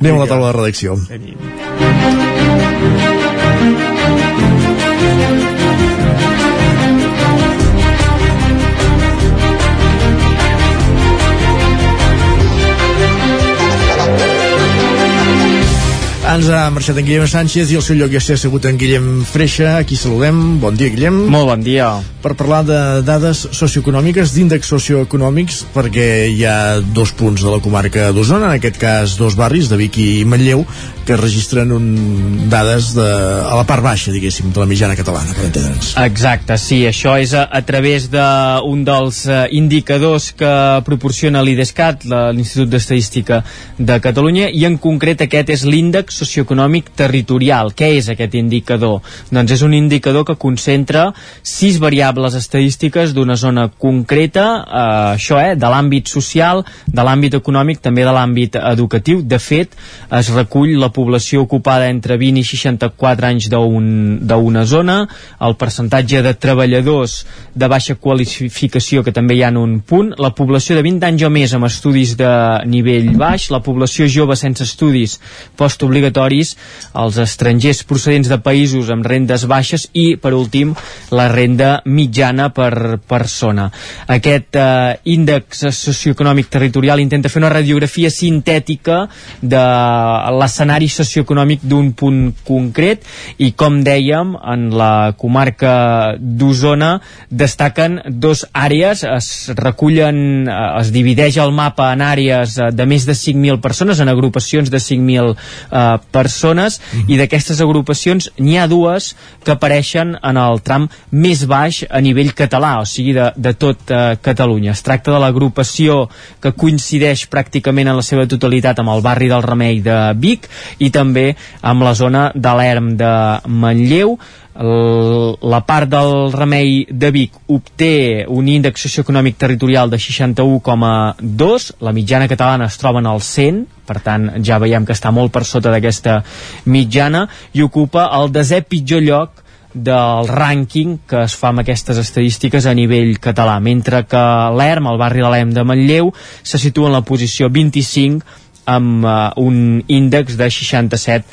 S1: Anem a la taula de redacció. Ens ha marxat en Guillem Sánchez i al seu lloc ja s'ha assegut en Guillem Freixa. Aquí saludem. Bon dia, Guillem.
S33: Molt bon dia.
S1: Per parlar de dades socioeconòmiques, d'índexs socioeconòmics, perquè hi ha dos punts de la comarca d'Osona, en aquest cas dos barris, de Vic i Manlleu, que registren un, dades de, a la part baixa, diguéssim, de la mitjana catalana, per entendre'ns.
S33: Exacte, sí, això és a, a través d'un dels uh, indicadors que proporciona l'IDESCAT, l'Institut d'Estadística de Catalunya, i en concret aquest és l'índex socioeconòmic territorial. Què és aquest indicador? Doncs és un indicador que concentra sis variables estadístiques d'una zona concreta, eh, això, eh, de l'àmbit social, de l'àmbit econòmic, també de l'àmbit educatiu. De fet, es recull la població ocupada entre 20 i 64 anys d'una un, zona, el percentatge de treballadors de baixa qualificació, que també hi ha en un punt, la població de 20 anys o més amb estudis de nivell baix, la població jove sense estudis postobligatoris, els estrangers procedents de països amb rendes baixes i, per últim, la renda mitjana per persona. Aquest eh, índex socioeconòmic territorial intenta fer una radiografia sintètica de l'escenari socioeconòmic d'un punt concret i, com dèiem, en la comarca d'Osona destaquen dos àrees, es recullen, eh, es divideix el mapa en àrees de més de 5.000 persones, en agrupacions de 5.000 eh, persones, mm -hmm. i d'aquestes agrupacions n'hi ha dues que apareixen en el tram més baix a nivell català, o sigui, de, de tot eh, Catalunya. Es tracta de l'agrupació que coincideix pràcticament en la seva totalitat amb el barri del Remei de Vic i també amb la zona de l'Erm de Manlleu, la part del remei de Vic obté un índex socioeconòmic territorial de 61,2 la mitjana catalana es troba en el 100 per tant ja veiem que està molt per sota d'aquesta mitjana i ocupa el desè pitjor lloc del rànquing que es fa amb aquestes estadístiques a nivell català, mentre que l'ERM, el barri de l'ERM de Manlleu, se situa en la posició 25 amb uh, un índex de 67,2.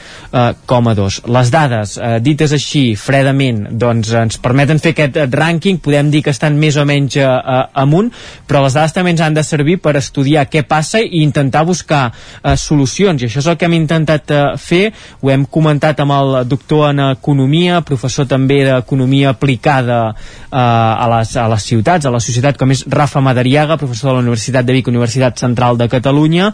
S33: Uh, Les dades, uh, dites així, fredament, doncs ens permeten fer aquest rànquing, podem dir que estan més o menys uh, uh, amunt, però les dades també ens han de servir per estudiar què passa i intentar buscar uh, solucions, i això és el que hem intentat uh, fer, ho hem comentat amb el doctor en Economia, professor també d'Economia aplicada uh, a, les, a les ciutats, a la societat, com és Rafa Madariaga, professor de la Universitat de Vic, Universitat Central de Catalunya,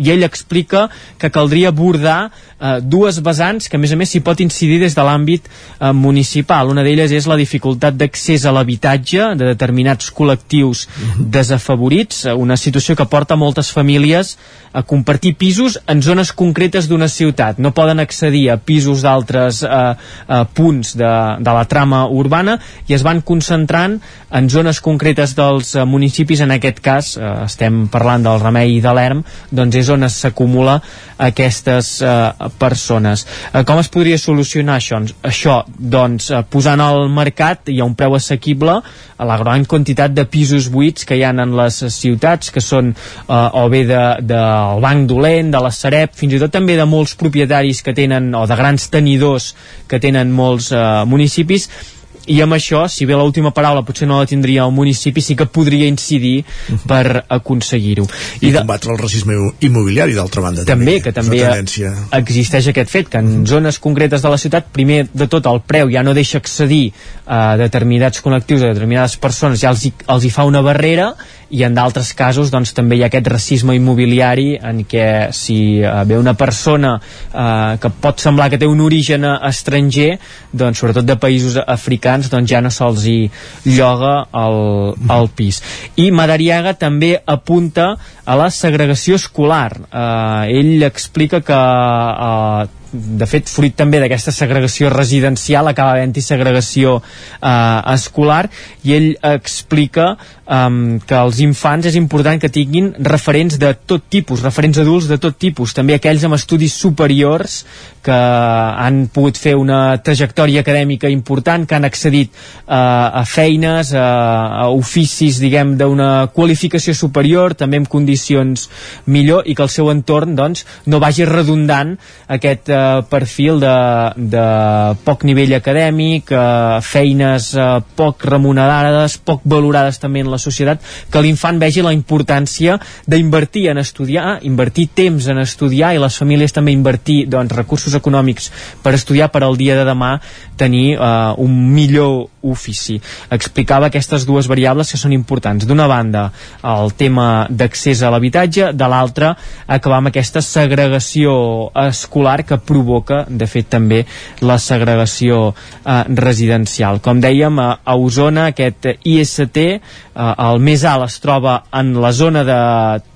S33: i ell explica que caldria abordar eh, dues vessants que a més a més s'hi pot incidir des de l'àmbit eh, municipal. Una d'elles és la dificultat d'accés a l'habitatge de determinats col·lectius desafavorits, eh, una situació que porta moltes famílies a compartir pisos en zones concretes d'una ciutat. No poden accedir a pisos d'altres eh, eh, punts de, de la trama urbana i es van concentrant en zones concretes dels eh, municipis, en aquest cas eh, estem parlant del Remei i de l'Erm, doncs és on s'acumula aquestes eh, persones. Eh, com es podria solucionar això? Això, doncs, eh, posant al mercat i a un preu assequible a la gran quantitat de pisos buits que hi ha en les ciutats, que són eh, o bé del de, de Banc Dolent, de la Sareb, fins i tot també de molts propietaris que tenen, o de grans tenidors que tenen molts eh, municipis, i amb això, si bé l'última paraula potser no la tindria el municipi, sí que podria incidir uh -huh. per aconseguir-ho.
S1: I, I de... combatre el racisme immobiliari, d'altra banda.
S33: També, també que també existeix aquest fet, que en uh -huh. zones concretes de la ciutat, primer de tot el preu ja no deixa accedir a determinats col·lectius, a determinades persones, ja els hi, els hi fa una barrera i en d'altres casos doncs, també hi ha aquest racisme immobiliari en què si uh, ve una persona uh, que pot semblar que té un origen estranger, doncs sobretot de països africans, doncs ja no se'ls hi lloga el, el pis. I Madariaga també apunta a la segregació escolar. Uh, ell explica que uh, de fet, fruit també d'aquesta segregació residencial, acaba havent-hi segregació eh, escolar, i ell explica um, que els infants és important que tinguin referents de tot tipus, referents adults de tot tipus, també aquells amb estudis superiors que han pogut fer una trajectòria acadèmica important, que han accedit uh, a feines, a, a oficis, diguem, d'una qualificació superior, també en condicions millor, i que el seu entorn, doncs, no vagi redundant aquest uh, uh, perfil de, de poc nivell acadèmic, uh, feines uh, poc remunerades, poc valorades també en la societat, que l'infant vegi la importància d'invertir en estudiar, invertir temps en estudiar i les famílies també invertir doncs, recursos econòmics per estudiar per al dia de demà tenir uh, un millor ofici. Explicava aquestes dues variables que són importants. D'una banda, el tema d'accés a l'habitatge, de l'altra, acabar amb aquesta segregació escolar que provoca, de fet, també la segregació eh, residencial. Com dèiem, a, a Osona, aquest IST, eh, el més alt es troba en la zona de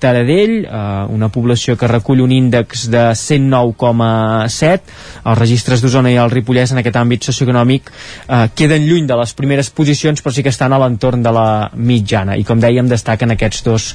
S33: Taradell, eh, una població que recull un índex de 109,7. Els registres d'Osona i el Ripollès en aquest àmbit socioeconòmic eh, queden lluny de les primeres posicions, però sí que estan a l'entorn de la mitjana. I com dèiem, destaquen aquests dos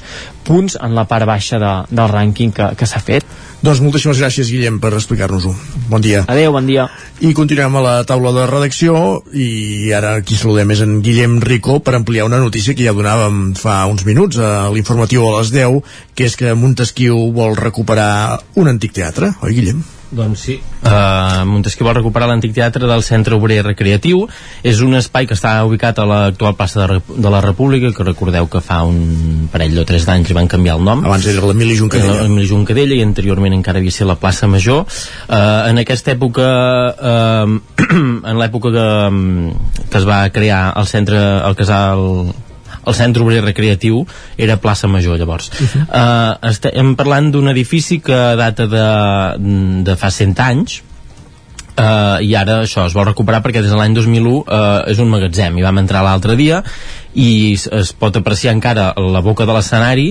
S33: punts en la part baixa de, del rànquing que, que s'ha fet.
S1: Doncs moltíssimes gràcies, Guillem, per explicar-nos-ho. Bon dia.
S33: Adéu, bon dia.
S1: I continuem a la taula de redacció i ara aquí saludem és en Guillem Rico per ampliar una notícia que ja donàvem fa uns minuts a l'informatiu a les 10, que és que Montesquieu vol recuperar un antic teatre, oi, Guillem?
S29: Doncs sí. Uh, Montesquieu vol recuperar l'antic teatre del Centre Obrer Recreatiu. És un espai que està ubicat a l'actual plaça de, de la República, que recordeu que fa un parell o tres d'anys van canviar el nom.
S1: Abans era l'Emili Juncadella.
S29: L'Emili Juncadella i anteriorment encara havia sigut la plaça Major. Uh, en aquesta època, uh, en l'època que, que es va crear el centre, el casal el centre obrer recreatiu era plaça Major llavors uh -huh. uh, estem parlant d'un edifici que data de, de fa 100 anys Uh, i ara això es vol recuperar perquè des de l'any 2001 uh, és un magatzem i vam entrar l'altre dia i es, es pot apreciar encara la boca de l'escenari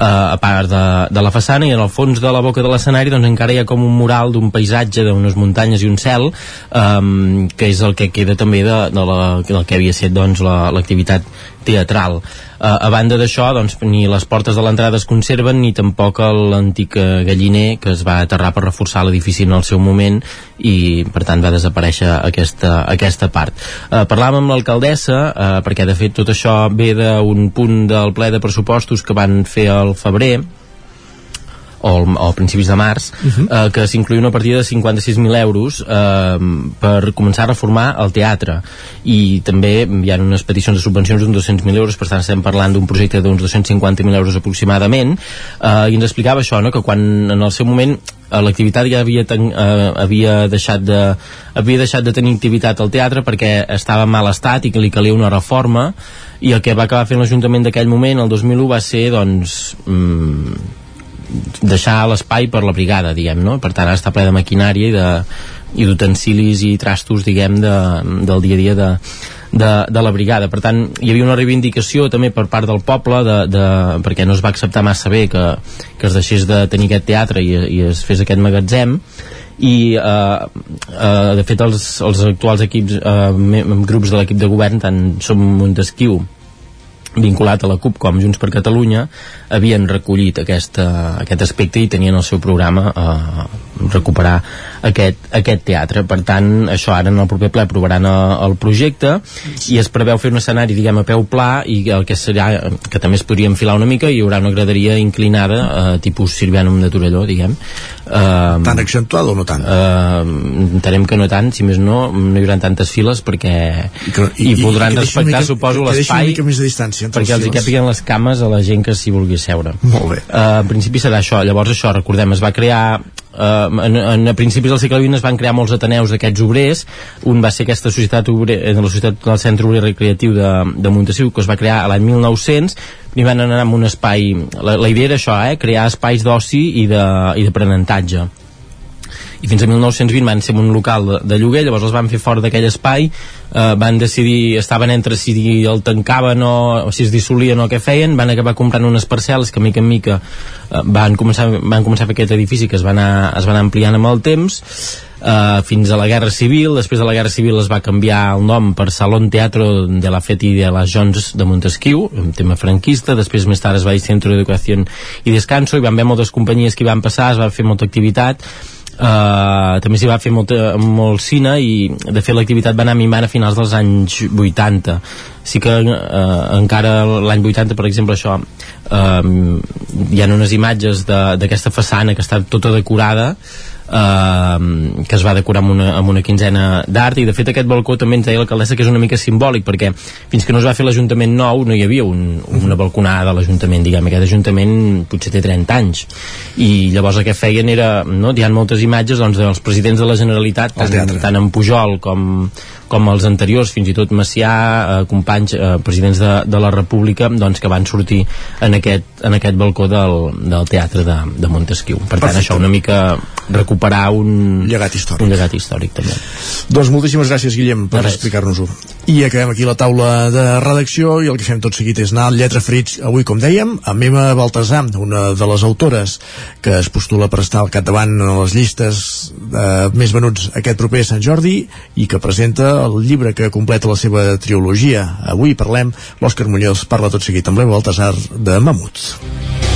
S29: uh, a part de, de la façana i en el fons de la boca de l'escenari doncs encara hi ha com un mural d'un paisatge d'unes muntanyes i un cel um, que és el que queda també de, de la, del que havia estat doncs, l'activitat la, teatral. Uh, a banda d'això, doncs, ni les portes de l'entrada es conserven ni tampoc l'antic galliner que es va aterrar per reforçar l'edifici en el seu moment i per tant va desaparèixer aquesta, aquesta part. Uh, parlàvem amb l'alcaldessa uh, perquè de fet tot això ve d'un punt del ple de pressupostos que van fer al febrer o, o a principis de març uh -huh. eh, que s'incluïa una partida de 56.000 euros eh, per començar a reformar el teatre i també hi ha unes peticions de subvencions d'uns 200.000 euros per tant estem parlant d'un projecte d'uns 250.000 euros aproximadament eh, i ens explicava això, no? que quan en el seu moment eh, l'activitat ja havia, ten, eh, havia, deixat de, havia deixat de tenir activitat al teatre perquè estava en mal estat i que li calia una reforma i el que va acabar fent l'Ajuntament d'aquell moment, el 2001, va ser doncs, mm, deixar l'espai per la brigada, diguem, no? Per tant, ara està ple de maquinària i de i d'utensilis i trastos, diguem, de, del dia a dia de, de, de la brigada. Per tant, hi havia una reivindicació també per part del poble de, de, perquè no es va acceptar massa bé que, que es deixés de tenir aquest teatre i, i es fes aquest magatzem i eh, eh, de fet els, els actuals equips eh, grups de l'equip de govern tant som Montesquieu vinculat a la CUP com Junts per Catalunya havien recollit aquesta, aquest aspecte i tenien el seu programa eh, recuperar aquest, aquest teatre. Per tant això ara en el proper ple aprovaran el, el projecte i es preveu fer un escenari diguem a peu pla i el que serà que també es podria enfilar una mica i hi haurà una graderia inclinada eh, tipus Sirvianum de Torelló diguem.
S1: Eh, tan accentuada o no tant?
S29: Eh, entenem que no tant si més no, no hi haurà tantes files perquè i, que, i, i podran i respectar mica, l'espai perquè els hi capiguen les cames a la gent que s'hi vulgui seure
S1: molt bé.
S29: Uh, en principi serà això, llavors això, recordem, es va crear uh, en, en, a principis del segle XX es van crear molts ateneus d'aquests obrers. Un va ser aquesta societat obrer, eh, la societat del centre obrer recreatiu de, de Montesiu que es va crear l'any 1900 i van anar amb un espai la, la idea era això, eh, crear espais d'oci i d'aprenentatge i fins a 1920 van ser un local de, de lloguer, llavors els van fer fora d'aquell espai eh, van decidir, estaven entre si el tancaven o, o si es dissolien o què feien, van acabar comprant unes parcel·les que mica en mica eh, van, començar, van començar a fer aquest edifici que es van, anar, es van ampliant amb el temps Uh, fins a la Guerra Civil. Després de la Guerra Civil es va canviar el nom per Salón Teatro de la Feti de las Jones de Montesquieu un tema franquista, després més tard es va dir Centro d'Educació i Descanso i van haver moltes companyies que hi van passar, es va fer molta activitat Uh, també s'hi va fer molt, molt cine i de fet l'activitat va anar minvant a finals dels anys 80 sí que uh, encara l'any 80 per exemple això uh, hi ha unes imatges d'aquesta façana que està tota decorada eh, que es va decorar amb una, amb una quinzena d'art i de fet aquest balcó també ens deia l'alcaldessa que és una mica simbòlic perquè fins que no es va fer l'Ajuntament nou no hi havia un, una balconada de l'Ajuntament diguem, aquest Ajuntament potser té 30 anys. I llavors el que feien era no, hi ha moltes imatges doncs, dels presidents de la Generalitat tant, tant en Pujol com, com els anteriors, fins i tot Macià, eh, companys, eh, presidents de, de la República, doncs que van sortir en aquest, en aquest balcó del, del teatre de, de Montesquieu. Per tant, això una mica recuperar un
S1: llegat històric.
S29: Un llegat històric, també.
S1: Doncs moltíssimes gràcies, Guillem, per explicar-nos-ho. I acabem aquí la taula de redacció i el que fem tot seguit és anar al Lletra Frits, avui, com dèiem, amb Emma Baltasar, una de les autores que es postula per estar al capdavant en les llistes eh, més venuts aquest proper Sant Jordi i que presenta el llibre que completa la seva trilogia. Avui parlem, l'Òscar Muñoz parla tot seguit amb l'Emma Baltasar de Mamuts.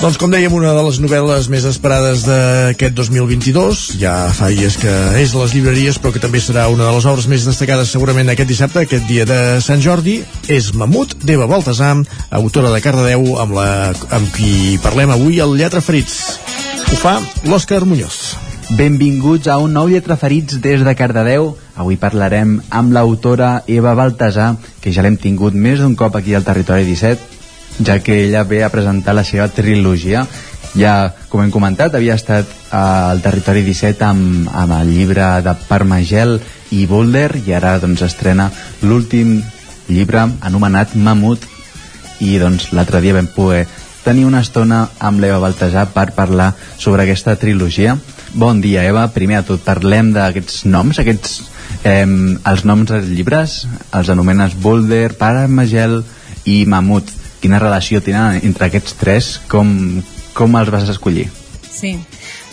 S1: Doncs com dèiem, una de les novel·les més esperades d'aquest 2022, ja fa dies que és a les llibreries, però que també serà una de les obres més destacades segurament aquest dissabte, aquest dia de Sant Jordi, és Mamut, d'Eva Baltasar, autora de Cardedeu, amb, la, amb qui parlem avui al Lletra Ferits. Ho fa l'Òscar Muñoz.
S34: Benvinguts a un nou Lletra Ferits des de Cardedeu. Avui parlarem amb l'autora Eva Baltasar, que ja l'hem tingut més d'un cop aquí al Territori 17, ja que ella ve a presentar la seva trilogia ja, com hem comentat, havia estat al Territori 17 amb, amb el llibre de Parmagel i Boulder i ara doncs estrena l'últim llibre anomenat Mamut i doncs l'altre dia vam poder tenir una estona amb l'Eva Baltasar per parlar sobre aquesta trilogia. Bon dia, Eva. Primer de tot, parlem d'aquests noms, aquests, eh, els noms dels llibres, els anomenes Boulder, Parmagel i Mamut quina relació tenen entre aquests tres, com, com els vas escollir?
S35: Sí,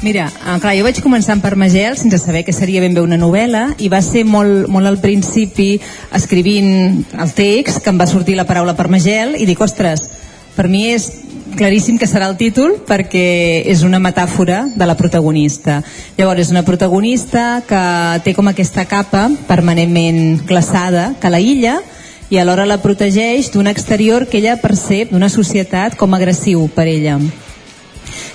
S35: Mira, eh, clar, jo vaig començar amb Parmagel sense saber que seria ben bé una novel·la i va ser molt, molt al principi escrivint el text que em va sortir la paraula Parmagel i dic, ostres, per mi és claríssim que serà el títol perquè és una metàfora de la protagonista. Llavors, és una protagonista que té com aquesta capa permanentment glaçada que la illa i alhora la protegeix d'un exterior que ella percep d'una societat com agressiu per ella.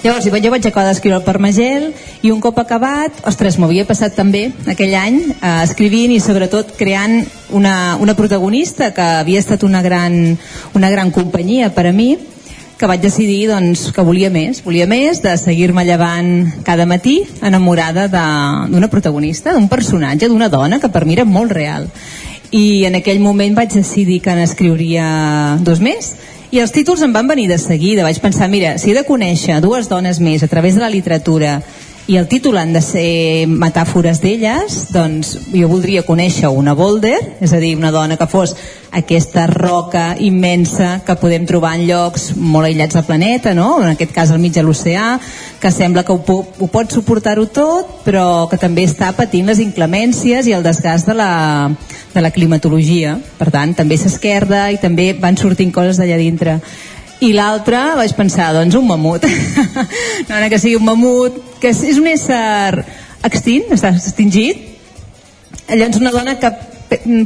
S35: Llavors, jo vaig acabar d'escriure el Parmagel i un cop acabat, ostres, m'havia passat també aquell any eh, escrivint i sobretot creant una, una protagonista que havia estat una gran, una gran companyia per a mi que vaig decidir doncs, que volia més, volia més de seguir-me llevant cada matí enamorada d'una protagonista, d'un personatge, d'una dona que per mi era molt real i en aquell moment vaig decidir que n'escriuria dos més. I els títols em van venir de seguida. Vaig pensar, mira, si he de conèixer dues dones més a través de la literatura i el títol han de ser metàfores d'elles, doncs jo voldria conèixer una boulder, és a dir, una dona que fos aquesta roca immensa que podem trobar en llocs molt aïllats del planeta, no? en aquest cas al mig de l'oceà, que sembla que ho, ho pot suportar-ho tot, però que també està patint les inclemències i el desgast de la, de la climatologia. Per tant, també s'esquerda i també van sortint coses d'allà dintre i l'altre vaig pensar, doncs un mamut no, no que sigui un mamut que és, és un ésser extint, està extingit llavors una dona que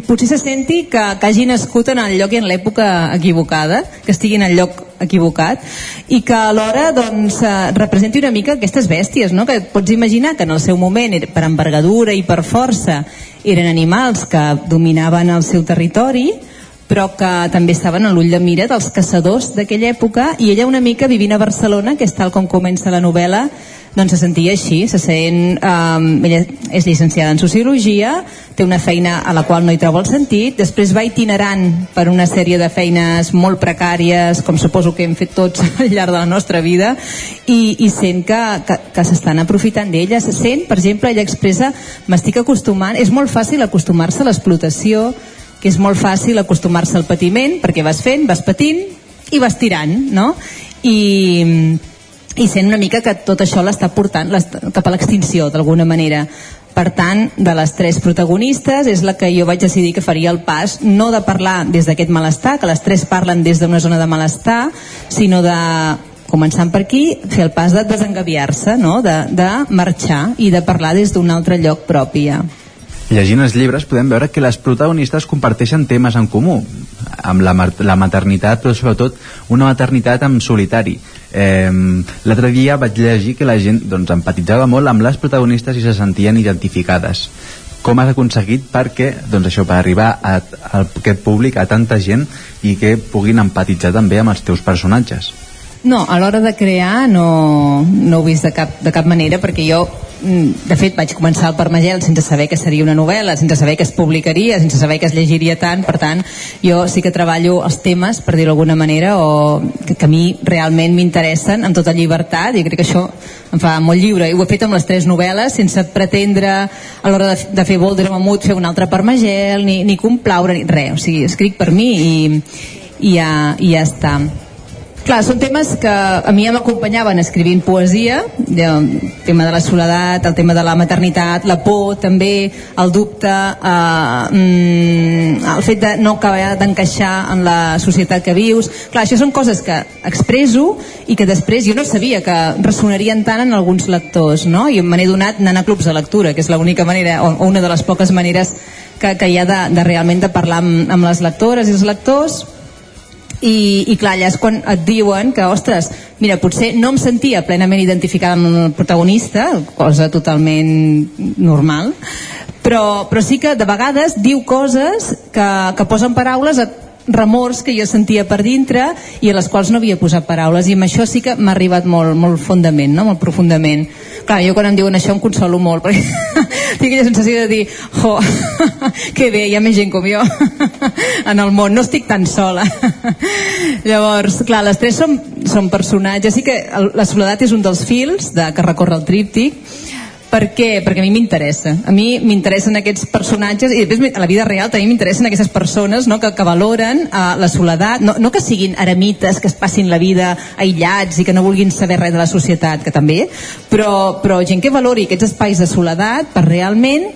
S35: potser se senti que, que hagi nascut en el lloc i en l'època equivocada, que estigui en el lloc equivocat i que alhora doncs, eh, representi una mica aquestes bèsties no? que pots imaginar que en el seu moment per envergadura i per força eren animals que dominaven el seu territori però que també estaven a l'ull de mira dels caçadors d'aquella època i ella una mica vivint a Barcelona, que és tal com comença la novel·la, doncs se sentia així, se sent, um, ella és llicenciada en Sociologia, té una feina a la qual no hi troba el sentit, després va itinerant per una sèrie de feines molt precàries, com suposo que hem fet tots al llarg de la nostra vida, i, i sent que, que, que s'estan aprofitant d'ella, se sent, per exemple, ella expressa, m'estic acostumant, és molt fàcil acostumar-se a l'explotació, que és molt fàcil acostumar-se al patiment perquè vas fent, vas patint i vas tirant, no? I, i sent una mica que tot això l'està portant cap a l'extinció d'alguna manera Per tant, de les tres protagonistes és la que jo vaig decidir que faria el pas no de parlar des d'aquest malestar, que les tres parlen des d'una zona de malestar, sinó de començant per aquí, fer el pas de desengaviar-se, no? de, de marxar i de parlar des d'un altre lloc propi ja.
S34: Llegint els llibres podem veure que les protagonistes comparteixen temes en comú, amb la, la maternitat, però sobretot una maternitat en solitari. Eh, L'altre dia vaig llegir que la gent doncs, empatitzava molt amb les protagonistes i se sentien identificades. Com has aconseguit perquè, doncs això, per arribar a, a aquest públic, a tanta gent, i que puguin empatitzar també amb els teus personatges?
S35: No, a l'hora de crear no, no ho he vist de cap, de cap manera perquè jo de fet vaig començar el Parmagel sense saber que seria una novel·la, sense saber que es publicaria, sense saber que es llegiria tant, per tant jo sí que treballo els temes, per dir-ho d'alguna manera, o que, que a mi realment m'interessen amb tota llibertat i crec que això em fa molt lliure. I ho he fet amb les tres novel·les sense pretendre a l'hora de, de fer Boulder Mamut fer un altre Parmagel ni, ni complaure, ni res, o sigui, escric per mi i, i, ja, i ja està Clar, són temes que a mi em acompanyaven escrivint poesia, el tema de la soledat, el tema de la maternitat, la por també, el dubte, eh, mm, el fet de no acabar d'encaixar en la societat que vius. Clar, això són coses que expreso i que després jo no sabia que ressonarien tant en alguns lectors, no? I me n'he donat anant a clubs de lectura, que és l'única manera, o, o una de les poques maneres que, que hi ha de, de realment de parlar amb, amb les lectores i els lectors i, i clar, allà és quan et diuen que, ostres, mira, potser no em sentia plenament identificada amb el protagonista, cosa totalment normal, però, però sí que de vegades diu coses que, que posen paraules a remors que jo sentia per dintre i a les quals no havia posat paraules i amb això sí que m'ha arribat molt, molt fondament, no? molt profundament clar, jo quan em diuen això em consolo molt perquè tinc aquella sensació de dir jo, que bé, hi ha més gent com jo en el món, no estic tan sola. Llavors, clar, les tres són, són personatges, sí que la soledat és un dels fils de, que recorre el tríptic per què? Perquè a mi m'interessa. A mi m'interessen aquests personatges i després a la vida real també m'interessen aquestes persones no? que, que valoren uh, la soledat, no, no que siguin eremites, que es passin la vida aïllats i que no vulguin saber res de la societat, que també, però, però gent que valori aquests espais de soledat per realment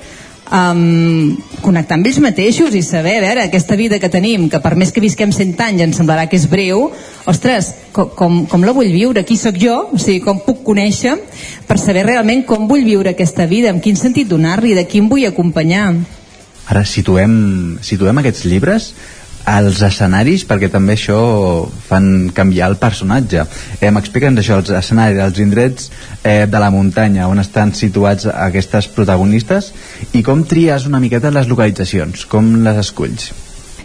S35: um, connectar amb ells mateixos i saber, a veure, aquesta vida que tenim, que per més que visquem 100 anys ens semblarà que és breu, ostres, com, com, com la vull viure? Qui sóc jo? O sigui, com puc conèixer per saber realment com vull viure aquesta vida, en quin sentit donar-li, de qui em vull acompanyar.
S34: Ara situem, situem aquests llibres als escenaris perquè també això fan canviar el personatge. Eh, m'expliquen això, els escenaris, els indrets eh, de la muntanya on estan situats aquestes protagonistes i com tries una miqueta les localitzacions com les esculls.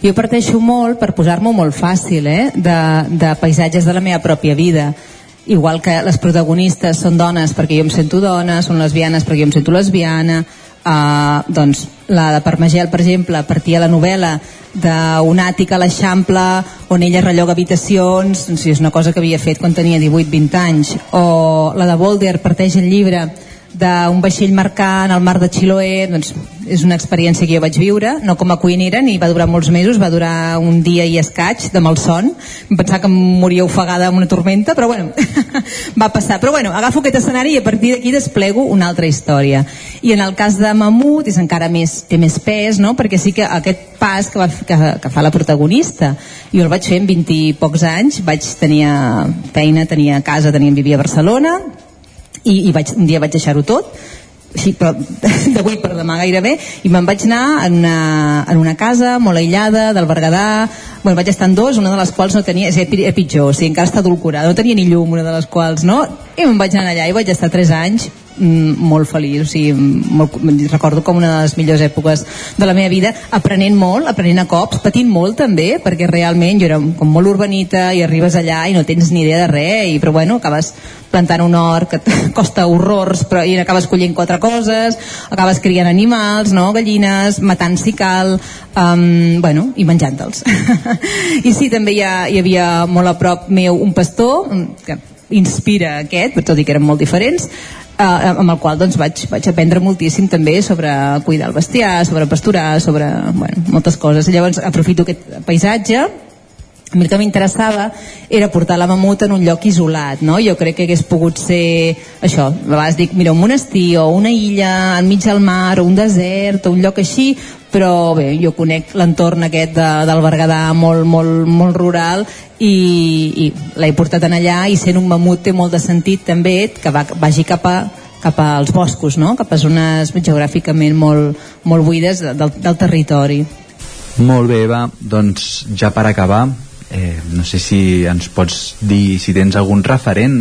S35: Jo parteixo molt per posar-m'ho molt fàcil eh, de, de paisatges de la meva pròpia vida. Igual que les protagonistes són dones perquè jo em sento dona, són lesbianes perquè jo em sento lesbiana Uh, doncs la de Parmagel, per exemple, partia la novel·la d'un àtic a l'Eixample on ella relloga habitacions doncs, és una cosa que havia fet quan tenia 18-20 anys. O la de Boulder parteix el llibre d'un vaixell marcant al mar de Chiloé doncs és una experiència que jo vaig viure no com a cuinera ni va durar molts mesos va durar un dia i escaig de malson. Em pensava que em moria ofegada amb una tormenta però bueno, va passar. Però bueno, agafo aquest escenari i a partir d'aquí desplego una altra història. I en el cas de Mamut és encara més, té més pes no? perquè sí que aquest pas que, va, que, que fa la protagonista. Jo el vaig fer en 20 i pocs anys vaig tenir feina, tenia casa, tenia, vivia a Barcelona i, i vaig, un dia vaig deixar-ho tot sí, però d'avui per demà gairebé i me'n vaig anar en una, en una casa molt aïllada del Berguedà bueno, vaig estar en dos, una de les quals no tenia és pitjor, o sigui, encara està adulcorada no tenia ni llum una de les quals, no? i me'n vaig anar allà i vaig estar 3 anys molt feliç, o sigui, molt, recordo com una de les millors èpoques de la meva vida, aprenent molt, aprenent a cops, patint molt també, perquè realment jo era com molt urbanita i arribes allà i no tens ni idea de res, i, però bueno, acabes plantant un hort que costa horrors però i acabes collint quatre coses acabes criant animals, no? gallines matant si cal um, bueno, i menjant-te'ls i sí, també hi, ha, hi havia molt a prop meu un pastor que inspira aquest, tot i que eren molt diferents eh, amb el qual doncs, vaig, vaig aprendre moltíssim també sobre cuidar el bestiar, sobre pasturar, sobre bueno, moltes coses. Llavors aprofito aquest paisatge a mi que m'interessava era portar la mamut en un lloc isolat, no? Jo crec que hagués pogut ser això, a vegades dic, mira, un monestir o una illa enmig del mar o un desert o un lloc així, però bé, jo conec l'entorn aquest de, del Berguedà molt, molt, molt rural i, i l'he portat en allà i sent un mamut té molt de sentit també que va, vagi cap a cap als boscos, no? cap a zones geogràficament molt, molt buides del, del territori.
S34: Molt bé, Eva. Doncs ja per acabar, eh, no sé si ens pots dir si tens algun referent,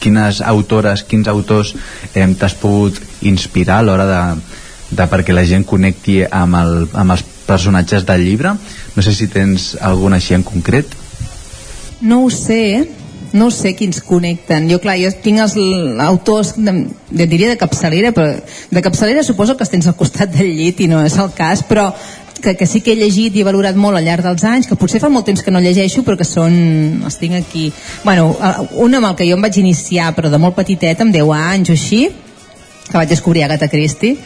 S34: quines autores, quins autors eh, t'has pogut inspirar a l'hora de, de perquè la gent connecti amb, el, amb els personatges del llibre. No sé si tens algun així en concret.
S35: No ho sé, no sé quins connecten. Jo, clar, jo tinc els autors, de, de, diria de capçalera, però de capçalera suposo que els tens al costat del llit i no és el cas, però que, que sí que he llegit i he valorat molt al llarg dels anys, que potser fa molt temps que no llegeixo, però que són... els tinc aquí. Bueno, un amb el que jo em vaig iniciar, però de molt petitet, amb 10 anys o així, que vaig descobrir Agatha Christie,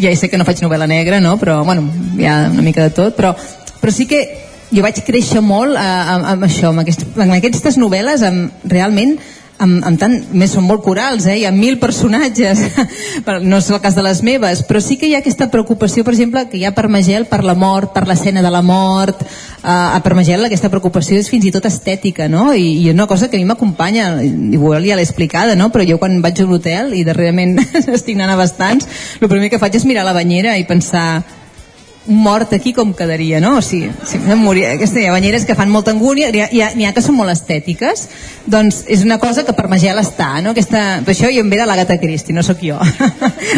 S35: ja sé que no faig novel·la negra, no? però bueno, hi ha una mica de tot, però, però sí que jo vaig créixer molt eh, amb, amb això, amb, aquest, amb aquestes novel·les, amb, realment amb, amb tant, més són molt corals, eh? hi ha mil personatges, no és el cas de les meves, però sí que hi ha aquesta preocupació, per exemple, que hi ha per Magel, per la mort, per l'escena de la mort, eh, a per Magel aquesta preocupació és fins i tot estètica, no? I, i una cosa que a mi m'acompanya, igual ja l'he explicada, no? Però jo quan vaig a un hotel, i darrerament estic anant a bastants, el primer que faig és mirar la banyera i pensar mort aquí com quedaria, no? O sigui, si moria, aquestes banyeres que fan molta angúnia, n'hi ha, ha, ha que són molt estètiques, doncs és una cosa que per Magel està, no? Aquesta, per això jo em ve de l'Agatha Christie, no sóc jo.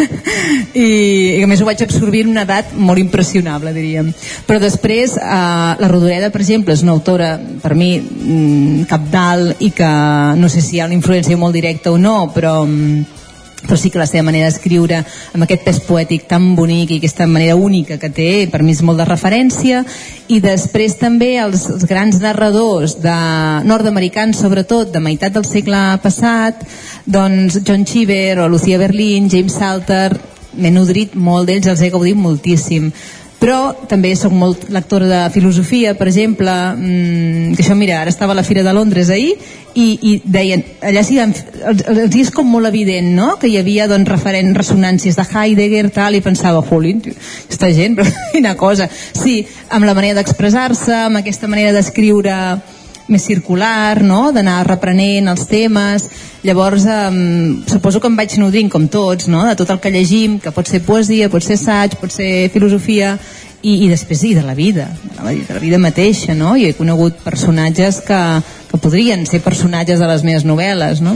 S35: I, I a més ho vaig absorbir en una edat molt impressionable, diríem. Però després, eh, la Rodoreda, per exemple, és una autora, per mi, mm, capdalt i que no sé si hi ha una influència molt directa o no, però mm, però sí que la seva manera d'escriure amb aquest pes poètic tan bonic i aquesta manera única que té, per mi és molt de referència. I després també els, els grans narradors de nord-americans sobretot, de meitat del segle passat doncs John Cheever o Lucia Berlin, James Salter m'he nodrit molt d'ells, els he gaudit moltíssim però també sóc molt lectora de filosofia, per exemple, mmm, que això, mira, ara estava a la Fira de Londres ahir i, i deien, allà sí, els, els és com molt evident, no?, que hi havia doncs, referent ressonàncies de Heidegger, tal, i pensava, jolín, aquesta gent, però quina cosa. Sí, amb la manera d'expressar-se, amb aquesta manera d'escriure més circular, no? d'anar reprenent els temes. Llavors, eh, suposo que em vaig nodrint, com tots, no? de tot el que llegim, que pot ser poesia, pot ser assaig, pot ser filosofia, i, i després i de la vida, de la vida mateixa, no? I he conegut personatges que, que podrien ser personatges de les meves novel·les, no?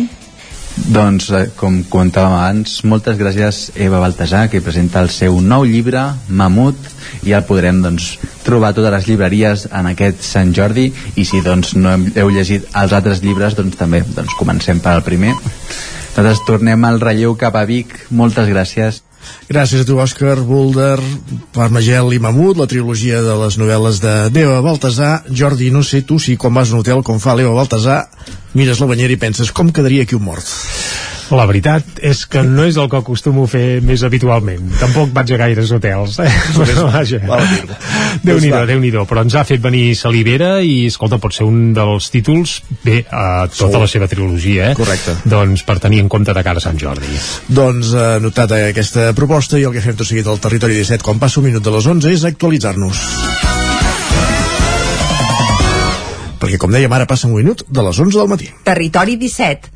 S34: Doncs, eh, com comentàvem abans, moltes gràcies Eva Baltasar, que presenta el seu nou llibre, Mamut, i el podrem doncs, trobar a totes les llibreries en aquest Sant Jordi, i si doncs, no heu llegit els altres llibres, doncs també doncs, comencem per al primer. Nosaltres tornem al relleu cap a Vic. Moltes gràcies.
S1: Gràcies a tu, Òscar, Boulder, Parmagel i Mamut, la trilogia de les novel·les de Deva Baltasar. Jordi, no sé tu si quan vas a un hotel com fa l'Eva Baltasar, mires la banyera i penses com quedaria aquí un mort.
S3: La veritat és que no és el que acostumo a fer més habitualment. Tampoc vaig a gaires hotels. Eh? Però, vaja. Déu-n'hi-do, déu nhi déu Però ens ha fet venir Salivera i, escolta, pot ser un dels títols, bé, a tota Segur. la seva trilogia, eh?
S1: Correcte.
S3: Doncs per tenir en compte de cara a Sant Jordi.
S1: Doncs eh, notat aquesta proposta i el que fem tot seguit al Territori 17 quan passa un minut de les 11 és actualitzar-nos perquè com dèiem ara passa un minut de les 11 del matí.
S36: Territori 17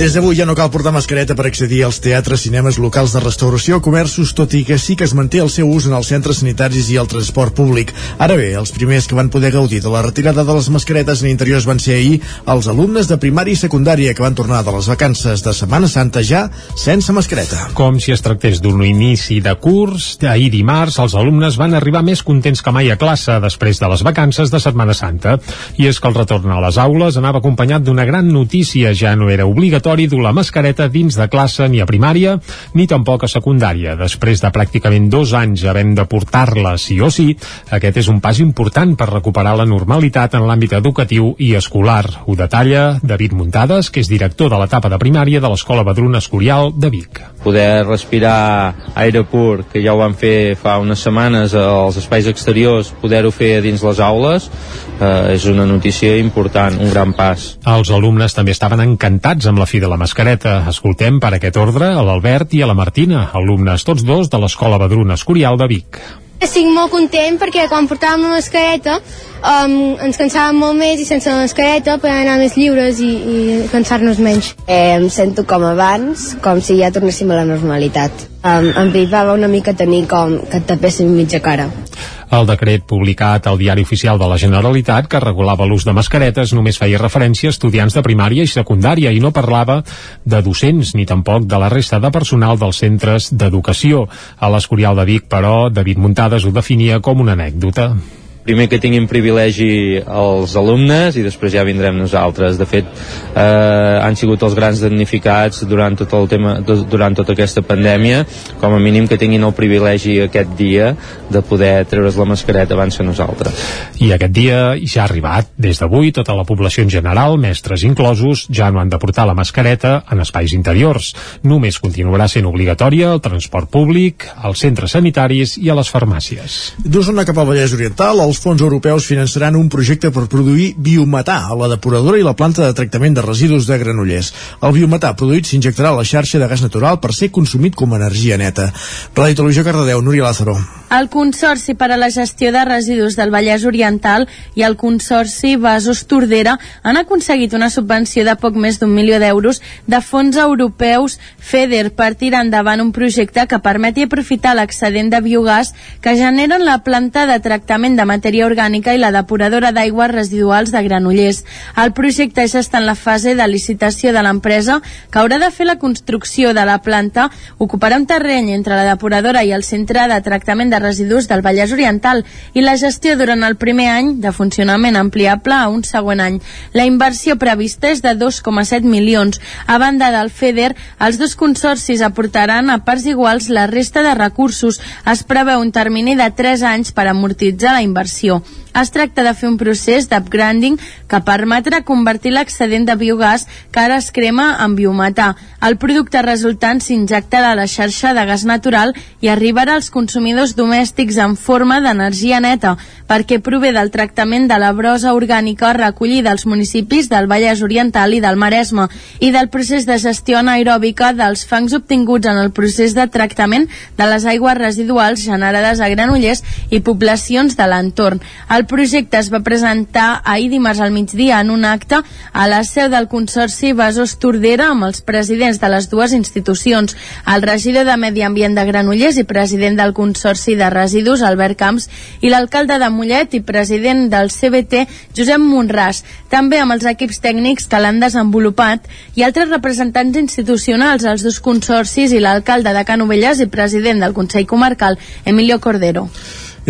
S1: Des d'avui ja no cal portar mascareta per accedir als teatres, cinemes, locals de restauració, comerços, tot i que sí que es manté el seu ús en els centres sanitaris i el transport públic. Ara bé, els primers que van poder gaudir de la retirada de les mascaretes en interiors van ser ahir els alumnes de primària i secundària que van tornar de les vacances de Setmana Santa ja sense mascareta.
S3: Com si es tractés d'un inici de curs, ahir dimarts els alumnes van arribar més contents que mai a classe després de les vacances de Setmana Santa. I és que el retorn a les aules anava acompanyat d'una gran notícia, ja no era obligatori obligatori dur la mascareta dins de classe ni a primària ni tampoc a secundària. Després de pràcticament dos anys havent de portar-la sí o sí, aquest és un pas important per recuperar la normalitat en l'àmbit educatiu i escolar. Ho detalla David Muntades, que és director de l'etapa de primària de l'Escola Badruna Escorial de Vic.
S4: Poder respirar aire pur, que ja ho van fer fa unes setmanes als espais exteriors, poder-ho fer dins les aules, eh, és una notícia important, un gran pas.
S3: Els alumnes també estaven encantats amb la fi de la mascareta. Escoltem per aquest ordre a l'Albert i a la Martina, alumnes tots dos de l'Escola Badruna Escorial de Vic.
S5: Estic molt content perquè quan portàvem la mascareta um, ens cansàvem molt més i sense la mascareta podem anar més lliures i, i cansar-nos menys.
S6: Eh, em sento com abans, com si ja tornéssim a la normalitat. Um, em privava una mica tenir com que et tapéssim mitja cara.
S3: El decret publicat al Diari Oficial de la Generalitat que regulava l'ús de mascaretes només feia referència a estudiants de primària i secundària i no parlava de docents ni tampoc de la resta de personal dels centres d'educació. A l'Escorial de Vic, però, David Muntades ho definia com una anècdota
S4: primer que tinguin privilegi els alumnes i després ja vindrem nosaltres. De fet, eh, han sigut els grans damnificats durant tot el tema, durant tota aquesta pandèmia, com a mínim que tinguin el privilegi aquest dia de poder treure's la mascareta abans que nosaltres.
S3: I aquest dia ja ha arribat. Des d'avui, tota la població en general, mestres inclosos, ja no han de portar la mascareta en espais interiors. Només continuarà sent obligatòria al transport públic, als centres sanitaris i a les farmàcies.
S1: D'Osona cap al Vallès Oriental, els fons europeus finançaran un projecte per produir biometà a la depuradora i la planta de tractament de residus de Granollers. El biometà produït s'injectarà a la xarxa de gas natural per ser consumit com a energia neta. Ràdio Televisió Cardedeu, Núria Lázaro.
S10: El Consorci per a la Gestió de Residus del Vallès Oriental i el Consorci Vasos Tordera han aconseguit una subvenció de poc més d'un milió d'euros de fons europeus FEDER per tirar endavant un projecte que permeti aprofitar l'excedent de biogàs que generen la planta de tractament de matèria orgànica i la depuradora d'aigües residuals de Granollers. El projecte ja està en la fase de licitació de l'empresa que haurà de fer la construcció de la planta, ocuparà un terreny entre la depuradora i el centre de tractament de residus del Vallès Oriental i la gestió durant el primer any de funcionament ampliable a un següent any. La inversió prevista és de 2,7 milions. A banda del FEDER, els dos consorcis aportaran a parts iguals la resta de recursos. Es preveu un termini de 3 anys per amortitzar la inversió. comercio. Es tracta de fer un procés d'upgrading que permetrà convertir l'excedent de biogàs que ara es crema en biometà. El producte resultant s'injectarà a la xarxa de gas natural i arribarà als consumidors domèstics en forma d'energia neta, perquè prové del tractament de la brosa orgànica recollida als municipis del Vallès Oriental i del Maresme i del procés de gestió anaeròbica dels fangs obtinguts en el procés de tractament de les aigües residuals generades a Granollers i poblacions de l'entorn. El projecte es va presentar ahir dimarts al migdia en un acte a la seu del Consorci Vasos Tordera amb els presidents de les dues institucions, el regidor de Medi Ambient de Granollers i president del Consorci de Residus, Albert Camps, i l'alcalde de Mollet i president del CBT, Josep Monràs, també amb els equips tècnics que l'han desenvolupat i altres representants institucionals, els dos consorcis i l'alcalde de Canovelles i president del Consell Comarcal, Emilio Cordero.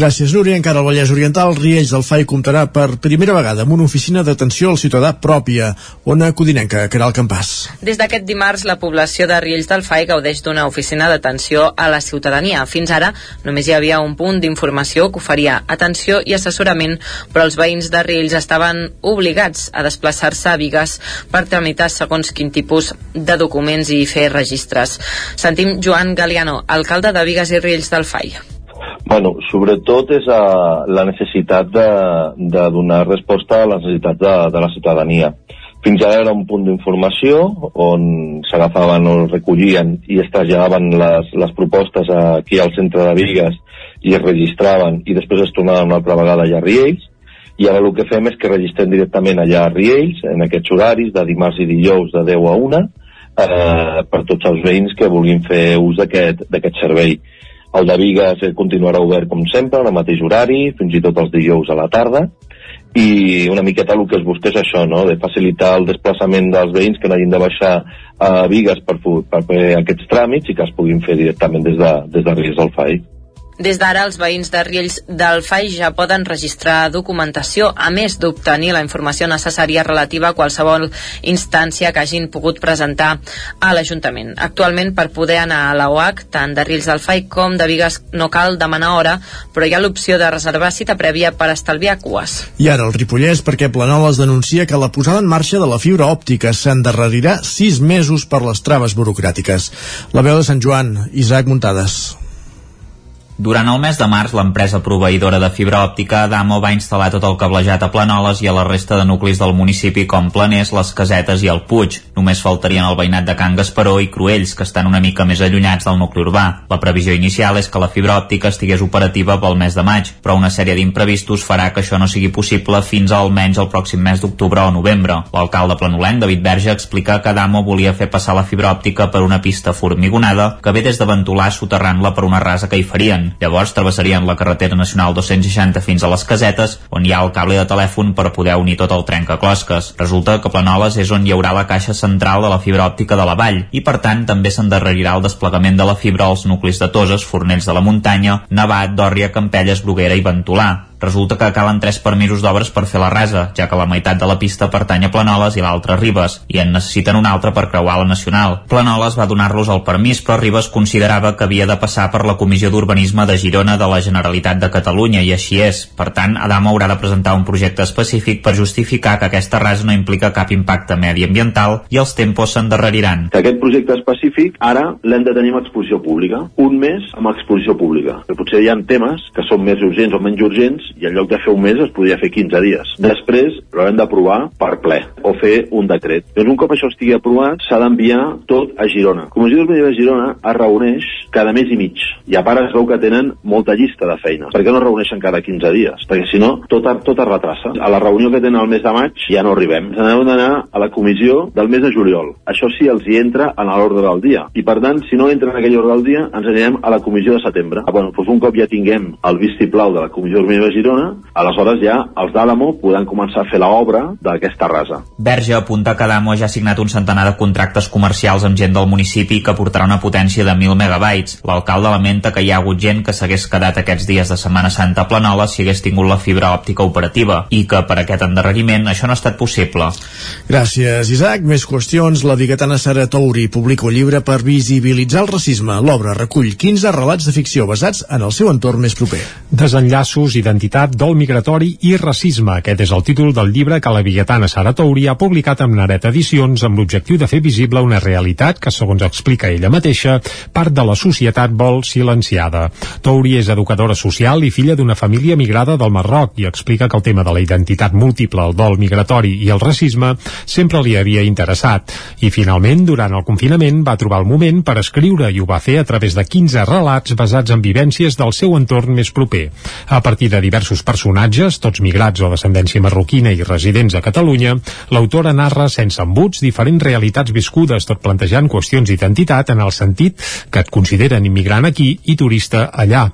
S1: Gràcies, Núria. Encara al Vallès Oriental, Riells del FAI comptarà per primera vegada amb una oficina d'atenció al ciutadà pròpia. Ona Codinenca, el campàs.
S11: Des d'aquest dimarts, la població de Riells del FAI gaudeix d'una oficina d'atenció a la ciutadania. Fins ara, només hi havia un punt d'informació que oferia atenció i assessorament, però els veïns de Riells estaven obligats a desplaçar-se a Vigues per tramitar segons quin tipus de documents i fer registres. Sentim Joan Galiano, alcalde de Vigues i Riells del FAI.
S37: Bueno, sobretot és a la necessitat de, de donar resposta a les necessitats de, de la ciutadania. Fins ara era un punt d'informació on s'agafaven o recollien i es traslladaven les, les propostes aquí al centre de Vigues i es registraven i després es tornaven una altra vegada allà a Riells i ara el que fem és que registrem directament allà a Riells en aquests horaris de dimarts i dijous de 10 a 1 eh, per tots els veïns que vulguin fer ús d'aquest servei el de Vigues continuarà obert com sempre, al mateix horari, fins i tot els dijous a la tarda, i una miqueta el que es busca és això, no? de facilitar el desplaçament dels veïns que no hagin de baixar a Vigues per, per fer aquests tràmits i que es puguin fer directament des de, des de Ries del FAI.
S11: Des d'ara, els veïns de Riells del FAI ja poden registrar documentació, a més d'obtenir la informació necessària relativa a qualsevol instància que hagin pogut presentar a l'Ajuntament. Actualment, per poder anar a la OAC, tant de Riells del FAI com de Vigues, no cal demanar hora, però hi ha l'opció de reservar cita prèvia per estalviar cues.
S1: I ara el Ripollès perquè Planoles denuncia que la posada en marxa de la fibra òptica s'endarrerirà sis mesos per les traves burocràtiques. La veu de Sant Joan, Isaac Muntades.
S7: Durant el mes de març, l'empresa proveïdora de fibra òptica Adamo va instal·lar tot el cablejat a Planoles i a la resta de nuclis del municipi com Planers, Les Casetes i el Puig. Només faltarien el veïnat de Can Gasparó i Cruells, que estan una mica més allunyats del nucli urbà. La previsió inicial és que la fibra òptica estigués operativa pel mes de maig, però una sèrie d'imprevistos farà que això no sigui possible fins a almenys el pròxim mes d'octubre o novembre. L'alcalde planolenc, David Verge, explica que Adamo volia fer passar la fibra òptica per una pista formigonada que ve des de Ventolà soterrant-la per una rasa que hi farien. Llavors travessarien la carretera nacional 260 fins a les casetes, on hi ha el cable de telèfon per poder unir tot el trencaclosques. Resulta que Planoles és on hi haurà la caixa central de la fibra òptica de la vall i, per tant, també s'endarrerirà el desplegament de la fibra als nuclis de Toses, Fornells de la Muntanya, Nevat, Dòrria, Campelles, Bruguera i Ventolà. Resulta que calen tres permisos d'obres per fer la rasa, ja que la meitat de la pista pertany a Planoles i l'altra a Ribes, i en necessiten un altre per creuar la nacional. Planoles va donar-los el permís, però Ribes considerava que havia de passar per la Comissió d'Urbanisme de Girona de la Generalitat de Catalunya, i així és. Per tant, Adamo haurà de presentar un projecte específic per justificar que aquesta rasa no implica cap impacte mediambiental i els tempos s'endarreriran.
S37: Que aquest projecte específic ara l'hem de tenir amb exposició pública. Un mes amb exposició pública. Potser hi ha temes que són més urgents o menys urgents i en lloc de fer un mes es podria fer 15 dies. Després l'haurem d'aprovar per ple o fer un decret. Doncs un cop això estigui aprovat s'ha d'enviar tot a Girona. Comissió d'Urbanisme de Girona es reuneix cada mes i mig i a part es veu que tenen molta llista de feines. Per què no es reuneixen cada 15 dies? Perquè si no, tot, tot es retrassa. A la reunió que tenen el mes de maig ja no arribem. Ens n'hem d'anar a la comissió del mes de juliol. Això sí els hi entra en l'ordre del dia. I per tant, si no entra en aquell ordre del dia, ens anirem a la comissió de setembre. Ah, bueno, doncs un cop ja tinguem el vistiplau de la Comissió de Girona, aleshores ja els d'Àlamo podran començar a fer l'obra d'aquesta rasa.
S7: Verge apunta que Adamo ja ha signat un centenar de contractes comercials amb gent del municipi que portarà una potència de 1.000 megabytes. L'alcalde lamenta que hi ha hagut gent que s'hagués quedat aquests dies de Setmana Santa a Planola si hagués tingut la fibra òptica operativa i que per aquest endarreriment això no ha estat possible.
S1: Gràcies, Isaac. Més qüestions. La biguetana Sara Touri publica un llibre per visibilitzar el racisme. L'obra recull 15 relats de ficció basats en el seu entorn més proper.
S3: Desenllaços, identitat, dol migratori i racisme. Aquest és el títol del llibre que la biguetana Sara Touri ha publicat amb Naret Edicions amb l'objectiu de fer visible una realitat que, segons explica ella mateixa, part de la societat vol silenciada. Touri és educadora social i filla d'una família migrada del Marroc i explica que el tema de la identitat múltiple, el dol migratori i el racisme sempre li havia interessat. I finalment, durant el confinament, va trobar el moment per escriure i ho va fer a través de 15 relats basats en vivències del seu entorn més proper. A partir de diversos personatges, tots migrats o descendència marroquina i residents a Catalunya, l'autora narra sense embuts diferents realitats viscudes, tot plantejant qüestions d'identitat en el sentit que et consideren immigrant aquí i turista allà.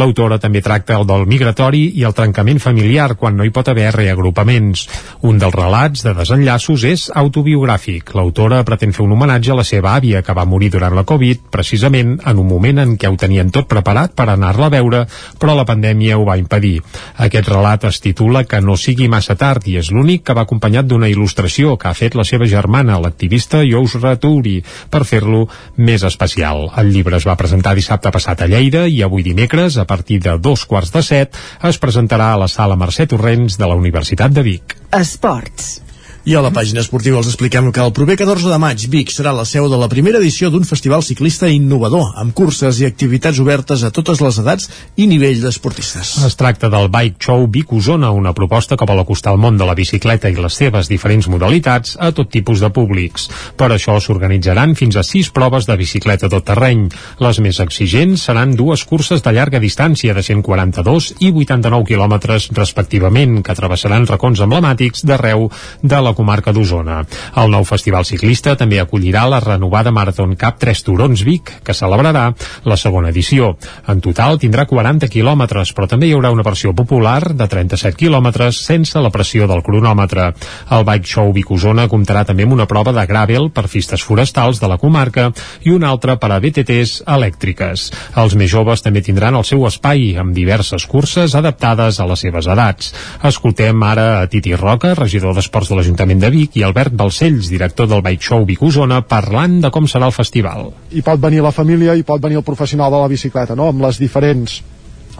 S3: L'autora també tracta el dol migratori i el trencament familiar quan no hi pot haver reagrupaments. Un dels relats de desenllaços és autobiogràfic. L'autora pretén fer un homenatge a la seva àvia, que va morir durant la Covid, precisament en un moment en què ho tenien tot preparat per anar-la a veure, però la pandèmia ho va impedir. Aquest relat es titula Que no sigui massa tard i és l'únic que va acompanyat d'una il·lustració que ha fet la seva germana, l'activista Yousra Touri, per fer-lo més especial. El llibre es va presentar dissabte passat a Lleida i avui dimecres, a partir de dos quarts de set, es presentarà a la sala Mercè Torrents de la Universitat de Vic.
S38: Esports.
S1: I a la pàgina esportiva els expliquem que el proper 14 de maig Vic serà la seu de la primera edició d'un festival ciclista innovador, amb curses i activitats obertes a totes les edats i nivell d'esportistes.
S3: Es tracta del Bike Show Vic Osona, una proposta que vol acostar el món de la bicicleta i les seves diferents modalitats a tot tipus de públics. Per això s'organitzaran fins a sis proves de bicicleta tot terreny. Les més exigents seran dues curses de llarga distància de 142 i 89 quilòmetres respectivament, que travessaran racons emblemàtics d'arreu de la comarca d'Osona. El nou festival ciclista també acollirà la renovada Marathon Cup 3 Turons Vic, que celebrarà la segona edició. En total tindrà 40 quilòmetres, però també hi haurà una versió popular de 37 quilòmetres sense la pressió del cronòmetre. El Bike Show Vic Osona comptarà també amb una prova de gravel per pistes forestals de la comarca i una altra per a BTTs elèctriques. Els més joves també tindran el seu espai amb diverses curses adaptades a les seves edats. Escoltem ara a Titi Roca, regidor d'Esports de l'Ajuntament de Vic, i Albert Balcells, director del Bike Show Vic Osona, parlant de com serà el festival.
S39: Hi pot venir la família, hi pot venir el professional de la bicicleta, no? amb les diferents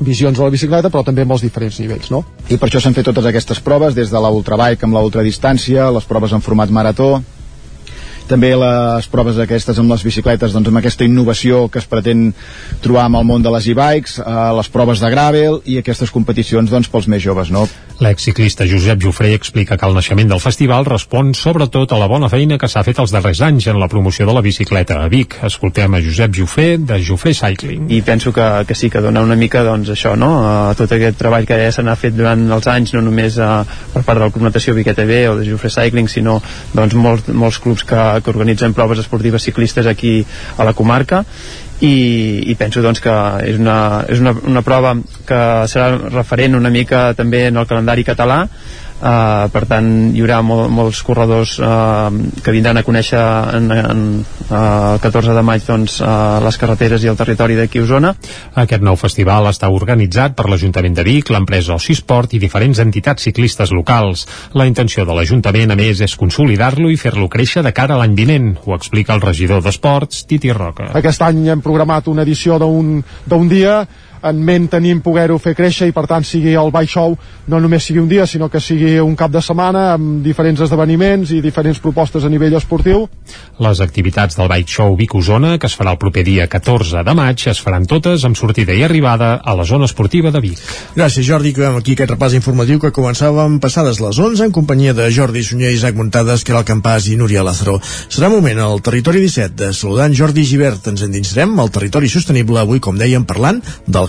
S39: visions de la bicicleta, però també amb els diferents nivells, no?
S40: I per això s'han fet totes aquestes proves, des de la ultrabike amb la ultradistància, les proves en format marató, també les proves aquestes amb les bicicletes doncs amb aquesta innovació que es pretén trobar amb el món de les e-bikes eh, les proves de gravel i aquestes competicions doncs pels més joves no?
S3: L'exciclista Josep Jofré explica que el naixement del festival respon sobretot a la bona feina que s'ha fet els darrers anys en la promoció de la bicicleta a Vic. Escoltem a Josep Jofré de Jofré Cycling.
S27: I penso que, que sí que dona una mica doncs això, no? A tot aquest treball que ja se n'ha fet durant els anys, no només a, per part de la Club Natació Vic ETV o de Jofré Cycling, sinó doncs molts, molts clubs que, que organitzen proves esportives ciclistes aquí a la comarca i, i penso doncs, que és, una, és una, una prova que serà referent una mica també en el calendari català Uh, per tant hi haurà mol, molts corredors uh, que vindran a conèixer en, en, uh, el 14 de maig doncs, uh, les carreteres i el territori d'aquí a Osona
S3: Aquest nou festival està organitzat per l'Ajuntament de Vic, l'empresa Ocisport i diferents entitats ciclistes locals. La intenció de l'Ajuntament, a més, és consolidar-lo i fer-lo créixer de cara a l'any vinent, ho explica el regidor d'Esports, Titi Roca.
S39: Aquest any hem programat una edició d'un dia en ment tenim poder-ho fer créixer i per tant sigui el Show no només sigui un dia sinó que sigui un cap de setmana amb diferents esdeveniments i diferents propostes a nivell esportiu.
S3: Les activitats del Bike Show Vic Osona que es farà el proper dia 14 de maig es faran totes amb sortida i arribada a la zona esportiva de Vic.
S1: Gràcies Jordi, que aquí aquest repàs informatiu que començàvem passades les 11 en companyia de Jordi Sunyer, Isaac Muntades, Caral Campàs i Núria Lázaro. Serà moment al territori 17 de saludar en Jordi Givert. Ens endinsarem al territori sostenible avui, com dèiem, parlant del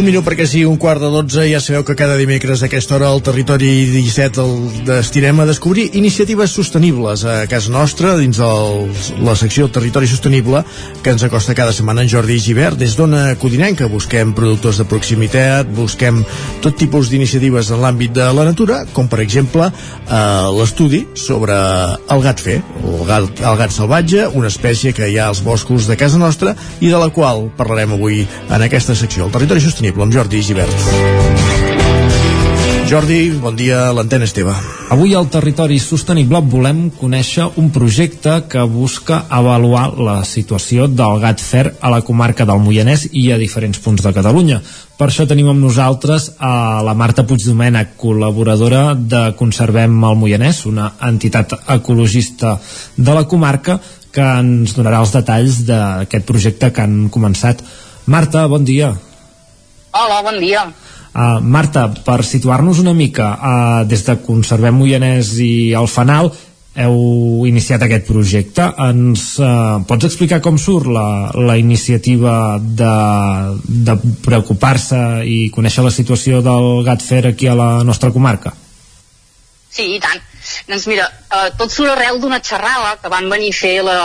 S1: Un minut perquè sigui un quart de dotze, ja sabeu que cada dimecres a aquesta hora al territori 17 el destinem a descobrir iniciatives sostenibles a casa nostra dins el, la secció Territori Sostenible que ens acosta cada setmana en Jordi Givert des d'Ona Codinenca. Busquem productors de proximitat, busquem tot tipus d'iniciatives en l'àmbit de la natura, com per exemple eh, l'estudi sobre el gat fer, el gat, el gat salvatge, una espècie que hi ha als boscos de casa nostra i de la qual parlarem avui en aquesta secció, el Territori Sostenible sostenible amb Jordi Givert. Jordi, bon dia, l'antena és teva.
S33: Avui al Territori Sostenible volem conèixer un projecte que busca avaluar la situació del gat fer a la comarca del Moianès i a diferents punts de Catalunya. Per això tenim amb nosaltres a la Marta Puigdomènech, col·laboradora de Conservem el Moianès, una entitat ecologista de la comarca que ens donarà els detalls d'aquest projecte que han començat. Marta, bon dia.
S41: Hola, bon dia.
S33: Uh, Marta, per situar-nos una mica, uh, des de Conservem Moianès i el Fanal, heu iniciat aquest projecte. Ens uh, pots explicar com surt la, la iniciativa de, de preocupar-se i conèixer la situació del gat fer aquí a la nostra comarca?
S41: Sí, i tant. Doncs mira, eh, tot surt arrel d'una xerrada que van venir a fer la,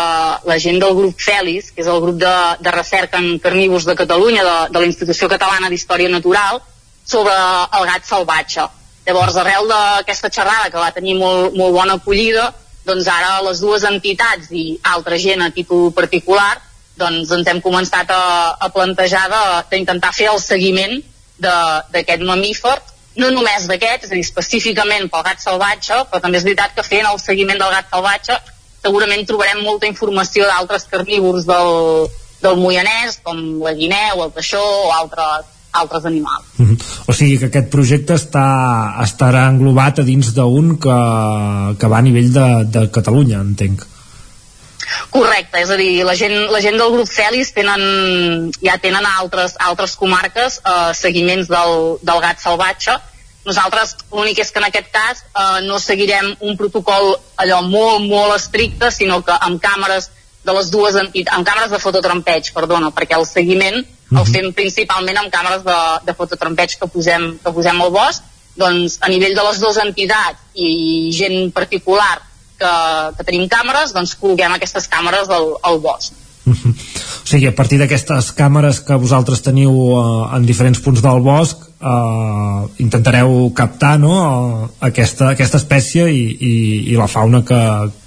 S41: la gent del grup Fèlis, que és el grup de, de recerca en carnívors de Catalunya, de, de la Institució Catalana d'Història Natural, sobre el gat salvatge. Llavors, arrel d'aquesta xerrada, que va tenir molt, molt bona acollida, doncs ara les dues entitats i altra gent a títol particular doncs ens hem començat a, a plantejar d'intentar fer el seguiment d'aquest mamífer no només d'aquest, és a dir, específicament pel gat salvatge, però també és veritat que fent el seguiment del gat salvatge segurament trobarem molta informació d'altres carnívors del, del Moianès, com la guineu, el teixó o altres, altres animals.
S42: Mm -hmm. O sigui que aquest projecte està, estarà englobat a dins d'un que, que va a nivell de, de Catalunya, entenc.
S41: Correcte, és a dir, la gent, la gent del grup Celis tenen, ja tenen a altres, altres comarques eh, seguiments del, del gat salvatge. Nosaltres l'únic és que en aquest cas eh, no seguirem un protocol allò molt, molt estricte, sinó que amb càmeres de les dues entitats, amb càmeres de fototrampeig, perdona, perquè el seguiment uh -huh. el mhm. fem principalment amb càmeres de, de fototrampeig que posem, que posem al bosc, doncs a nivell de les dues entitats i gent particular que, que tenim càmeres, doncs col·loquem aquestes càmeres al, al bosc.
S42: Uh -huh. O sigui, a partir d'aquestes càmeres que vosaltres teniu uh, en diferents punts del bosc, uh, intentareu captar no, aquesta, aquesta espècie i, i, i la fauna que,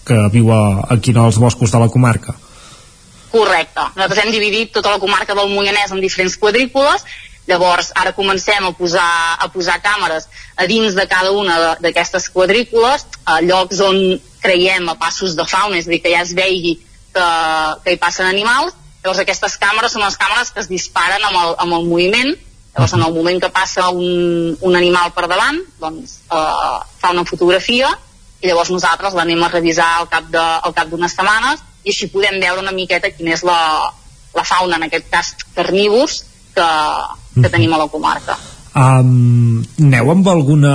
S42: que viu a, aquí en els boscos de la comarca.
S41: Correcte. Nosaltres hem dividit tota la comarca del Moianès en diferents quadrícules Llavors, ara comencem a posar, a posar càmeres a dins de cada una d'aquestes quadrícules, a llocs on creiem a passos de fauna, és a dir, que ja es vegi que, que hi passen animals. Llavors, aquestes càmeres són les càmeres que es disparen amb el, amb el moviment. Llavors, en el moment que passa un, un animal per davant, doncs, eh, fa una fotografia i llavors nosaltres l'anem a revisar al cap d'unes setmanes i així podem veure una miqueta quina és la, la fauna, en aquest cas carnívors, que, que tenim a la comarca.
S42: Um, aneu amb alguna,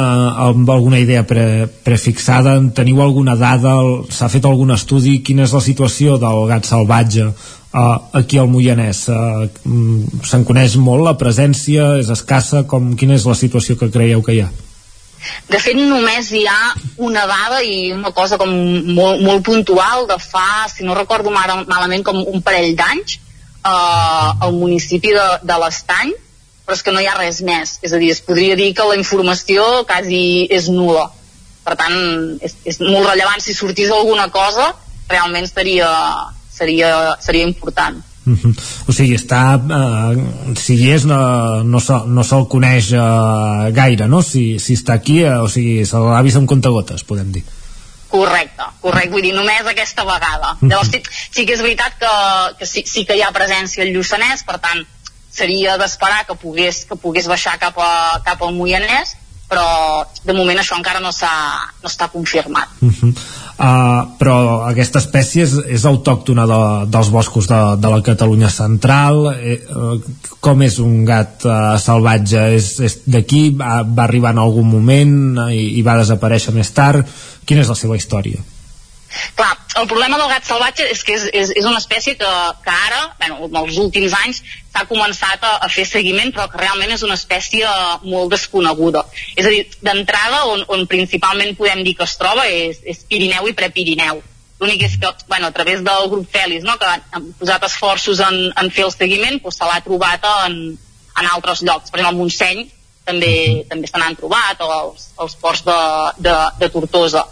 S42: amb alguna idea pre, prefixada? Teniu alguna dada? S'ha fet algun estudi? Quina és la situació del gat salvatge uh, aquí al Moianès? Uh, Se'n coneix molt la presència? És escassa? Com, quina és la situació que creieu que hi ha?
S41: De fet, només hi ha una dada i una cosa com molt, molt puntual de fa, si no recordo malament, com un parell d'anys, eh, al municipi de, de l'Estany, però és que no hi ha res més. És a dir, es podria dir que la informació quasi és nula. Per tant, és, és molt rellevant. Si sortís alguna cosa, realment seria, seria, seria important.
S42: Uh -huh. O sigui, està eh, si hi és no, no, se, no se'l coneix eh, gaire no? si, si està aquí, eh, o sigui se l'ha vist amb contagotes, podem dir
S41: Correcte, correcte, vull dir, només aquesta vegada. Uh -huh. Llavors sí, sí que és veritat que, que sí, sí que hi ha presència al Lluçanès, per tant, seria d'esperar que pogués, que pogués baixar cap, a, cap al Moianès però de moment això encara no, no està confirmat.
S42: Uh -huh. uh, però aquesta espècie és, és autòctona de, dels boscos de, de la Catalunya central. Eh, uh, com és un gat uh, salvatge? És, és d'aquí, va, va arribar en algun moment uh, i, i va desaparèixer més tard? Quina és la seva història?
S41: Clar, el problema del gat salvatge és que és, és, és una espècie que, que ara, bueno, en els últims anys, s'ha començat a, a fer seguiment, però que realment és una espècie molt desconeguda. És a dir, d'entrada, on, on principalment podem dir que es troba és, és Pirineu i Prepirineu. L'únic és que, bueno, a través del grup Fèlix, no, que han posat esforços en, en fer el seguiment, doncs se l'ha trobat en, en altres llocs. Per exemple, al Montseny també, també se n'han trobat, o els, els ports de, de, de Tortosa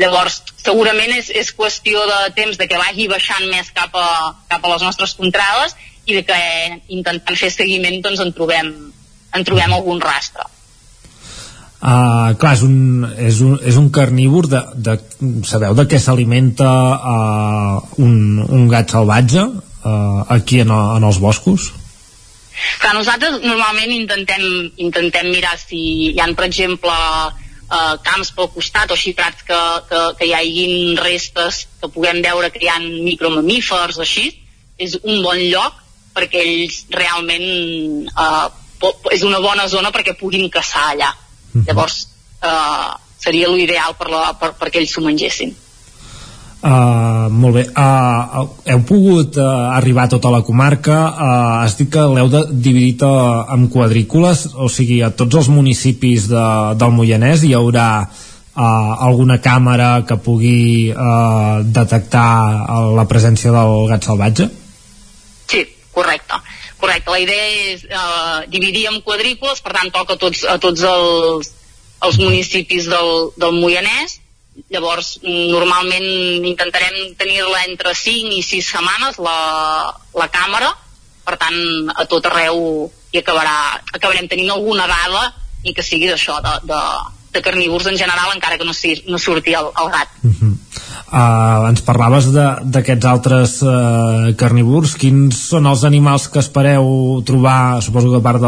S41: Llavors, segurament és, és qüestió de temps de que vagi baixant més cap a, cap a les nostres contrades i de que intentant fer seguiment doncs en trobem, en trobem algun rastre.
S42: Uh, clar, és un, és un, és un carnívor de, de, sabeu de què s'alimenta uh, un, un gat salvatge uh, aquí en, en els boscos?
S41: Clar, nosaltres normalment intentem, intentem mirar si hi ha, per exemple, eh, camps pel costat o xifrats que, que, que hi hagin restes que puguem veure que hi ha micromamífers o així, és un bon lloc perquè ells realment eh, és una bona zona perquè puguin caçar allà. Uh mhm. -huh. Llavors, eh, seria l'ideal per, la, per, perquè ells s'ho mengessin.
S42: Uh, molt bé, uh, heu pogut uh, arribar a tota la comarca? Uh, has dit que l'heu dividit uh, en quadrícules, o sigui a tots els municipis de, del Moianès hi haurà uh, alguna càmera que pugui uh, detectar la presència del gat salvatge?
S41: Sí, correcte. Correcte, la idea és uh, dividir en quadrícules, per tant toca a tots, a tots els, els municipis del, del Moianès llavors normalment intentarem tenir-la entre 5 i 6 setmanes la, la càmera per tant a tot arreu hi acabarà, acabarem tenint alguna dada i que sigui d'això, de, de, de carnívors en general, encara que no, si, no surti el, el gat.
S42: Uh -huh. Uh, ens parlaves d'aquests altres uh, carnívors quins són els animals que espereu trobar suposo que a part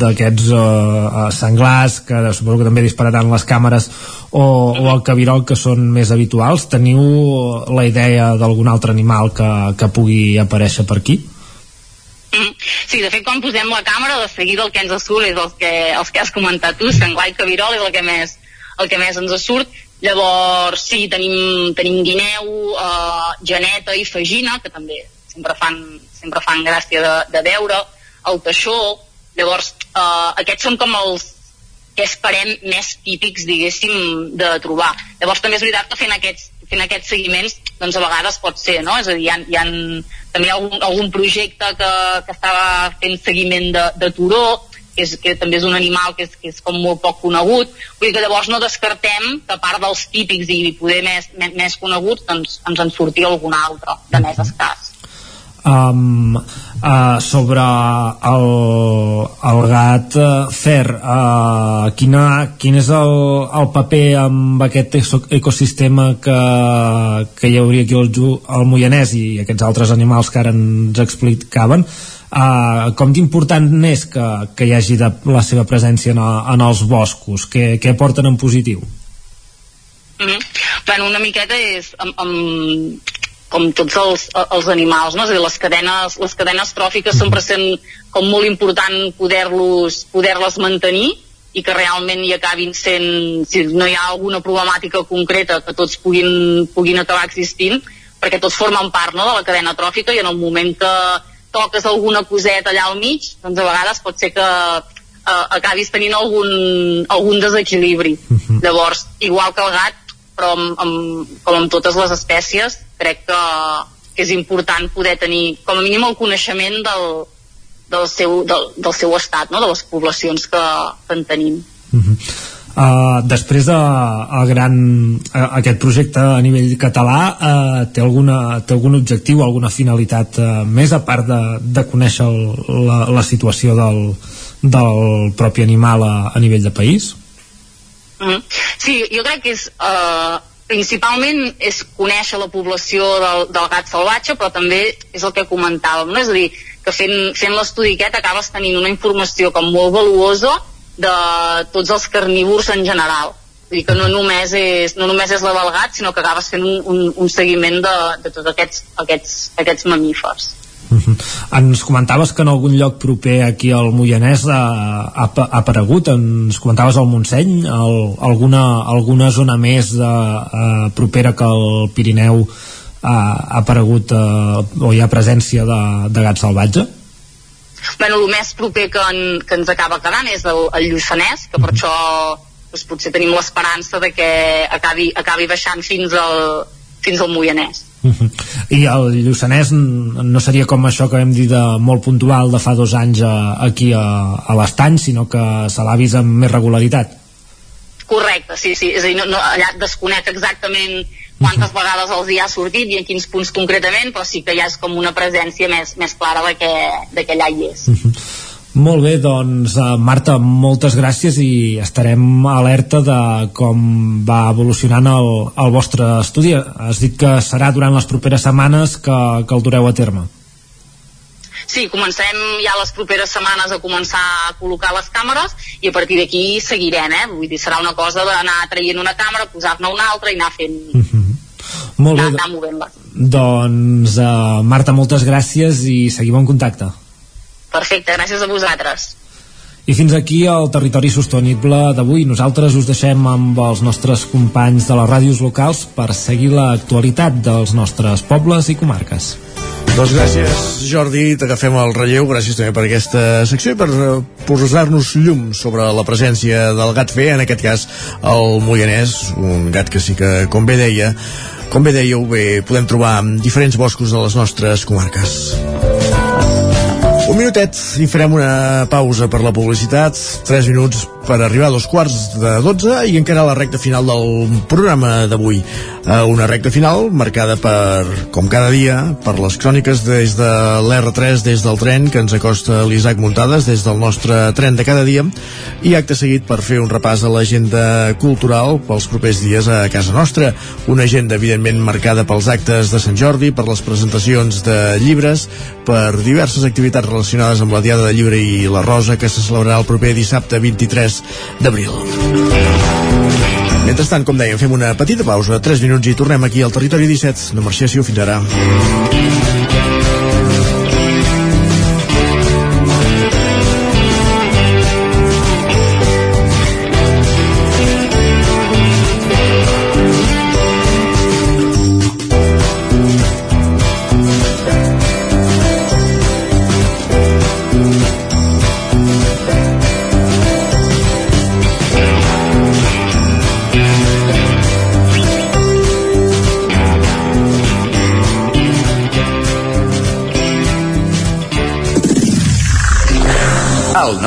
S42: d'aquests uh, senglars que suposo que també dispararan les càmeres o, o el cabirol que són més habituals teniu la idea d'algun altre animal que, que pugui aparèixer per aquí?
S41: Mm. Sí, de fet, quan posem la càmera, de seguida el que ens surt és el que, els que has comentat tu, senglar i cabirol és el que més, el que més ens surt Llavors, sí, tenim, tenim guineu, eh, geneta i fagina, que també sempre fan, sempre fan gràcia de, de veure, el teixó, llavors eh, aquests són com els que esperem més típics, diguéssim, de trobar. Llavors també és veritat que fent aquests, fent aquests seguiments, doncs a vegades pot ser, no? És a dir, hi ha, hi ha també hi ha algun, algun projecte que, que estava fent seguiment de, de turó, que, és, que també és un animal que és, que és com molt poc conegut, vull dir que llavors no descartem que a part dels típics i poder més, més, més coneguts doncs ens en surti algun altre de més escàs.
S42: Um, uh, sobre el, el gat uh, fer uh, quina, quin és el, el paper amb aquest ecosistema que, que hi hauria aquí al, al Moianès i aquests altres animals que ara ens explicaven Uh, com d'important és que, que hi hagi de, la seva presència en, en els boscos? Què, què porten en positiu?
S41: Mm -hmm. bueno, una miqueta és amb, amb, com tots els, els animals, no? és a dir, les cadenes, les cadenes tròfiques sempre sent com molt important poder-les mantenir i que realment hi acabin sent, si no hi ha alguna problemàtica concreta, que tots puguin, puguin acabar existint, perquè tots formen part no, de la cadena tròfica i en el moment que, toques alguna coseta allà al mig, doncs a vegades pot ser que eh, acabis tenint algun, algun desequilibri. Uh mhm. -huh. Llavors, igual que el gat, però amb, amb, com amb totes les espècies, crec que, que és important poder tenir com a mínim el coneixement del, del, seu, del, del seu estat, no? de les poblacions que, que en tenim. Uh mhm. -huh.
S42: Uh, després de el gran, uh, aquest projecte a nivell català uh, té, alguna, té algun objectiu alguna finalitat uh, més a part de, de conèixer el, la, la situació del, del propi animal a, a nivell de país?
S41: Mm. Sí, jo crec que és uh, principalment és conèixer la població del, del gat salvatge però també és el que comentàvem no? és a dir, que fent, fent l'estudi aquest acabes tenint una informació com molt valuosa de tots els carnívors en general vull dir que no només és, no només és la del gat sinó que acabes fent un, un, un seguiment de, de tots aquests, aquests, aquests mamífers
S42: Uh -huh. Ens comentaves que en algun lloc proper aquí al Moianès ha, ha, ha aparegut, ens comentaves al Montseny, el, alguna, alguna zona més de, uh, propera que el Pirineu ha, ha aparegut uh, o hi ha presència de, de gat salvatge?
S41: Bueno, el més proper que, en, que ens acaba quedant és el, el Lluçanès, que per mhm. això doncs, potser tenim l'esperança de que acabi, acabi baixant fins al, fins al Moianès.
S42: Uh mhm. -huh. I el Lluçanès no seria com això que hem dit de molt puntual de fa dos anys a, aquí a, a l'estany, sinó que se l'ha vist amb més regularitat.
S41: Correcte, sí, sí. És a dir, no, no, allà desconec exactament quantes vegades els hi ha sortit i en quins punts concretament, però sí que ja és com una presència més, més clara de que, de que allà hi és.
S42: Uh -huh. Molt bé, doncs uh, Marta, moltes gràcies i estarem alerta de com va evolucionant el, el vostre estudi. Has dit que serà durant les properes setmanes que, que el dureu a terme.
S41: Sí, comencem ja les properes setmanes a començar a col·locar les càmeres i a partir d'aquí seguirem, eh? Vull dir, serà una cosa d'anar traient una càmera, posar-ne una altra i anar fent... Uh
S42: mhm. -huh molt bé. Doncs, uh, Marta, moltes gràcies i seguim en contacte.
S41: Perfecte, gràcies a vosaltres.
S42: I fins aquí el territori sostenible d'avui. Nosaltres us deixem amb els nostres companys de les ràdios locals per seguir l'actualitat dels nostres pobles i comarques.
S1: Doncs gràcies, Jordi, t'agafem el relleu, gràcies també per aquesta secció i per eh, posar-nos llum sobre la presència del gat fer, en aquest cas el Moianès, un gat que sí que, com bé deia, com bé dèieu, bé, podem trobar diferents boscos de les nostres comarques. Un minutet i farem una pausa per la publicitat, 3 minuts per arribar a dos quarts de 12 i encara la recta final del programa d'avui. Uh, una recta final marcada per, com cada dia, per les cròniques des de l'R3, des del tren que ens acosta l'Isaac Muntades, des del nostre tren de cada dia, i acte seguit per fer un repàs a l'agenda cultural pels propers dies a casa nostra. Una agenda, evidentment, marcada pels actes de Sant Jordi, per les presentacions de llibres, per diverses activitats relacionades amb la Diada de Llibre i la Rosa que se celebrarà el proper dissabte 23 d'abril. Mentrestant, com dèiem, fem una petita pausa, 3 minuts i tornem aquí al Territori 17. No marxéssiu fins ara.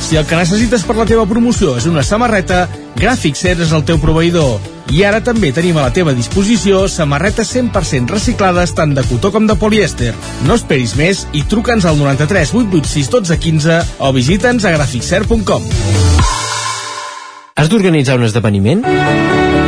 S43: si el que necessites per la teva promoció és una samarreta, Gràfic Cert és el teu proveïdor. I ara també tenim a la teva disposició samarretes 100% reciclades tant de cotó com de polièster. No esperis més i truca'ns al 93 886 12 15 o visita'ns a graficcert.com.
S29: Has d'organitzar un esdeveniment?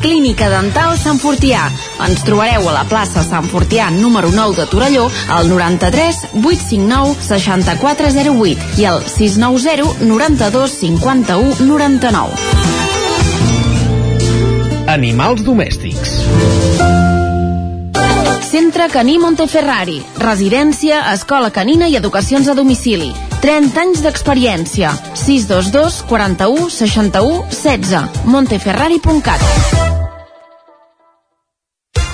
S44: Clínica Dental Sant Fortià. Ens trobareu a la plaça Sant Fortià número 9 de Torelló al 93 859 6408 i al 690 92 51 99.
S29: Animals domèstics.
S44: Centre Caní Monteferrari. Residència, escola canina i educacions a domicili. 30 anys d'experiència. 622 41 61 16. Monteferrari.cat.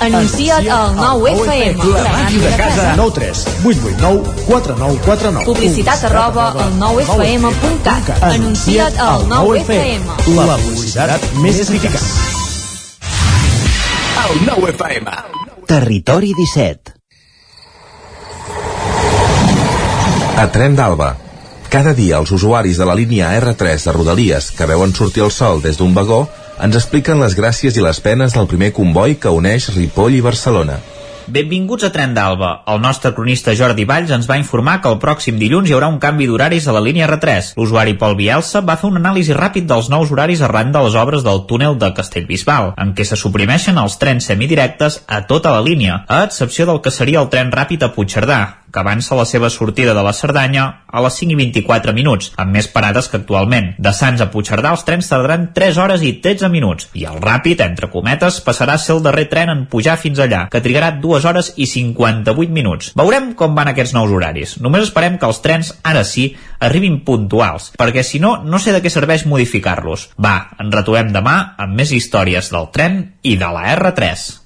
S44: Anuncia't al 9FM.
S1: La màquina de casa. 9 3 8 8 9 4 9 4 9.
S44: Publicitat arroba al 9FM.cat. Anuncia't al 9FM.
S1: La publicitat més eficaç.
S45: El 9FM.
S46: Territori 17.
S45: A Tren d'Alba. Cada dia els usuaris de la línia R3 de Rodalies que veuen sortir el sol des d'un vagó ens expliquen les gràcies i les penes del primer comboi que uneix Ripoll i Barcelona.
S7: Benvinguts a Tren d'Alba. El nostre cronista Jordi Valls ens va informar que el pròxim dilluns hi haurà un canvi d'horaris a la línia R3. L'usuari Pol Bielsa va fer un anàlisi ràpid dels nous horaris arran de les obres del túnel de Castellbisbal, en què se suprimeixen els trens semidirectes a tota la línia, a excepció del que seria el tren ràpid a Puigcerdà, que avança la seva sortida de la Cerdanya a les 5 i 24 minuts, amb més parades que actualment. De Sants a Puigcerdà els trens tardaran 3 hores i 13 minuts, i el ràpid, entre cometes, passarà a ser el darrer tren en pujar fins allà, que trigarà 2 hores i 58 minuts. Veurem com van aquests nous horaris. Només esperem que els trens, ara sí, arribin puntuals, perquè si no, no sé de què serveix modificar-los. Va, ens retrobem demà amb més històries del tren i de la R3.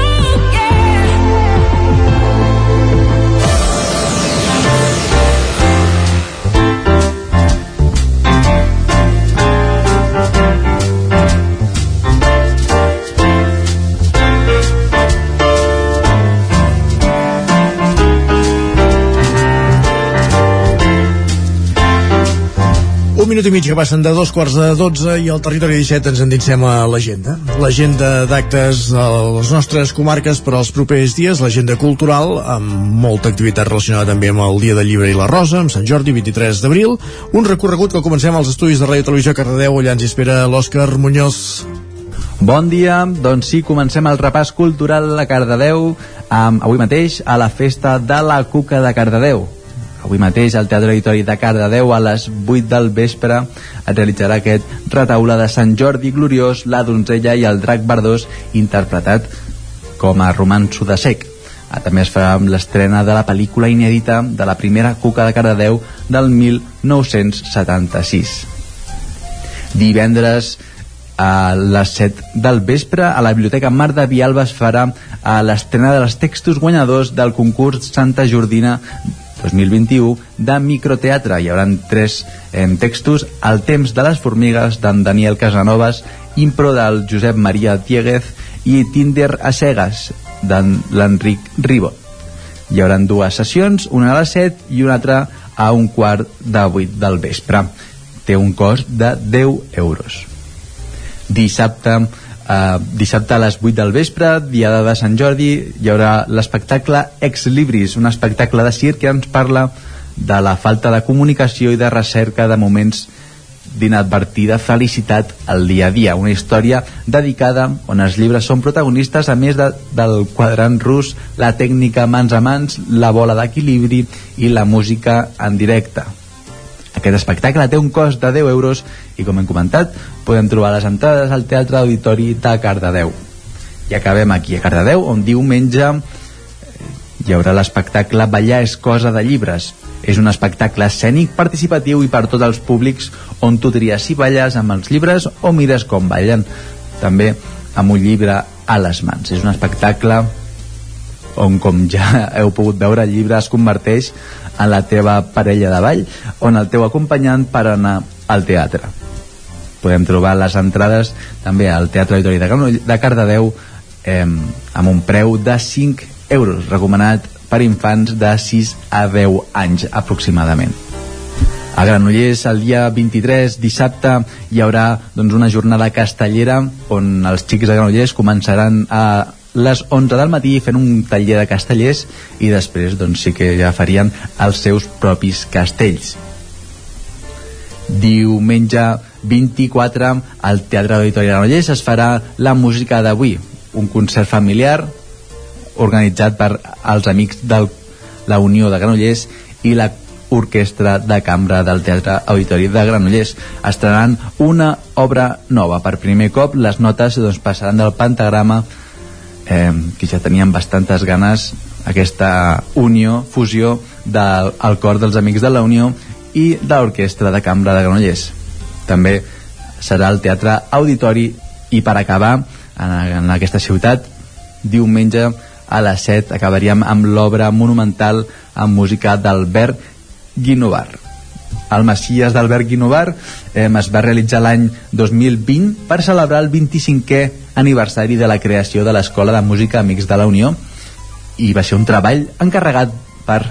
S1: Un minut i mig que passen de dos quarts de dotze i al territori 17 ens endinsem a l'agenda. L'agenda d'actes de les nostres comarques per als propers dies, l'agenda cultural, amb molta activitat relacionada també amb el Dia del Llibre i la Rosa, amb Sant Jordi, 23 d'abril. Un recorregut que comencem als estudis de Ràdio Televisió Cardedeu, allà ens espera l'Òscar Muñoz.
S47: Bon dia, doncs sí, comencem el repàs cultural a Cardedeu amb, avui mateix a la festa de la Cuca de Cardedeu. Avui mateix al Teatre Auditori de Cardedeu a les 8 del vespre es realitzarà aquest retaule de Sant Jordi Gloriós, la donzella i el drac verdós interpretat com a romanço de sec. També es farà amb l'estrena de la pel·lícula inèdita de la primera Cuca de Cardedeu del 1976. Divendres a les 7 del vespre a la Biblioteca Mar de Vialba es farà l'estrena dels textos guanyadors del concurs Santa Jordina 2021 de microteatre. Hi haurà tres eh, textos El temps de les formigues d'en Daniel Casanovas, Impro del Josep Maria Dieguez i Tinder a cegues d'en l'Enric Ribot. Hi haurà dues sessions, una a les 7 i una altra a un quart de 8 del vespre. Té un cost de 10 euros. Dissabte Uh, dissabte a les 8 del vespre, diada de Sant Jordi, hi haurà l'espectacle Ex Libris, un espectacle de circ que ens parla de la falta de comunicació i de recerca de moments d'inadvertida felicitat al dia a dia. Una història dedicada on els llibres són protagonistes a més de, del quadrant rus, la tècnica mans a mans, la bola d'equilibri i la música en directe. Aquest espectacle té un cost de 10 euros i, com hem comentat, podem trobar les entrades al Teatre Auditori de Cardedeu. I acabem aquí a Cardedeu, on diumenge hi haurà l'espectacle Ballar és cosa de llibres. És un espectacle escènic, participatiu i per tots els públics on tu tries si balles amb els llibres o mires com ballen. També amb un llibre a les mans. És un espectacle on, com ja heu pogut veure, el llibre es converteix en la teva parella de ball, on el teu acompanyant per anar al teatre. Podem trobar les entrades també al Teatre Auditori de, Granoll de Cardedeu eh, amb un preu de 5 euros, recomanat per infants de 6 a 10 anys aproximadament. A Granollers, el dia 23, dissabte, hi haurà doncs, una jornada castellera on els xics de Granollers començaran a les 11 del matí fent un taller de castellers i després doncs, sí que ja farien els seus propis castells. Diumenge 24 al Teatre Auditori de Granollers es farà la música d'avui, un concert familiar organitzat per als amics de la Unió de Granollers i la orquestra de cambra del Teatre Auditori de Granollers estrenaran una obra nova per primer cop les notes doncs, passaran del pentagrama eh, que ja tenien bastantes ganes aquesta unió, fusió del el cor dels Amics de la Unió i de l'Orquestra de Cambra de Granollers. També serà el Teatre Auditori i per acabar en, en aquesta ciutat diumenge a les 7 acabaríem amb l'obra monumental amb música d'Albert Guinovar. El Messies d'Albert Guinovar eh, es va realitzar l'any 2020 per celebrar el 25è aniversari de la creació de l'Escola de Música Amics de la Unió i va ser un treball encarregat per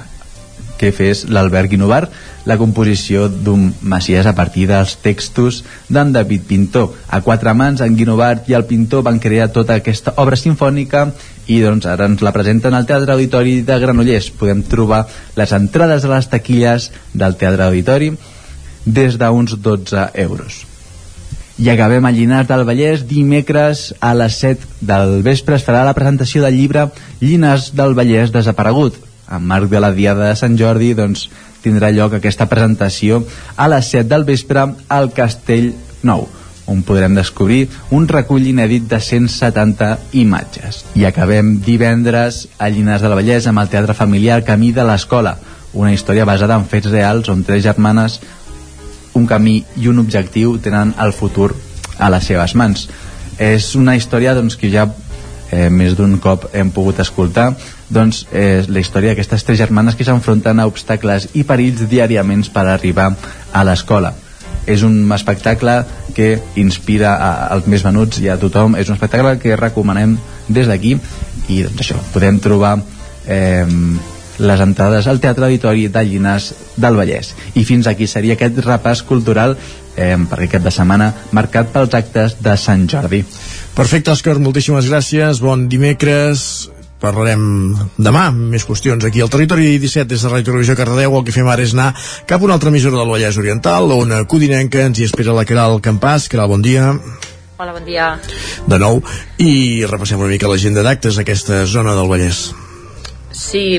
S47: que fes l'Albert Guinovar la composició d'un Maciès a partir dels textos d'en David Pintor. A quatre mans, en Guinovart i el pintor van crear tota aquesta obra sinfònica i doncs ara ens la presenten al Teatre Auditori de Granollers. Podem trobar les entrades a les taquilles del Teatre Auditori des d'uns 12 euros. I acabem a Llinars del Vallès, dimecres a les 7 del vespre es farà la presentació del llibre Llinars del Vallès desaparegut. En marc de la Diada de Sant Jordi, doncs, tindrà lloc aquesta presentació a les 7 del vespre al Castell Nou on podrem descobrir un recull inèdit de 170 imatges. I acabem divendres a Llinars del Vallès amb el Teatre Familiar Camí de l'Escola, una història basada en fets reals on tres germanes un camí i un objectiu tenen el futur a les seves mans. És una història doncs, que ja eh, més d'un cop hem pogut escoltar doncs, eh, la història d'aquestes tres germanes que s'enfronten a obstacles i perills diàriament per arribar a l'escola és un espectacle que inspira a, als més venuts i a tothom és un espectacle que recomanem des d'aquí i doncs això, podem trobar eh, les entrades al Teatre Auditori de Llinars del Vallès. I fins aquí seria aquest repàs cultural eh, per aquest de setmana marcat pels actes de Sant Jordi.
S1: Perfecte, Òscar, moltíssimes gràcies. Bon dimecres. Parlarem demà més qüestions aquí al Territori 17 des de Ràdio Televisió Cardedeu. El que fem ara és anar cap a una altra emissora del Vallès Oriental, on a Codinenca ens hi espera la Caral Campàs. Caral, bon dia.
S11: Hola, bon dia.
S1: De nou. I repassem una mica l'agenda d'actes aquesta zona del Vallès.
S11: Sí,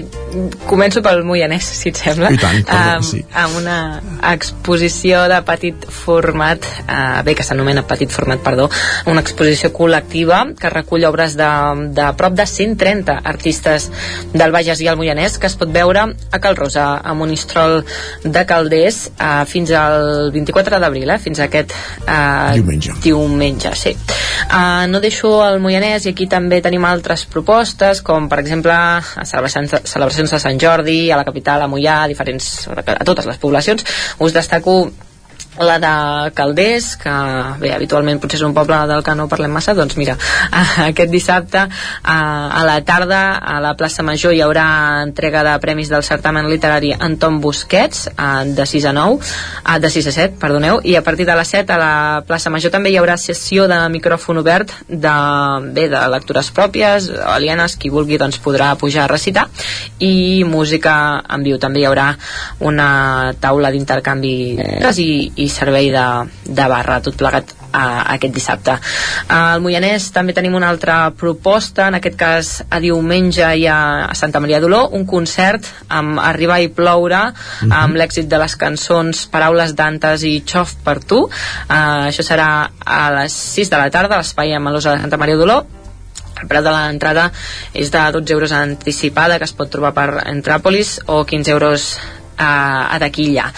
S11: començo pel Moianès, si et sembla.
S1: I tant,
S11: um,
S1: sí.
S11: Amb una exposició de petit format, uh, bé, que s'anomena petit format, perdó, una exposició col·lectiva que recull obres de, de prop de 130 artistes del Bages i el Moianès que es pot veure a Cal Rosa, a Monistrol de Calders, uh, fins al 24 d'abril, eh, fins a aquest uh,
S1: diumenge.
S11: diumenge sí. Uh, no deixo el Moianès i aquí també tenim altres propostes, com per exemple a celebracions, celebracions de Sant Jordi, a la capital, a Mollà, a, diferents, a totes les poblacions. Us destaco la de Calders, que bé, habitualment potser és un poble del que no parlem massa, doncs mira, aquest dissabte a, a la tarda a la plaça Major hi haurà entrega de premis del certamen literari Anton Busquets de 6 a 9 de 6 a 7, perdoneu, i a partir de les 7 a la plaça Major també hi haurà sessió de micròfon obert de, bé, de lectures pròpies, alienes, qui vulgui doncs podrà pujar a recitar i música en viu, també hi haurà una taula d'intercanvi i, i servei de, de barra, tot plegat a, aquest dissabte. Al Moianès també tenim una altra proposta, en aquest cas a diumenge hi ha a Santa Maria d'Oló, un concert amb Arribar i ploure, uh -huh. amb l'èxit de les cançons Paraules d'Antes i Xof per tu. Uh, això serà a les 6 de la tarda, a l'espai Amalosa de Santa Maria d'Oló, el preu de l'entrada és de 12 euros anticipada que es pot trobar per Entràpolis o 15 euros a, a taquilla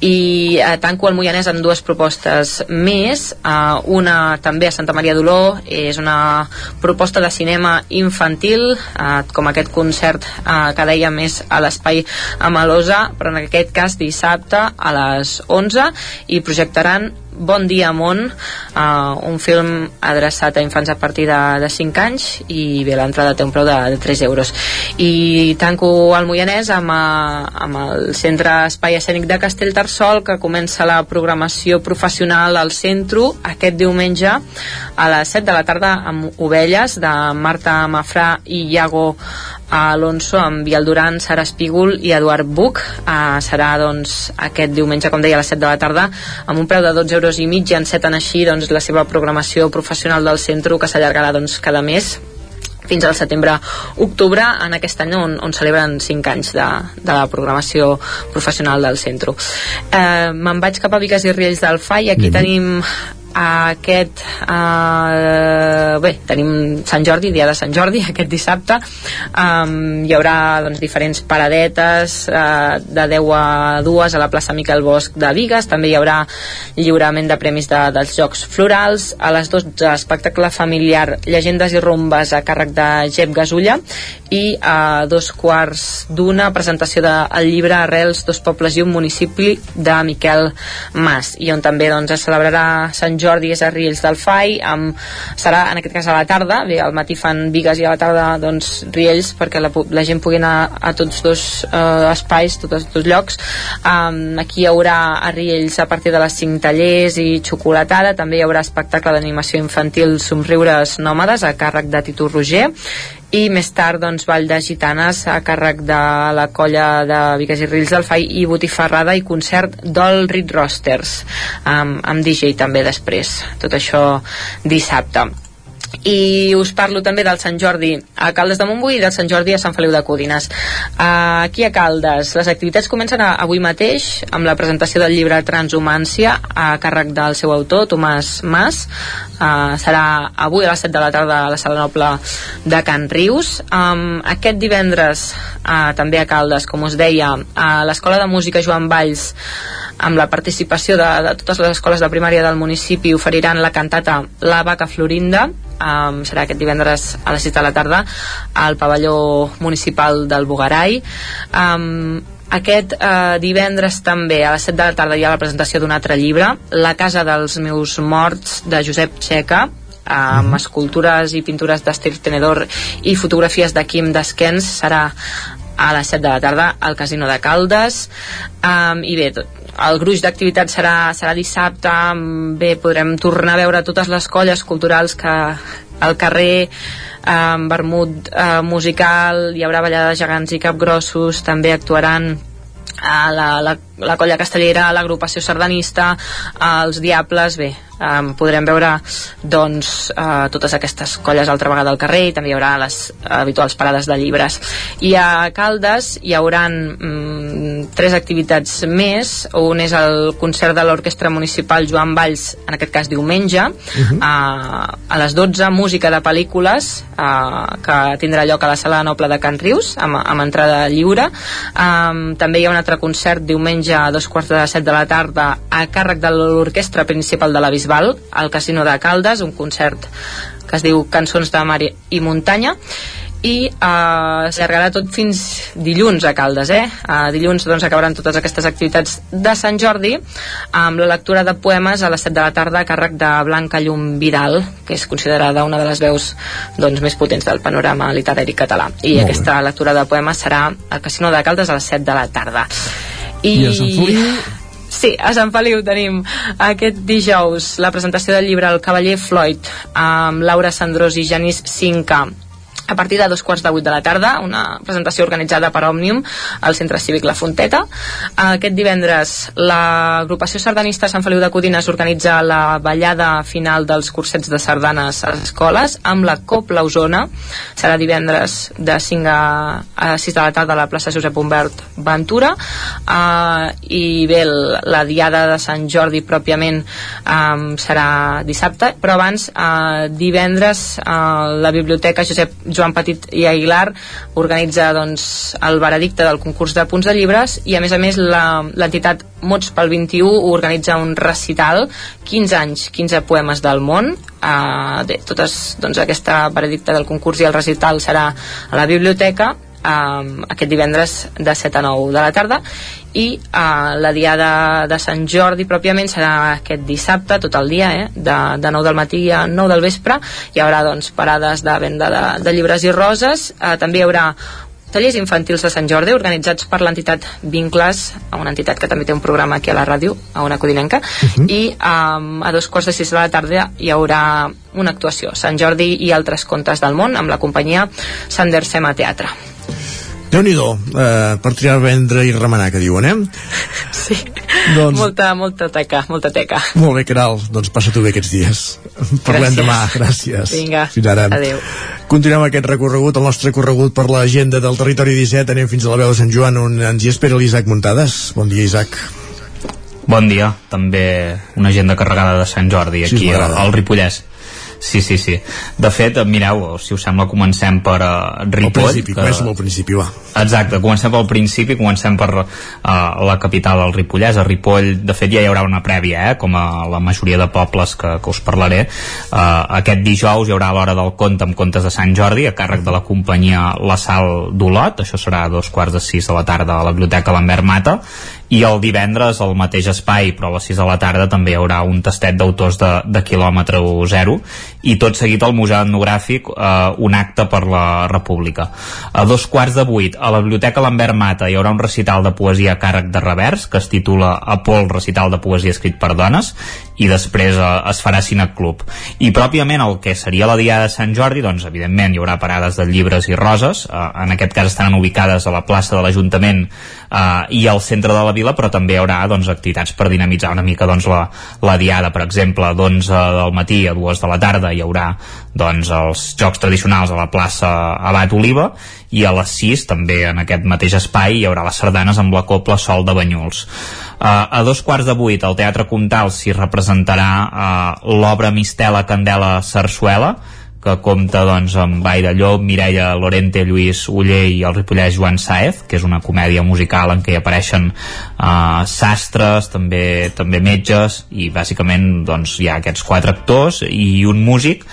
S11: i eh, tanco el Moianès amb dues propostes més. Eh, una també a Santa Maria d'Oló és una proposta de cinema infantil eh, com aquest concert eh, que deia més a l'espai a Malosa però en aquest cas dissabte a les 11 i projectaran Bon dia món, uh, un film adreçat a infants a partir de, de 5 anys i bé, l'entrada té un preu de, de 3 euros. I tanco el Moianès amb, uh, amb el Centre Espai Escènic de Castellterçol que comença la programació professional al centre aquest diumenge a les 7 de la tarda amb Ovelles de Marta Mafrà i Iago a Alonso amb Biel Duran, Sara Espígol i Eduard Buch uh, serà doncs aquest diumenge com deia a les 7 de la tarda amb un preu de 12 euros i mig i enceten així doncs, la seva programació professional del centre que s'allargarà doncs, cada mes fins al setembre-octubre en aquest any on, on celebren 5 anys de, de la programació professional del centre. Eh, Me'n vaig cap a Vigues i Riells del FAI, aquí mm -hmm. tenim aquest uh, bé, tenim Sant Jordi, dia de Sant Jordi aquest dissabte. Um, hi haurà doncs, diferents paradetes uh, de 10 a 2 a la plaça Miquel Bosch de Vigues. També hi haurà lliurament de premis de, dels Jocs Florals. A les 12 espectacle familiar Llegendes i Rumbes a càrrec de Gep Gasulla. I a dos quarts d'una presentació del de, llibre Arrels, dos pobles i un municipi de Miquel Mas. I on també doncs, es celebrarà Sant Jordi és a Riells del Fai amb, serà en aquest cas a la tarda. Bé, al matí fan Vigues i a la tarda doncs, Riells perquè la, la gent pugui anar a tots dos eh, espais tots dos llocs. Um, aquí hi haurà a Riells a partir de les 5 tallers i xocolatada. També hi haurà espectacle d'animació infantil Somriures Nòmades a càrrec de Tito Roger i més tard doncs, Vall de Gitanes a càrrec de la colla de Vigues i Rills del Fai i Botifarrada i concert del Rit Rosters amb, amb DJ també després. Tot això dissabte i us parlo també del Sant Jordi a Caldes de Montbui i del Sant Jordi a Sant Feliu de Codines. Uh, aquí a Caldes les activitats comencen a, avui mateix amb la presentació del llibre Transhumància a càrrec del seu autor Tomàs Mas. Uh, serà avui a les 7 de la tarda a la Sala Noble de Can Rius. Um, aquest divendres uh, també a Caldes com us deia a l'Escola de Música Joan Valls amb la participació de, de totes les escoles de primària del municipi oferiran la cantata La Vaca Florinda um, serà aquest divendres a les 6 de la tarda al pavelló municipal del Bugarai um, aquest eh, divendres també a les 7 de la tarda hi ha la presentació d'un altre llibre La casa dels meus morts de Josep Txeca amb mm. escultures i pintures d'Estil Tenedor i fotografies de Quim Desquens. Serà a les 7 de la tarda al Casino de Caldes. Um, i bé, tot, el gruix d'activitats serà, serà dissabte. Bé, podrem tornar a veure totes les colles culturals que al carrer amb vermut eh, musical hi haurà ballada de gegants i capgrossos també actuaran a la, la, la colla castellera, l'agrupació sardanista, els Diables, bé, um, podrem veure doncs, uh, totes aquestes colles altra vegada al carrer i també hi haurà les habituals parades de llibres. I a Caldes hi hauran um, tres activitats més. Un és el concert de l'Orquestra Municipal Joan Valls en aquest cas diumenge uh -huh. uh, a les 12 música de pel·lícules uh, que tindrà lloc a la Sala Noble de Can Rius amb, amb entrada lliure. Um, també hi ha un altre concert diumenge a dos quarts de set de la tarda a càrrec de l'Orquestra Principal de la Bisbal al Casino de Caldes, un concert que es diu Cançons de Mar i Muntanya i eh, s'allargarà tot fins dilluns a Caldes eh? Uh, dilluns doncs, acabaran totes aquestes activitats de Sant Jordi amb la lectura de poemes a les 7 de la tarda a càrrec de Blanca Llum Vidal que és considerada una de les veus doncs, més potents del panorama literari català i Molt aquesta bé. lectura de poemes serà al Casino de Caldes a les 7 de la tarda
S1: i, I a Sant Feliu
S11: Sí, a Sant Feliu tenim aquest dijous la presentació del llibre El cavaller Floyd amb Laura Sandrós i Janis Cinca a partir de dos quarts de vuit de la tarda, una presentació organitzada per Òmnium al Centre Cívic La Fonteta. Aquest divendres l'agrupació sardanista Sant Feliu de Codines organitza la ballada final dels cursets de sardanes a les escoles amb la Copla Osona. Serà divendres de 5 a, a 6 de la tarda a la plaça Josep Humbert Ventura. Uh, I bé, la diada de Sant Jordi pròpiament um, serà dissabte, però abans uh, divendres uh, la Biblioteca Josep Joan Petit i Aguilar organitza doncs, el veredicte del concurs de punts de llibres i a més a més l'entitat Mots pel 21 organitza un recital 15 anys, 15 poemes del món. Uh, de, totes doncs, aquesta veredicte del concurs i el recital serà a la biblioteca um, aquest divendres de 7 a 9 de la tarda i uh, la diada de Sant Jordi pròpiament serà aquest dissabte tot el dia, eh? de, de 9 del matí a 9 del vespre hi haurà doncs, parades de venda de, de llibres i roses uh, també hi haurà tallers infantils de Sant Jordi organitzats per l'entitat Vincles, una entitat que també té un programa aquí a la ràdio, a una codinenca uh -huh. i um, a dos quarts de sis de la tarda hi haurà una actuació Sant Jordi i altres contes del món amb la companyia Sandersema Teatre
S1: déu nhi eh, per triar, vendre i remenar, que diuen, eh?
S11: Sí, doncs... molta, molta teca, molta teca.
S1: Molt bé, Caral, doncs passa tu bé aquests dies. Parlem gràcies. demà, gràcies.
S11: Vinga,
S1: fins ara.
S11: adeu.
S1: Continuem aquest recorregut, el nostre recorregut per l'agenda del territori 17, anem fins a la veu de Sant Joan, on ens hi espera l'Isaac Muntades. Bon dia, Isaac.
S7: Bon dia, també una agenda carregada de Sant Jordi aquí sí, al Ripollès. Sí, sí, sí. De fet, mireu, si us sembla, comencem per uh, Ripoll.
S1: Al principi, que... comencem al principi, va.
S7: Exacte, comencem pel principi, comencem per uh, la capital del Ripollès, a Ripoll. De fet, ja hi haurà una prèvia, eh, com a la majoria de pobles que, que us parlaré. Uh, aquest dijous hi haurà l'hora del conte amb contes de Sant Jordi, a càrrec de la companyia La Sal d'Olot, això serà a dos quarts de sis de la tarda a la Biblioteca Lambert Mata, i el divendres al mateix espai però a les 6 de la tarda també hi haurà un tastet d'autors de, de quilòmetre zero i tot seguit al Museu Etnogràfic eh, un acte per la República. A dos quarts de vuit, a la Biblioteca Lambert Mata hi haurà un recital de poesia a càrrec de revers que es titula Apol, recital de poesia escrit per dones i després eh, es farà Cinec Club. I pròpiament el que seria la Diada de Sant Jordi, doncs evidentment hi haurà parades de llibres i roses, eh, en aquest cas estaran ubicades a la plaça de l'Ajuntament eh, i al centre de la vila, però també hi haurà doncs, activitats per dinamitzar una mica doncs, la, la Diada, per exemple, d'11 del matí a 2 de la tarda hi haurà doncs, els jocs tradicionals a la plaça Abat Oliva i a les 6 també en aquest mateix espai hi haurà les sardanes amb la Copla Sol de Banyuls. Uh, a dos quarts de vuit al Teatre Comtal s'hi representarà uh, l'obra Mistela Candela Sarsuela que compta doncs, amb Baida Llop, Mireia Lorente, Lluís Uller i el ripollès Joan Saez, que és una comèdia musical en què hi apareixen uh, sastres, també també metges, i bàsicament doncs, hi ha aquests quatre actors i un músic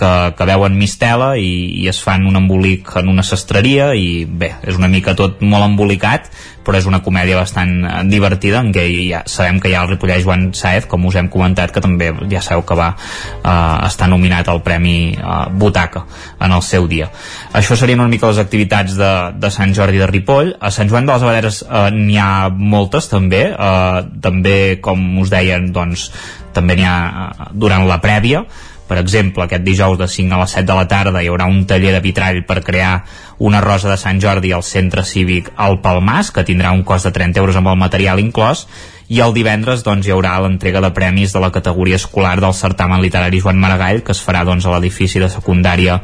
S7: que, que veuen mistela i, i es fan un embolic en una sastreria i bé, és una mica tot molt embolicat però és una comèdia bastant eh, divertida en què ja sabem que hi ha el Ripollès Joan Saez com us hem comentat que també ja sabeu que va eh, estar nominat al Premi eh, Butaca en el seu dia. Això serien una mica les activitats de, de Sant Jordi de Ripoll. A Sant Joan de les Abaderes eh, n'hi ha moltes també eh, també com us deien doncs també n'hi ha eh, durant la prèvia per exemple, aquest dijous de 5 a les 7 de la tarda hi haurà un taller de vitrall per crear una rosa de Sant Jordi al centre cívic al Palmàs, que tindrà un cost de 30 euros amb el material inclòs, i el divendres doncs, hi haurà l'entrega de premis de la categoria escolar del certamen literari Joan Maragall, que es farà doncs, a l'edifici de secundària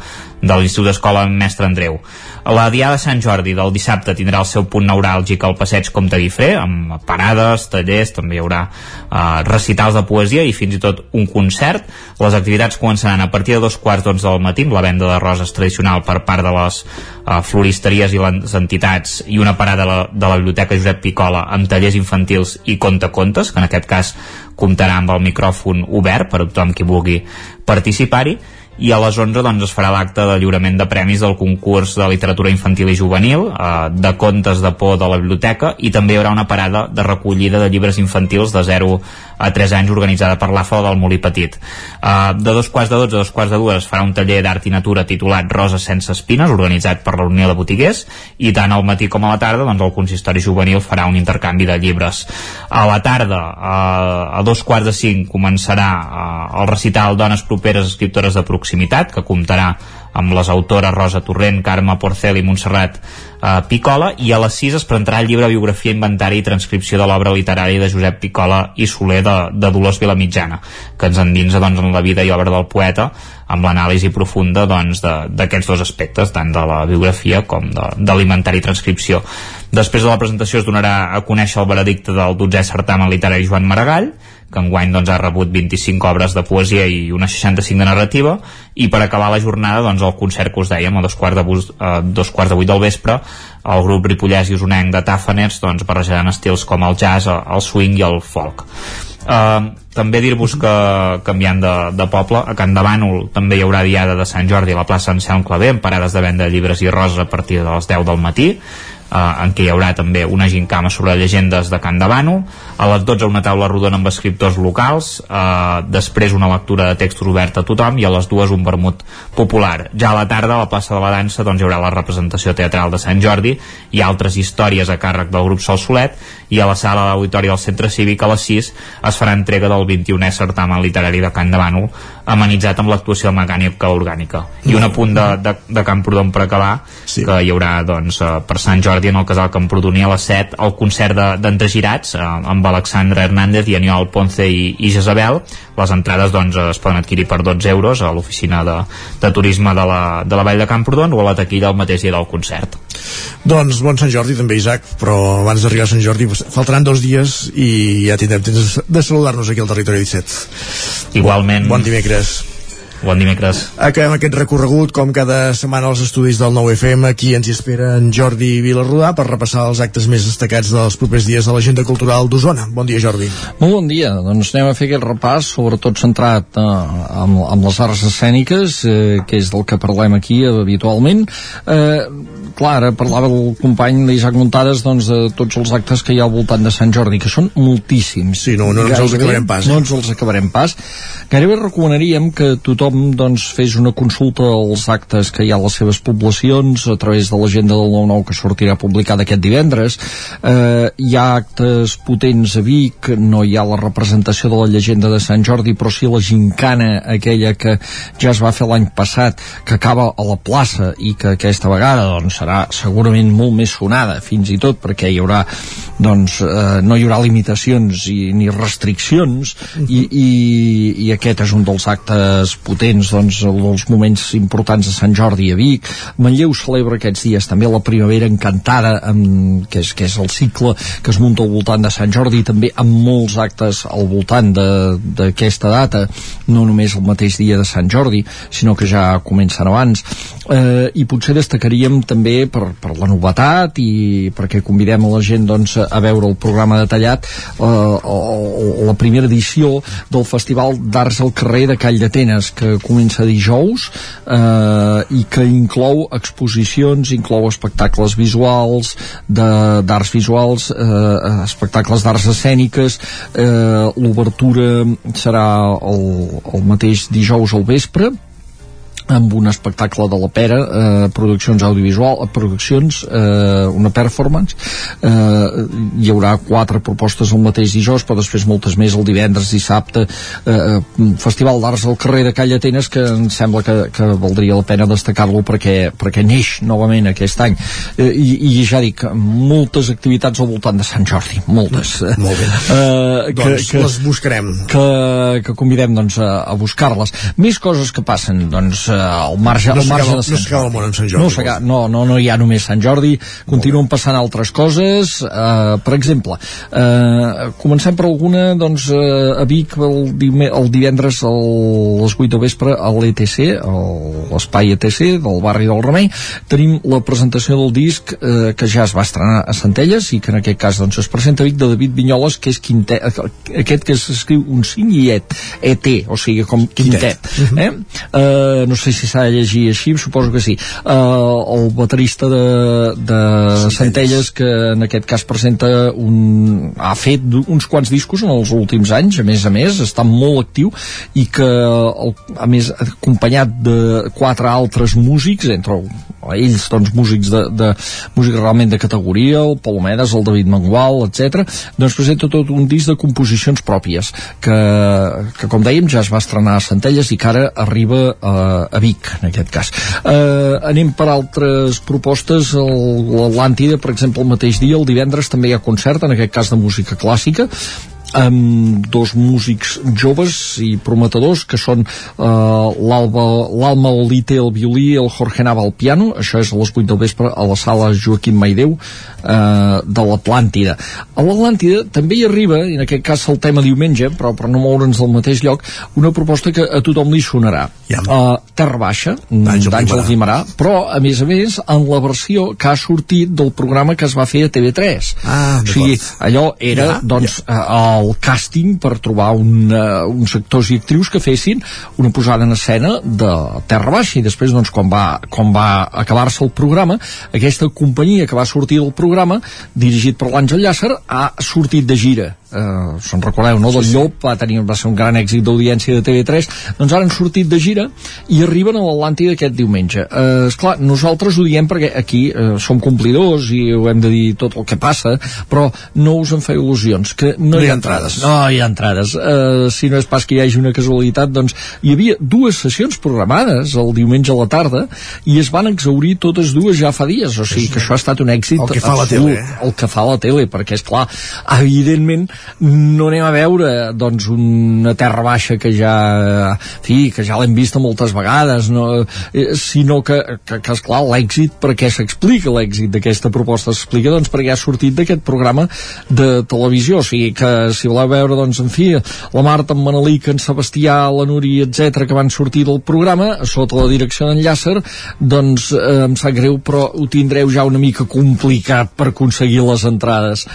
S7: de l'Institut d'Escola Mestre Andreu. La Diada de Sant Jordi del dissabte tindrà el seu punt neuràlgic al passeig Comte Guifré, amb parades, tallers, també hi haurà eh, recitals de poesia i fins i tot un concert. Les activitats començaran a partir de dos quarts d'onze del matí amb la venda de roses tradicional per part de les eh, floristeries i les entitats i una parada de la, de la Biblioteca Josep Picola amb tallers infantils i contacontes, que en aquest cas comptarà amb el micròfon obert per a tothom qui vulgui participar-hi i a les 11 doncs, es farà l'acte de lliurament de premis del concurs de literatura infantil i juvenil, eh, de contes de por de la biblioteca i també hi haurà una parada de recollida de llibres infantils de 0 a 3 anys organitzada per l'AFA del Molí Petit. Eh, de dos quarts de 12 a dos quarts de dues es farà un taller d'art i natura titulat Roses sense espines, organitzat per la Unió de Botiguers, i tant al matí com a la tarda doncs, el consistori juvenil farà un intercanvi de llibres. A la tarda, eh, a dos quarts de cinc, començarà eh, el recital Dones properes escriptores de proximitat proximitat, que comptarà amb les autores Rosa Torrent, Carme Porcel i Montserrat eh, Picola, i a les 6 es presentarà el llibre Biografia, Inventari i Transcripció de l'obra literària de Josep Picola i Soler de, de Dolors Vilamitjana, que ens endinsa doncs, en la vida i obra del poeta, amb l'anàlisi profunda doncs, d'aquests dos aspectes, tant de la biografia com de, de l'inventari i transcripció. Després de la presentació es donarà a conèixer el veredicte del 12è certamen literari Joan Maragall, que enguany doncs, ha rebut 25 obres de poesia i una 65 de narrativa i per acabar la jornada doncs, el concert que us dèiem a dos quarts de, bus, eh, dos quarts de vuit del vespre el grup Ripollès i Usonenc de Tafaners doncs, barrejaran estils com el jazz, el swing i el folk. Uh, també dir-vos que canviant de, de poble, a Can de Bànol també hi haurà diada de Sant Jordi a la plaça Anselm Clavé amb parades de venda de llibres i roses a partir de les 10 del matí. Eh, en què hi haurà també una gincama sobre llegendes de Can Davano, a les 12 una taula rodona amb escriptors locals, eh, després una lectura de textos oberta a tothom i a les dues un vermut popular. Ja a la tarda a la plaça de la dansa doncs, hi haurà la representació teatral de Sant Jordi i altres històries a càrrec del grup Sol Solet i a la sala d'auditori del Centre Cívic a les 6 es farà entrega del 21è certamen literari de Can Davano amenitzat amb l'actuació mecànica orgànica. I un apunt de, de, de Camprodon per acabar, sí. que hi haurà doncs, eh, per Sant Jordi en el casal Camprodoní a les 7 el concert d'entregirats de, eh, amb Alexandra Hernández i Aniol Ponce i, i Jezabel. Les entrades doncs, es poden adquirir per 12 euros a l'oficina de, de turisme de la, de la Vall de Camprodon o a la taquilla el mateix dia del concert.
S1: Doncs bon Sant Jordi també, Isaac, però abans d'arribar a Sant Jordi faltaran dos dies i ja tindrem temps de saludar-nos aquí al Territori 17.
S7: Igualment.
S1: Bon dimecres.
S7: Bon dimecres.
S1: Acabem aquest recorregut, com cada setmana als estudis del 9FM. Aquí ens hi espera en Jordi Vilarrodà per repassar els actes més destacats dels propers dies de l'agenda cultural d'Osona. Bon dia, Jordi.
S48: Molt bon dia. Doncs anem a fer aquest repàs, sobretot centrat eh, amb, amb les arts escèniques, eh, que és del que parlem aquí eh, habitualment. Eh, clar, ara parlava el company d'Isaac Montades doncs, de tots els actes que hi ha al voltant de Sant Jordi, que són moltíssims.
S1: Sí, no, no ens els acabarem pas.
S48: No ens els acabarem pas. Gairebé recomanaríem que tothom tothom doncs, fes una consulta als actes que hi ha a les seves poblacions a través de l'agenda del 9-9 que sortirà publicada aquest divendres. Eh, hi ha actes potents a Vic, no hi ha la representació de la llegenda de Sant Jordi, però sí la gincana, aquella que ja es va fer l'any passat, que acaba a la plaça i que aquesta vegada doncs, serà segurament molt més sonada, fins i tot perquè hi haurà doncs, eh, no hi haurà limitacions i, ni restriccions uh -huh. i, i, i aquest és un dels actes potents doncs, dels moments importants de Sant Jordi a Vic Manlleu celebra aquests dies també la primavera encantada amb, que, és, que és el cicle que es munta al voltant de Sant Jordi també amb molts actes al voltant d'aquesta data no només el mateix dia de Sant Jordi sinó que ja comencen abans eh, i potser destacaríem també per, per la novetat i perquè convidem a la gent doncs, a veure el programa detallat eh, la primera edició del Festival d'Arts al carrer de Call d'Atenes que comença dijous eh, i que inclou exposicions, inclou espectacles visuals d'arts visuals eh, espectacles d'arts escèniques eh, l'obertura serà el, el mateix dijous al vespre amb un espectacle de la Pera eh, produccions audiovisual eh, produccions, eh, una performance. Eh, hi haurà quatre propostes el mateix dijous però després moltes més el divendres, dissabte. Eh, eh Festival d'Arts al carrer de Calla Atenes que em sembla que, que valdria la pena destacar-lo perquè, perquè neix novament aquest any. Eh, i, i ja dic, moltes activitats al voltant de Sant Jordi, moltes.
S1: Molt bé, eh, que, doncs que, les buscarem.
S48: que, que convidem doncs, a, a buscar-les. Més coses que passen doncs al marge,
S1: no
S48: al marge de
S1: Sant Jordi. No el món en Sant Jordi.
S48: No, no, no, no hi ha només Sant Jordi, continuen passant altres coses, eh, per exemple, eh, comencem per alguna, doncs, eh, a Vic el, el divendres a les 8 de vespre a l'ETC, l'espai ETC del barri del Remei, tenim la presentació del disc eh, que ja es va estrenar a Centelles i que en aquest cas doncs, es presenta a Vic de David Vinyoles, que és quintet, aquest que s'escriu un 5 i et, ET, o sigui, com quintet. quintet. Uh -huh. eh? Uh, no sé si s'ha de llegir així, suposo que sí. Uh, el baterista de, de Centelles, que en aquest cas presenta un... ha fet uns quants discos en els últims anys, a més a més, està molt actiu i que, a més, acompanyat de quatre altres músics, entre ells, doncs, músics de, de música realment de categoria, el Palomedes, el David Mangual, etc. doncs presenta tot un disc de composicions pròpies que, que com dèiem, ja es va estrenar a Centelles i que ara arriba a, a Vic, en aquest cas. Eh, anem per altres propostes. L'Atlàntida, per exemple, el mateix dia, el divendres, també hi ha concert, en aquest cas de música clàssica, amb dos músics joves i prometedors que són uh, l'Alma Olite al violí i el Jorge Nava al piano. Això és a les 8 del vespre a la sala Joaquim Maideu uh, de l'Atlàntida. A l'Atlàntida també hi arriba i en aquest cas el tema diumenge però per no moure'ns del mateix lloc una proposta que a tothom li sonarà. Ja. uh, Terra Baixa d'Àngel Guimarà però a més a més en la versió que ha sortit del programa que es va fer a TV3
S1: ah,
S48: o sigui, allò era ja, doncs ja. Uh, el càsting per trobar un, uh, uns actors i actrius que fessin una posada en escena de Terra Baixa. I després doncs quan va, quan va acabar-se el programa aquesta companyia que va sortir del programa dirigit per l'Àngel Llàcer ha sortit de gira eh, se'n recordeu, no? Del Llop va, tenir, va ser un gran èxit d'audiència de TV3. Doncs ara han sortit de gira i arriben a l'Atlàntida aquest diumenge. Eh, esclar, nosaltres ho diem perquè aquí eh, som complidors i ho hem de dir tot el que passa però no us en feu il·lusions que no,
S1: no hi ha entrades.
S48: No hi ha entrades. Eh, si no és pas que hi hagi una casualitat doncs hi havia dues sessions programades el diumenge a la tarda i es van exaurir totes dues ja fa dies o sigui que això ha estat un èxit
S1: el que fa absolut, la tele
S48: eh? el que fa la tele perquè és clar evidentment no anem a veure doncs una terra baixa que ja fi, que ja l'hem vista moltes vegades no, eh, sinó que, que, que esclar l'èxit per què s'explica l'èxit d'aquesta proposta? S'explica doncs perquè ha sortit d'aquest programa de televisió. O sigui que si voleu veure doncs en fi la Marta, en Manelic, en Sebastià la Núria, etc que van sortir del programa sota la direcció d'en Llàcer doncs eh, em sap greu però ho tindreu ja una mica complicat per aconseguir les entrades.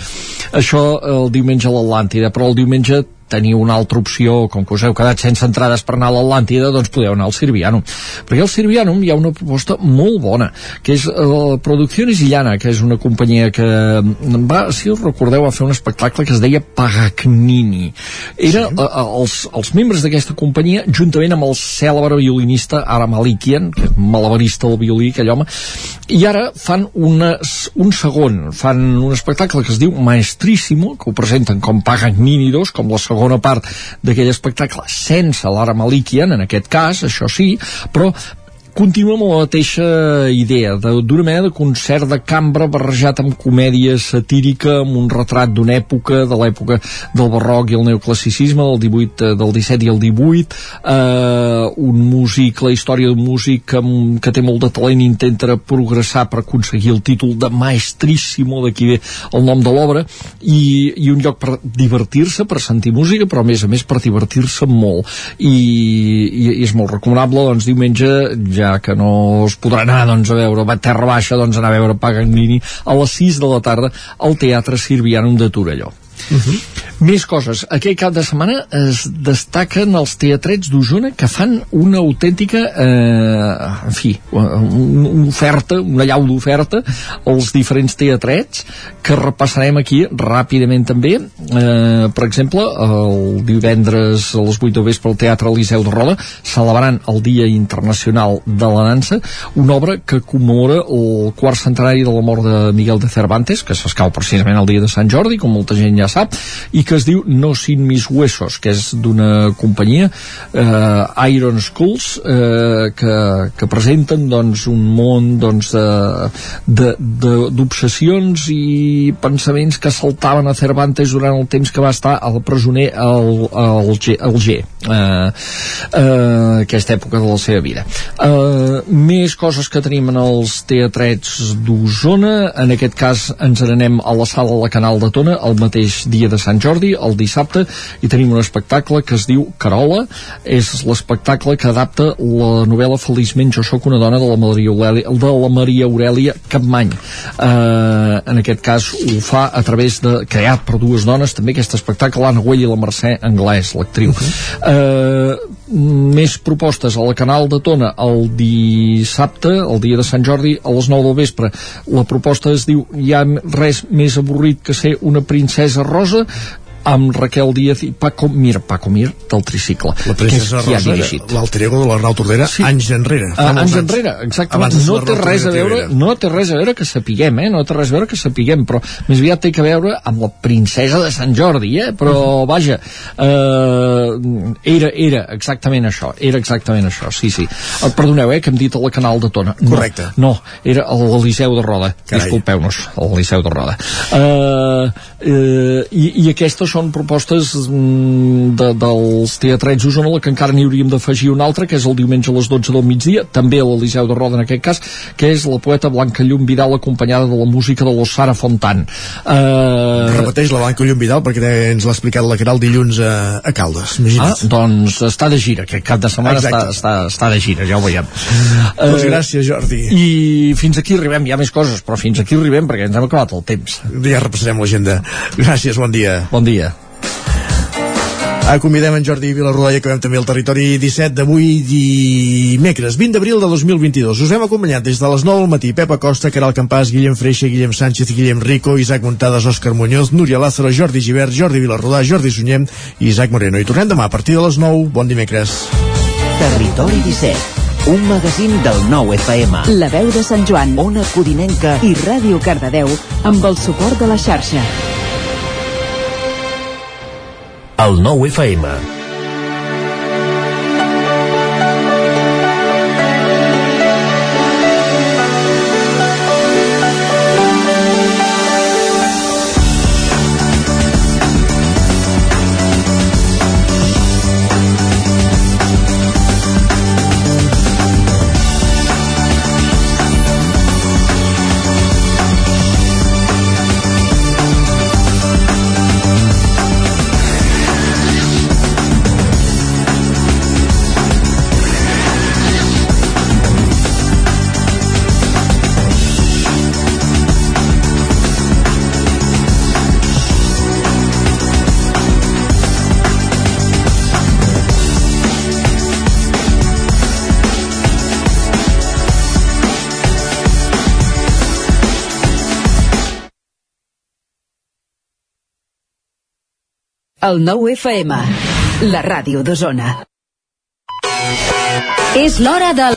S48: Això el diumenge a l'Atlàntida, però el diumenge teniu una altra opció, com que us heu quedat sense entrades per anar a l'Atlàntida, doncs podeu anar al Sirvianum. Perquè al Sirvianum hi ha una proposta molt bona, que és la uh, Producciones Illana, que és una companyia que va, si us recordeu, va fer un espectacle que es deia Pagagnini. Era sí. uh, els, els membres d'aquesta companyia, juntament amb el cèlebre violinista Ara Malikian, que és malabarista del violí, aquell home, i ara fan unes, un segon, fan un espectacle que es diu Maestríssimo, que ho presenten com Pagagnini 2, com la segona part d'aquell espectacle, sense l'Ara Malikian, en aquest cas, això sí, però continua amb la mateixa idea d'una mena de concert de cambra barrejat amb comèdia satírica amb un retrat d'una època de l'època del barroc i el neoclassicisme del 18, del 17 i el 18 eh, un músic la història d'un músic que, que té molt de talent i intenta progressar per aconseguir el títol de maestríssimo d'aquí ve el nom de l'obra i, i un lloc per divertir-se per sentir música però a més a més per divertir-se molt. I, i, i és molt recomanable doncs diumenge ja ja que no es podrà anar doncs, a veure a Terra Baixa doncs anar a veure Paganini a les 6 de la tarda al Teatre Sirvianum de Torelló. Uh. -huh. Més coses. Aquell cap de setmana es destaquen els teatrets d'Osona que fan una autèntica, eh, en fi, una oferta, una llau d'oferta als diferents teatrets que repassarem aquí ràpidament també. Eh, per exemple, el divendres a les 8 de vespre al Teatre Eliseu de Roda celebrant el Dia Internacional de la Dansa, una obra que commemora el quart centenari de la mort de Miguel de Cervantes, que s'escau precisament el dia de Sant Jordi, com molta gent ja sap, i que es diu No sin mis huesos, que és d'una companyia, eh, Iron Schools, eh, que, que presenten doncs, un món doncs, d'obsessions i pensaments que saltaven a Cervantes durant el temps que va estar al presoner al, al, G, al G eh, eh, aquesta època de la seva vida. Eh, més coses que tenim en els teatrets d'Osona, en aquest cas ens n'anem a la sala la Canal de Tona el mateix dia de Sant Jordi Jordi el dissabte i tenim un espectacle que es diu Carola. És l'espectacle que adapta la novel·la Feliçment. Jo sóc una dona de la Maria Aurelia, de la Maria Aurelia Capmany. Eh, en aquest cas ho fa a través de creat per dues dones. També aquest espectacle l'Anna Güell i la Mercè Anglès l'actriu. Uh -huh. eh, més propostes a la Canal de Tona. El dissabte, el dia de Sant Jordi a les 9 del vespre. La proposta es diu hi ha res més avorrit que ser una princesa rosa amb Raquel Díaz i Paco Mir, Paco Mir del tricicle.
S1: La princesa que Rosa, l'alter ego de l'Arnau Tordera, sí. anys enrere.
S48: Uh, anys, anys enrere, exactament. No té res a veure, no té res a veure que sapiguem, eh? No té res a veure que sapiguem, però més aviat té que veure amb la princesa de Sant Jordi, eh? Però, uh -huh. vaja, uh, era, era exactament això, era exactament això, sí, sí. Uh, perdoneu, eh, que hem dit a la Canal de Tona.
S1: Correcte.
S48: No, no era l'Eliseu de Roda. Disculpeu-nos, l'Eliseu de Roda. Uh, uh, i, I aquesta són propostes mm, de, dels teatrets d'Osona, la que encara n'hi hauríem d'afegir una altra, que és el diumenge a les 12 del migdia, també a l'Eliseu de Roda en aquest cas, que és la poeta Blanca Llum Vidal acompanyada de la música de l'Ossara Fontan.
S1: Uh... Repeteix la Blanca Llum Vidal perquè ens l'ha explicat la Caral dilluns a, a Caldes, imagina't.
S48: Ah, doncs està de gira, aquest cap de setmana està, està, està de gira, ja ho veiem.
S1: Doncs uh, gràcies, Jordi.
S48: I fins aquí arribem, hi ha més coses, però fins aquí arribem perquè ens hem acabat el temps.
S1: Ja repassarem l'agenda. Gràcies, bon dia.
S48: Bon dia.
S1: Convidem en Jordi Vilarrodà i acabem també el territori 17 d'avui dimecres, 20 d'abril de 2022. Us hem acompanyat des de les 9 del matí Pepa Costa, Caral Campàs, Guillem Freixa, Guillem Sánchez, Guillem Rico, Isaac Montades, Òscar Muñoz, Núria Lázaro, Jordi Givert, Jordi Vilarrodà, Jordi Sunyem i Isaac Moreno. I tornem demà a partir de les 9. Bon dimecres.
S46: Territori 17 un magazín del nou FM.
S49: La veu de Sant Joan,
S46: Ona Codinenca
S49: i Ràdio Cardedeu amb el suport de la xarxa
S46: el 9 FM.
S38: El 9 FM, la ràdio d'Osona. És l'hora del...